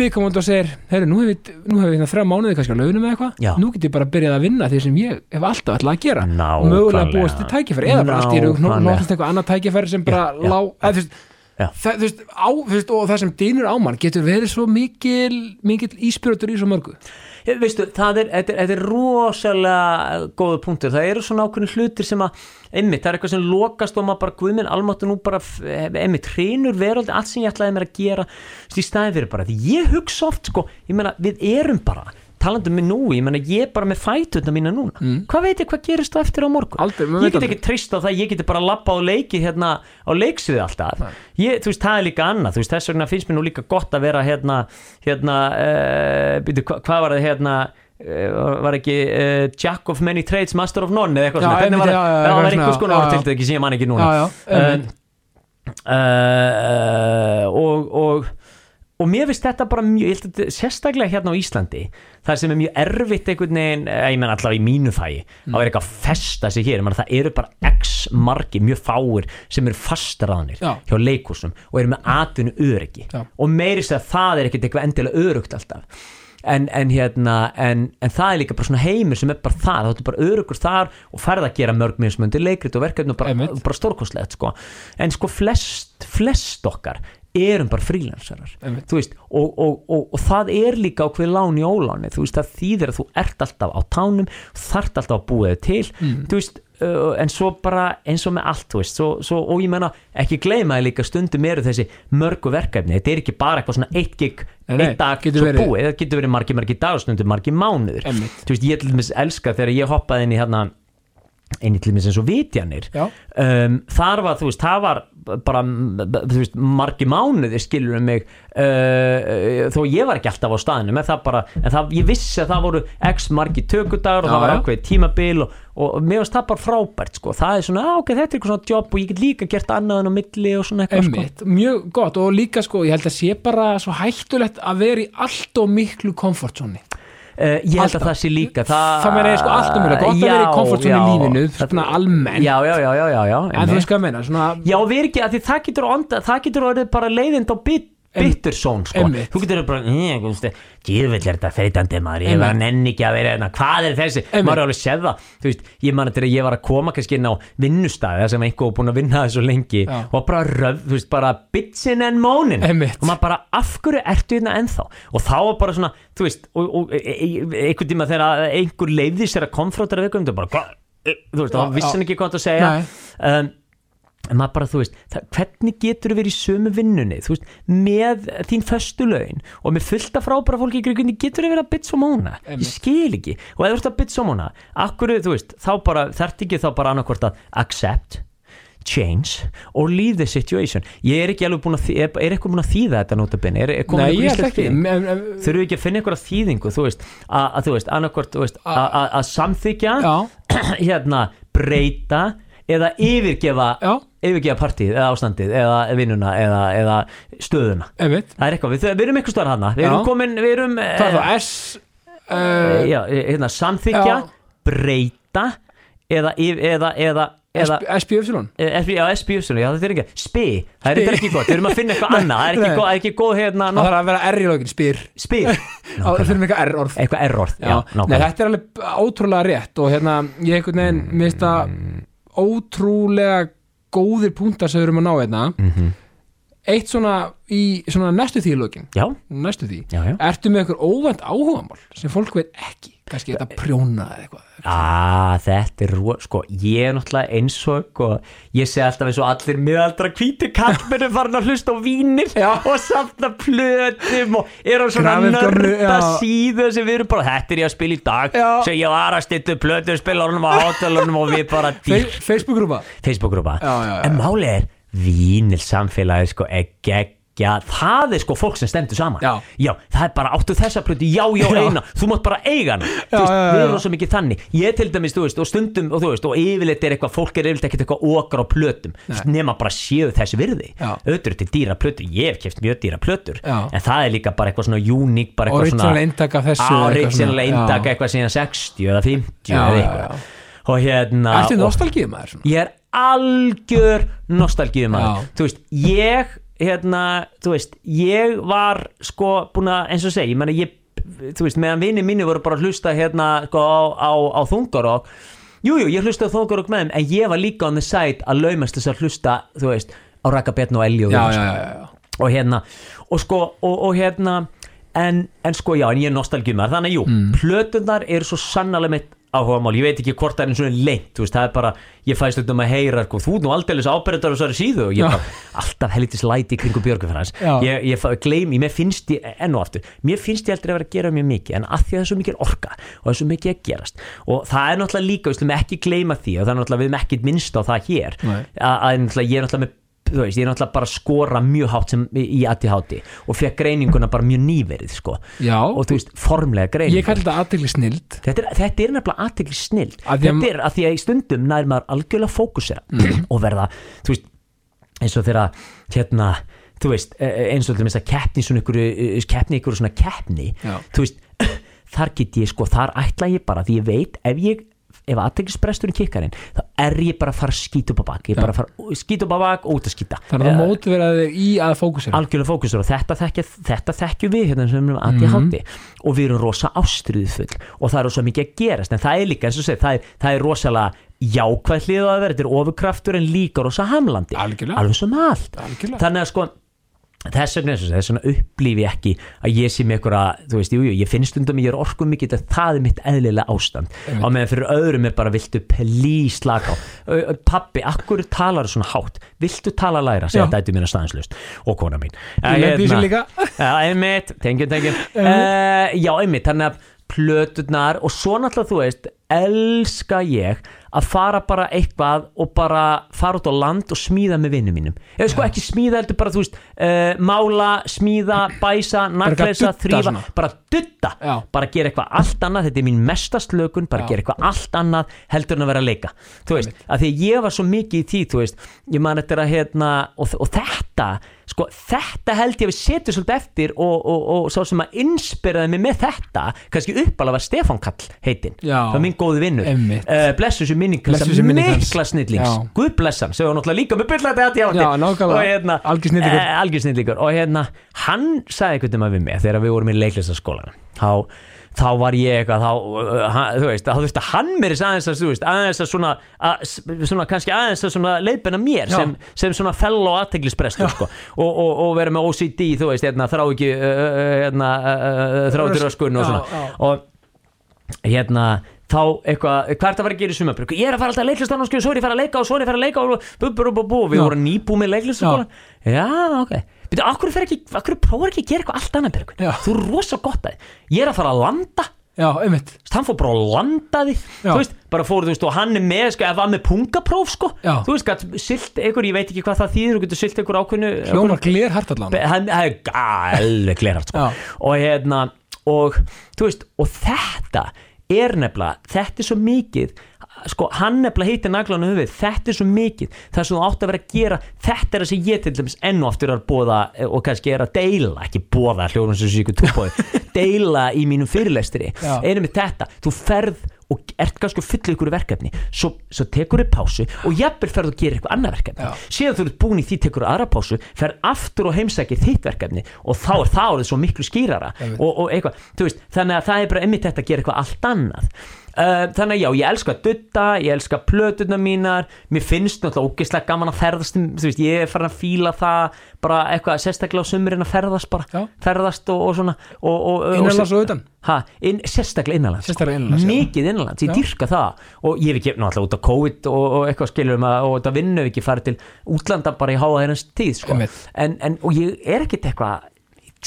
viðkomandi og segir heyrðu, nú hef ég, nú hef ég hérna þrjá mánuði kannski á launum eða eitthvað, nú get ég bara byrjað að vinna því sem ég hef alltaf ætlað að gera. Nákvæmlega. og mögulega búast til tækifæri eða bara allt í raun, Nákvæmlega. nóttast eitthvað annað tækifæri sem bara Já, já, lá, eða þú veist það, veist, á, veist, og það sem dýnur á mann getur verið svo mikil mikil íspyrjóttur í svo mörgu veistu, það er, þetta er, þetta er rosalega góða punktur, það eru svona ákveðin hlutir sem að, einmitt, það er eitthvað sem lokast og maður bara, guðminn, almáttu nú bara f- einmitt, hrinur veröldi, allt sem ég ætlaði mér að gera þú veist, í staði fyrir bara, því ég hugsa oft, sko, ég meina, við erum bara talandum með nú, ég meina, ég er bara með fætutna mína núna, Mm. hvað veit ég hvað gerist á eftir á morgun, Aldrei, ég get ekki treyst á það, ég geti bara lappa á leiki hérna á leiksviði alltaf. Ég, þú veist, það er líka annað, þú veist, þess vegna finnst mér nú líka gott að vera hérna, hérna uh, byrju, hva, hvað var það hérna uh, var ekki uh, Jack of many trades, master of none eða eitthvað svona, það, það var einhvers konar já, já. orðtiltæki sem ég man ekki núna. Og, og og mér finnst þetta bara mjög þetta- sérstaklega hérna á Íslandi það sem er mjög erfitt einhvern veginn eh, ég menn allavega í mínu fæi þá er eitthvað að festa sig hér, það eru bara x margir, mjög fáir sem eru fastraðanir Já. hjá leikúsum og eru með atvinnu öryggi Já. og meiri sér að það er ekkert eitthvað endilega örugt alltaf en, en hérna en, en það er líka bara svona heimur sem er bara þar þá ertu bara örugur þar og ferð að gera mörg mismundir leikrit og verkefni og bara, bara stórkostlegt sko. en sko flest, flest okkar erum bara frílansarar og, og, og, og það er líka ákveð lán í óláni, þú veist, það þýðir að þú ert alltaf á tánum, þart alltaf að búa þig til, Mm. veist uh, en svo bara eins og með allt, veist svo, svo, og ég menna, ekki gleyma að líka stundum eru þessi mörgu verkefni. Þetta er ekki bara eitthvað svona eitt gig eitt dag, getur svo verið- búið, það getur verið margi, margi dagar stundum, margi mánuður veist, ég til dæmis elska þegar ég hoppaði inn í hérna í til dæmis eins og vitjanir. Um, þar var, þú veist, það var bara, þú veist, margi mánuði skilur um mig uh, þó ég var ekki alltaf á staðinu með það bara, en það, ég vissi að það voru x margi tökudagur og Já, það var ákveðið tímabil og, og, og mér varst það bara frábært sko. það er svona, ok, þetta er eitthvað svona jobb og ég get líka gert annað en á milli og svona eitthvað sko. Einmitt, mjög gott og líka sko ég held að sé bara svo hættulegt að vera í allt og miklu komfortzóni Uh, ég held Alltaf. að það sé líka Það, Það meina ég sko allt um þetta, gott að vera í komfortzóni í já. lífinu, svona almennt Já, já, já, já, já, já En þú veist hvað að meina, svona Já, erum ekki, að því það getur onda, það getur orðið bara leiðind á bit, bittersón, sko. Einmitt. Þú getur bara, djúvill er þetta þreytandi maður, ég var að nenni ekki að vera hérna, hvað er þessi, Einmitt. maður er alveg séð það, þú veist, ég man að ég var að koma kannski inn á vinnustæði sem einhver var búin að vinna það svo lengi Já. og bara röf, þú veist, bara bitsin en mónin Einmitt. og maður bara, af hverju ertu hérna ennþá og þá var bara svona, þú veist, og, og e, e, einhvern tíma þegar einhver leiði sér að bara, hvað, e, þú veist, þá vissi já. hann ekki hvað að segja um, en maður bara, þú veist, það, hvernig getur þú verið í sömu vinnunni, þú veist, með þín föstu laun og með fullta frábæra fólki í hvernig getur þú verið að bytsa og móna? Ég skil ekki, og ef þú ert að bytsa og móna akkur, þú veist, þá bara, þarft ekki þá bara annarkvort að accept change og leave the situation. Ég er ekki alveg búin að, er, er eitthvað búin að þýða þetta notabene, er, er komin íslensk ekki. þýðing? Við ekki að finna einhverja þýðingu þú veist, að, að þú veist, veist, að, samþykja hérna, breyta eða yfirgefa yfirgefa partíð eða ástandið eða vinnuna eða, eða stöðuna. Einmitt. Það er eitthvað, við, við erum eitthvað stöðar hana við erum Já. komin, við erum Hvað er það, S uh, já, hérna, samþykja, Já. breyta eða, yf- eða, eða, eða SPY eh, SB, já, SBUSun, já það er ekki spi, það er þetta ekki gott, við erum að finna eitthvað annað. Það er ekki, Nei. góð, það er ekki góð hérna Það þarf að vera R í lókin, spyr. Spi, Á, Það þurfum eitthvað R orð eitthvað error já, Nei, þetta er alveg ótrúlega rétt og hérna, ég einhvern veginn, það ótrúlega góðir púntar sem við erum að ná hérna Mhm. Eitt svona í svona næstu því lókin já, næstu því, já, já. Ertu með eitthvað óvænt áhugamál sem fólk veit ekki? Kannski þetta prjóna eða eitthvað Ah, þetta er rú, sko, ég er náttúrulega eins og, og ég segi alltaf eins og allir miðaldra hvíti kallmennu farin að hlusta á vínir og safna plötum og er á svona nörda síðu sem við erum bara, þetta er ég að spila í dag sem ég var að stýttu plötu spilarunum á hátalunum og við bara Fe dýr Facebook-grúpa? Facebook-grúpa. Já. en máli er vínil samfélagi sko, ekki Já, það er sko fólk sem stendur saman. Já. það er bara áttu þessa plötu, já, já, Já. eina. Þú mátt bara eiga hana, Já, þú veist, já, já, við já. erum svo mikið þannig. Ég til dæmis, þú veist, og stundum og þú veist, og yfirleitt er eitthvað, fólk er yfirleitt ekkert eitthvað okar á plötum, nema bara séu þessi virði, Já. er til dýra plötur. Ég hef keft mjög dýra plötur. Já. en það er líka bara eitthvað svona uník eintak af þessu eitthvað original svona. Eintak, Já. eitthvað síðan 60 eða 50 Já, eða já, eitthvað já. og Ertu og- nostalgíð maður svona? ég algjör nostalgíum Já. þú veist, ég hérna, þú veist, ég var sko búin að, eins og segi, ég menna ég þú veist, meðan vinni mínu voru bara að hlusta hérna sko á, á, á þungarokk Jú, jú, ég hlusta á þungarokk með þeim en ég var líka on the side að laumast þess að hlusta, þú veist, á Raka Betn og Elli og Já, þeim, já, sko. já, já. og hérna, og sko og, og hérna, en, en sko já, en ég er nostalgjumar, þannig að jú Mm. plötunar eru svo sannlega mitt áhugamál, ég veit ekki hvort það er eins og lengt, þú veist, það er bara ég fæst um að heyra, sko, þú ert nú aldeilis ábyrðar og svo er síðu og ég Já. bara alltaf hellitis læti kringu Björgufræðans ég, ég gleymi, mér finnst ég enn og aftur, mér finnst ég aldrei að vera að gera mjög mikið en að því að það er svo mikið orka og það er svo mikið að gerast og það er náttúrulega líka, við slum ekki gleyma því og það er náttúrulega við erum ekki minnst á það hér. Að, að náttúrulega, ég er náttúrulega með þú veist, ég er náttúrulega bara að skora mjög hátt sem í ADHD og fekk greininguna bara mjög nýverið sko. Já, og þú veist, formlega greiningu ég kalli þetta aðtegli snild. Þetta er, þetta er nefnilega Af því að- þetta er að því að í stundum nær maður algjörlega fókusera og verða, þú veist eins og þeirra hérna, þú veist, eh, eins og að keppni svona ykkur, keppni ykkur svona keppni Já. þú veist, þar get ég sko, þar ætla ég bara, því ég veit ef ég ef aðteklisbresturinn kikkar inn þá er ég bara að fara að skýta upp á bak. Ég er bara að fara að skýta upp á bak og út að skýta þannig að mótvera þig í að fókusera. algjörlega fókusur og þetta, þekkja, þetta þekkjum við hérna sem við ADHD og við erum rosa ástriðufull og það er rosa mikið að gerast. En það er líka, eins og segir, það er, það er rosalega jákvæð hlið á að vera, þetta er ofurkraftur en líka rosa hamlandi, alveg sem allt. Algjörlega. þannig að sko þess vegna, vegna upplífi ég ekki að ég sé með einhverja, þú veist, jú, jú, ég finn stundum ég er orku mikið, það er mitt eðlilega ástand. Á meðan fyrir öðrum er bara viltu please slaka á, pabbi akkur talar svona hátt, viltu tala læra? Segja Já. dætu mín að staðinslust og kona mín. Ég lendi í þessu Hérna, líka. Einmitt, tengjum, tengjum uh, Já, einmitt, þannig að plöturnar og svo náttúrulega þú veist elska ég að fara bara eitthvað og bara fara út á land og smíða með vinnum mínum. Eða sko ekki smíða heldur bara þú veist uh, mála, smíða, bæsa, dutta þrýfa, bara dutta. Já. bara gera eitthvað allt annað, þetta er mín mestast lögun bara Já. gera eitthvað allt annað heldur en að vera að leika. Þú veist, að því að ég var svo mikið í því þú veist, ég man þetta að hérna og, og þetta, sko þetta held ég að við setjum svolítið eftir og, og, og sá sem að inspiraði mig með þetta kannski uppalega var Stefán Kall heitinn, það var minn góði minning þessa mikla snillings, Já. guð blessan sem var náttúrulega líka með byrlaði að Já, nákvæmlega. og hérna, Algjör snillingur. eh, og hérna, hann sagði einhvern veginn við mig þegar við vorum í leiklistaskólan þá, þá var ég eitthvað þá, uh, hann, þú veist, þá þurfti hann mér aðeins að, þú veist, aðeins að svona, að, svona kannski aðeins að svona leiðbenna mér Já. sem, sem svona fell og aðteglisbrestur sko, og, og, og vera með OCD þú veist, hérna, þrá ekki uh, hérna, uh, uh, þráttur öskun og Já, svona já. og hérna þá eitthvað, hvað er það að vera að gera í sumabruk ég er að fara alltaf að leiklistan og skilja, svo er ég að fara að leika og svo er ég að fara að leika og bú, bú, bú, bú, við Já. vorum nýbú með leiklistaskóla já, ok Byrju, akkur, fer ekki, akkur prófar ekki að gera eitthvað allt annað Bergur? Já. þú er rosa gott að þið ég er að fara að landa já, einmitt hann fór bara að landa því Já. þú veist, bara fór, þú veist, og hann er með sko, ef hann með pungapróf, sko Já. þú veist, gat, silt einhver, ég veit ekki hvað það þýðir þú getur silt einhver ákveðnu hljómar gler hart allan Be- hann það er alveg glerart sko. Já. og hérna og þú veist og þetta er nefnilega þetta er svo mikið sko hann nefnilega heitir naglan höfuð þetta er svo mikið það sem þú átt að vera að gera þetta er það sem ég til dæmis enn og aftur er að bóða og kannski er að deila ekki bóða hljóðum sem sé ykkur túbóði deila í mínum fyrirlestri Já. einu með þetta, þú ferð og ert kannski að fylla ykkur verkefni svo, svo tekur þið pásu og jafnvel ferð og gerir eitthvað annað verkefni. Já. síðan þú ert búin í því tekur aðra pásu ferð aftur og heimsækir þitt verkefni og þá er það orðið svo miklu skýrara og, og eitthvað, þú veist, þannig að það er bara einmitt þetta að gera eitthvað allt annað uh, þannig að já, ég elska að dutta ég elska plötuna mínar mér finnst náttúrulega ógeðslega gaman að ferðast þú veist, ég er farin að fíla það bara eitthvað sérstaklega á sumurinn að ferðast bara, Já. ferðast og, og svona innanlands og utan? Ha, inn, sérstaklega innanlands Sérstaklega innanlands, mikið innanlands, ég dyrka það. Og ég hef ekki, náttúrulega út af COVID og, og eitthvað skilur um að, og þetta vinnu hef ekki farið til útlanda bara í háa þeirrans tíð sko. En, en, og ég er ekkit eitthvað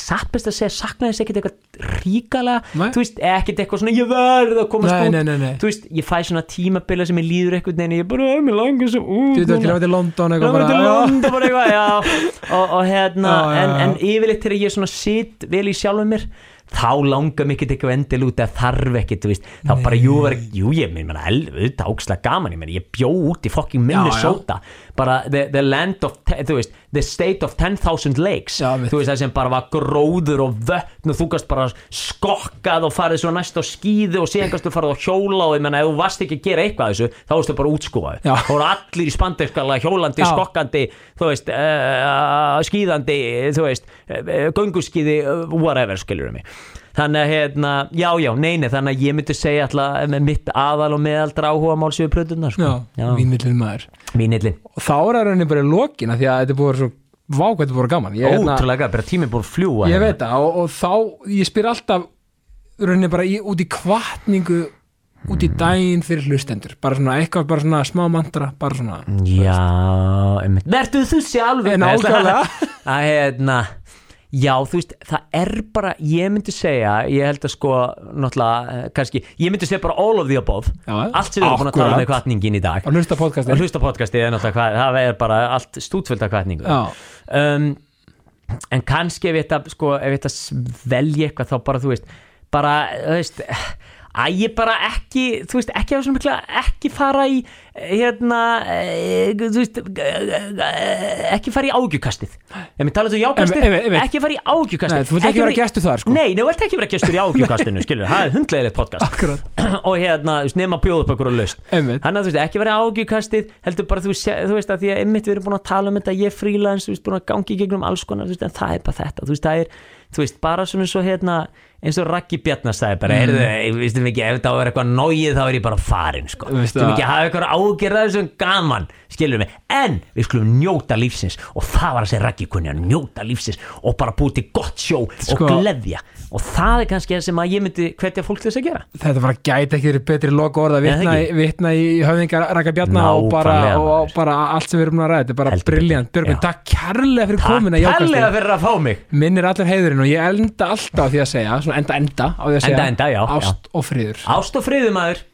satt best að segja, saknaði þess ekkit eitthvað ríkalega, Nei. þú veist, ekkit eitthvað svona ég verð að komast Nei, út nei, nei, nei. þú veist, ég fæ svona tímabila sem ég líður eitthvað neina, ég bara, "Æ, mér langar svo út Þú veit núna." að til London Já, eitthvað bara, bara, já. London, bara eitthvað, já. og, og hérna, Já, já, en, já. en yfirleitt þegar ég svona sitt vel í sjálfum mér þá langar mikið eitthvað endil út eða þarf ekkit, þú veist, þá bara jú, var, jú ég meina, auðvitað ákslega gaman ég meina, ég bjó út í fucking Minnesota bara the, the land of þú veist, the state of 10,000 lakes Já, þú veist, það sem bara var gróður og vötn og þú gast bara skokkað og farið svo næst á skíðu og síðan gast þú farið á hjóla og ég meina, ef þú varst ekki að gera eitthvað þessu, þá varstu bara útskúfaði Já. þá voru allir í spandekskala hjólandi, Já. skokkandi þú veist, uh, skíðandi þú veist, uh, gönguskíði uh, whatever, skilur mig þannig að hérna, já, já, neini þannig að ég myndi segja alltaf með mitt aðal og meðaldra áhuga mál séu plötunar sko. já, vínvillin maður vínillin, og þá er það rauninni bara lokin af því að þetta er búið að svo vá hvað þetta er búið að gaman hérna, ótrúlega, bara tíminn búin að fljúa ég hérna. veit það og, og þá, ég spyr alltaf rauninni bara í, út í kvartningu út í daginn fyrir hlustendur bara svona eitthvað, bara svona smá mantra bara svona, Já. Vertu þú sjálf Eh, nákvæmlega. að hérna Já, þú veist, það er bara ég myndi segja, ég held að sko náttúrulega, eh, kannski, ég myndi segja bara all of the above, Já, allt sem við erum búin að tala um með kvartningin í dag. Að hlusta að podcastin hlusta podcastið er náttúrulega það er bara allt stútfullt af kvartningu já, um, en kannski ef ég þetta sko, ef ég þetta velja eitthvað þá bara þú veist bara, þú veist að ég bara ekki þú veist, ekki, mikla, ekki fara í hérna eh, þú veist eh, ekki fara í ágjukastið ef mér talaðu um jákastið, ekki fara í ágjukastið Nei, þú vilt ekki vera gestur þar, sko. Nei, þú vilt ekki vera gestur í ágjukastinu, skilur það er hundlegilegt podcast. Og hérna, þú veist, nema að bjóða upp okkur laust einmitt. Þannig að þú veist, ekki vera ágjukastið heldur bara, þú, þú veist, að því að einmitt við erum búin að tala um þetta, ég er frílans, þú veist, búin að gangi í gegnum alls konar, þú veist, en það er bara þetta, þú veist, það er, þú veist, bara svona svo hérna, eins og Raggi Bjarnar sagði bara, mm. heyrðu, veistum ekki, ef það var eitthvað nógið þá er ég bara farin, sko, að- ekki að hafa eitthvað ágjörða þessum gaman, skilur mig, en við skulum njóta lífsins og það var að segja Raggi kunni að njóta lífsins og bara búið til gott sjó Sko- og gleðja. Og það er kannski það sem að ég myndi hvetja fólk til þess að gera. Þetta bara gæti ekki verið betri loka orða vitna, í- vitna í höfðingar Raka Bjarnar og og bara allt sem við erum að ræða Þetta er bara Björgvin, já. takk kærlega fyrir Takk Svona enda enda á því að segja. Enda, enda, já, Ást og friður. Ást og friður maður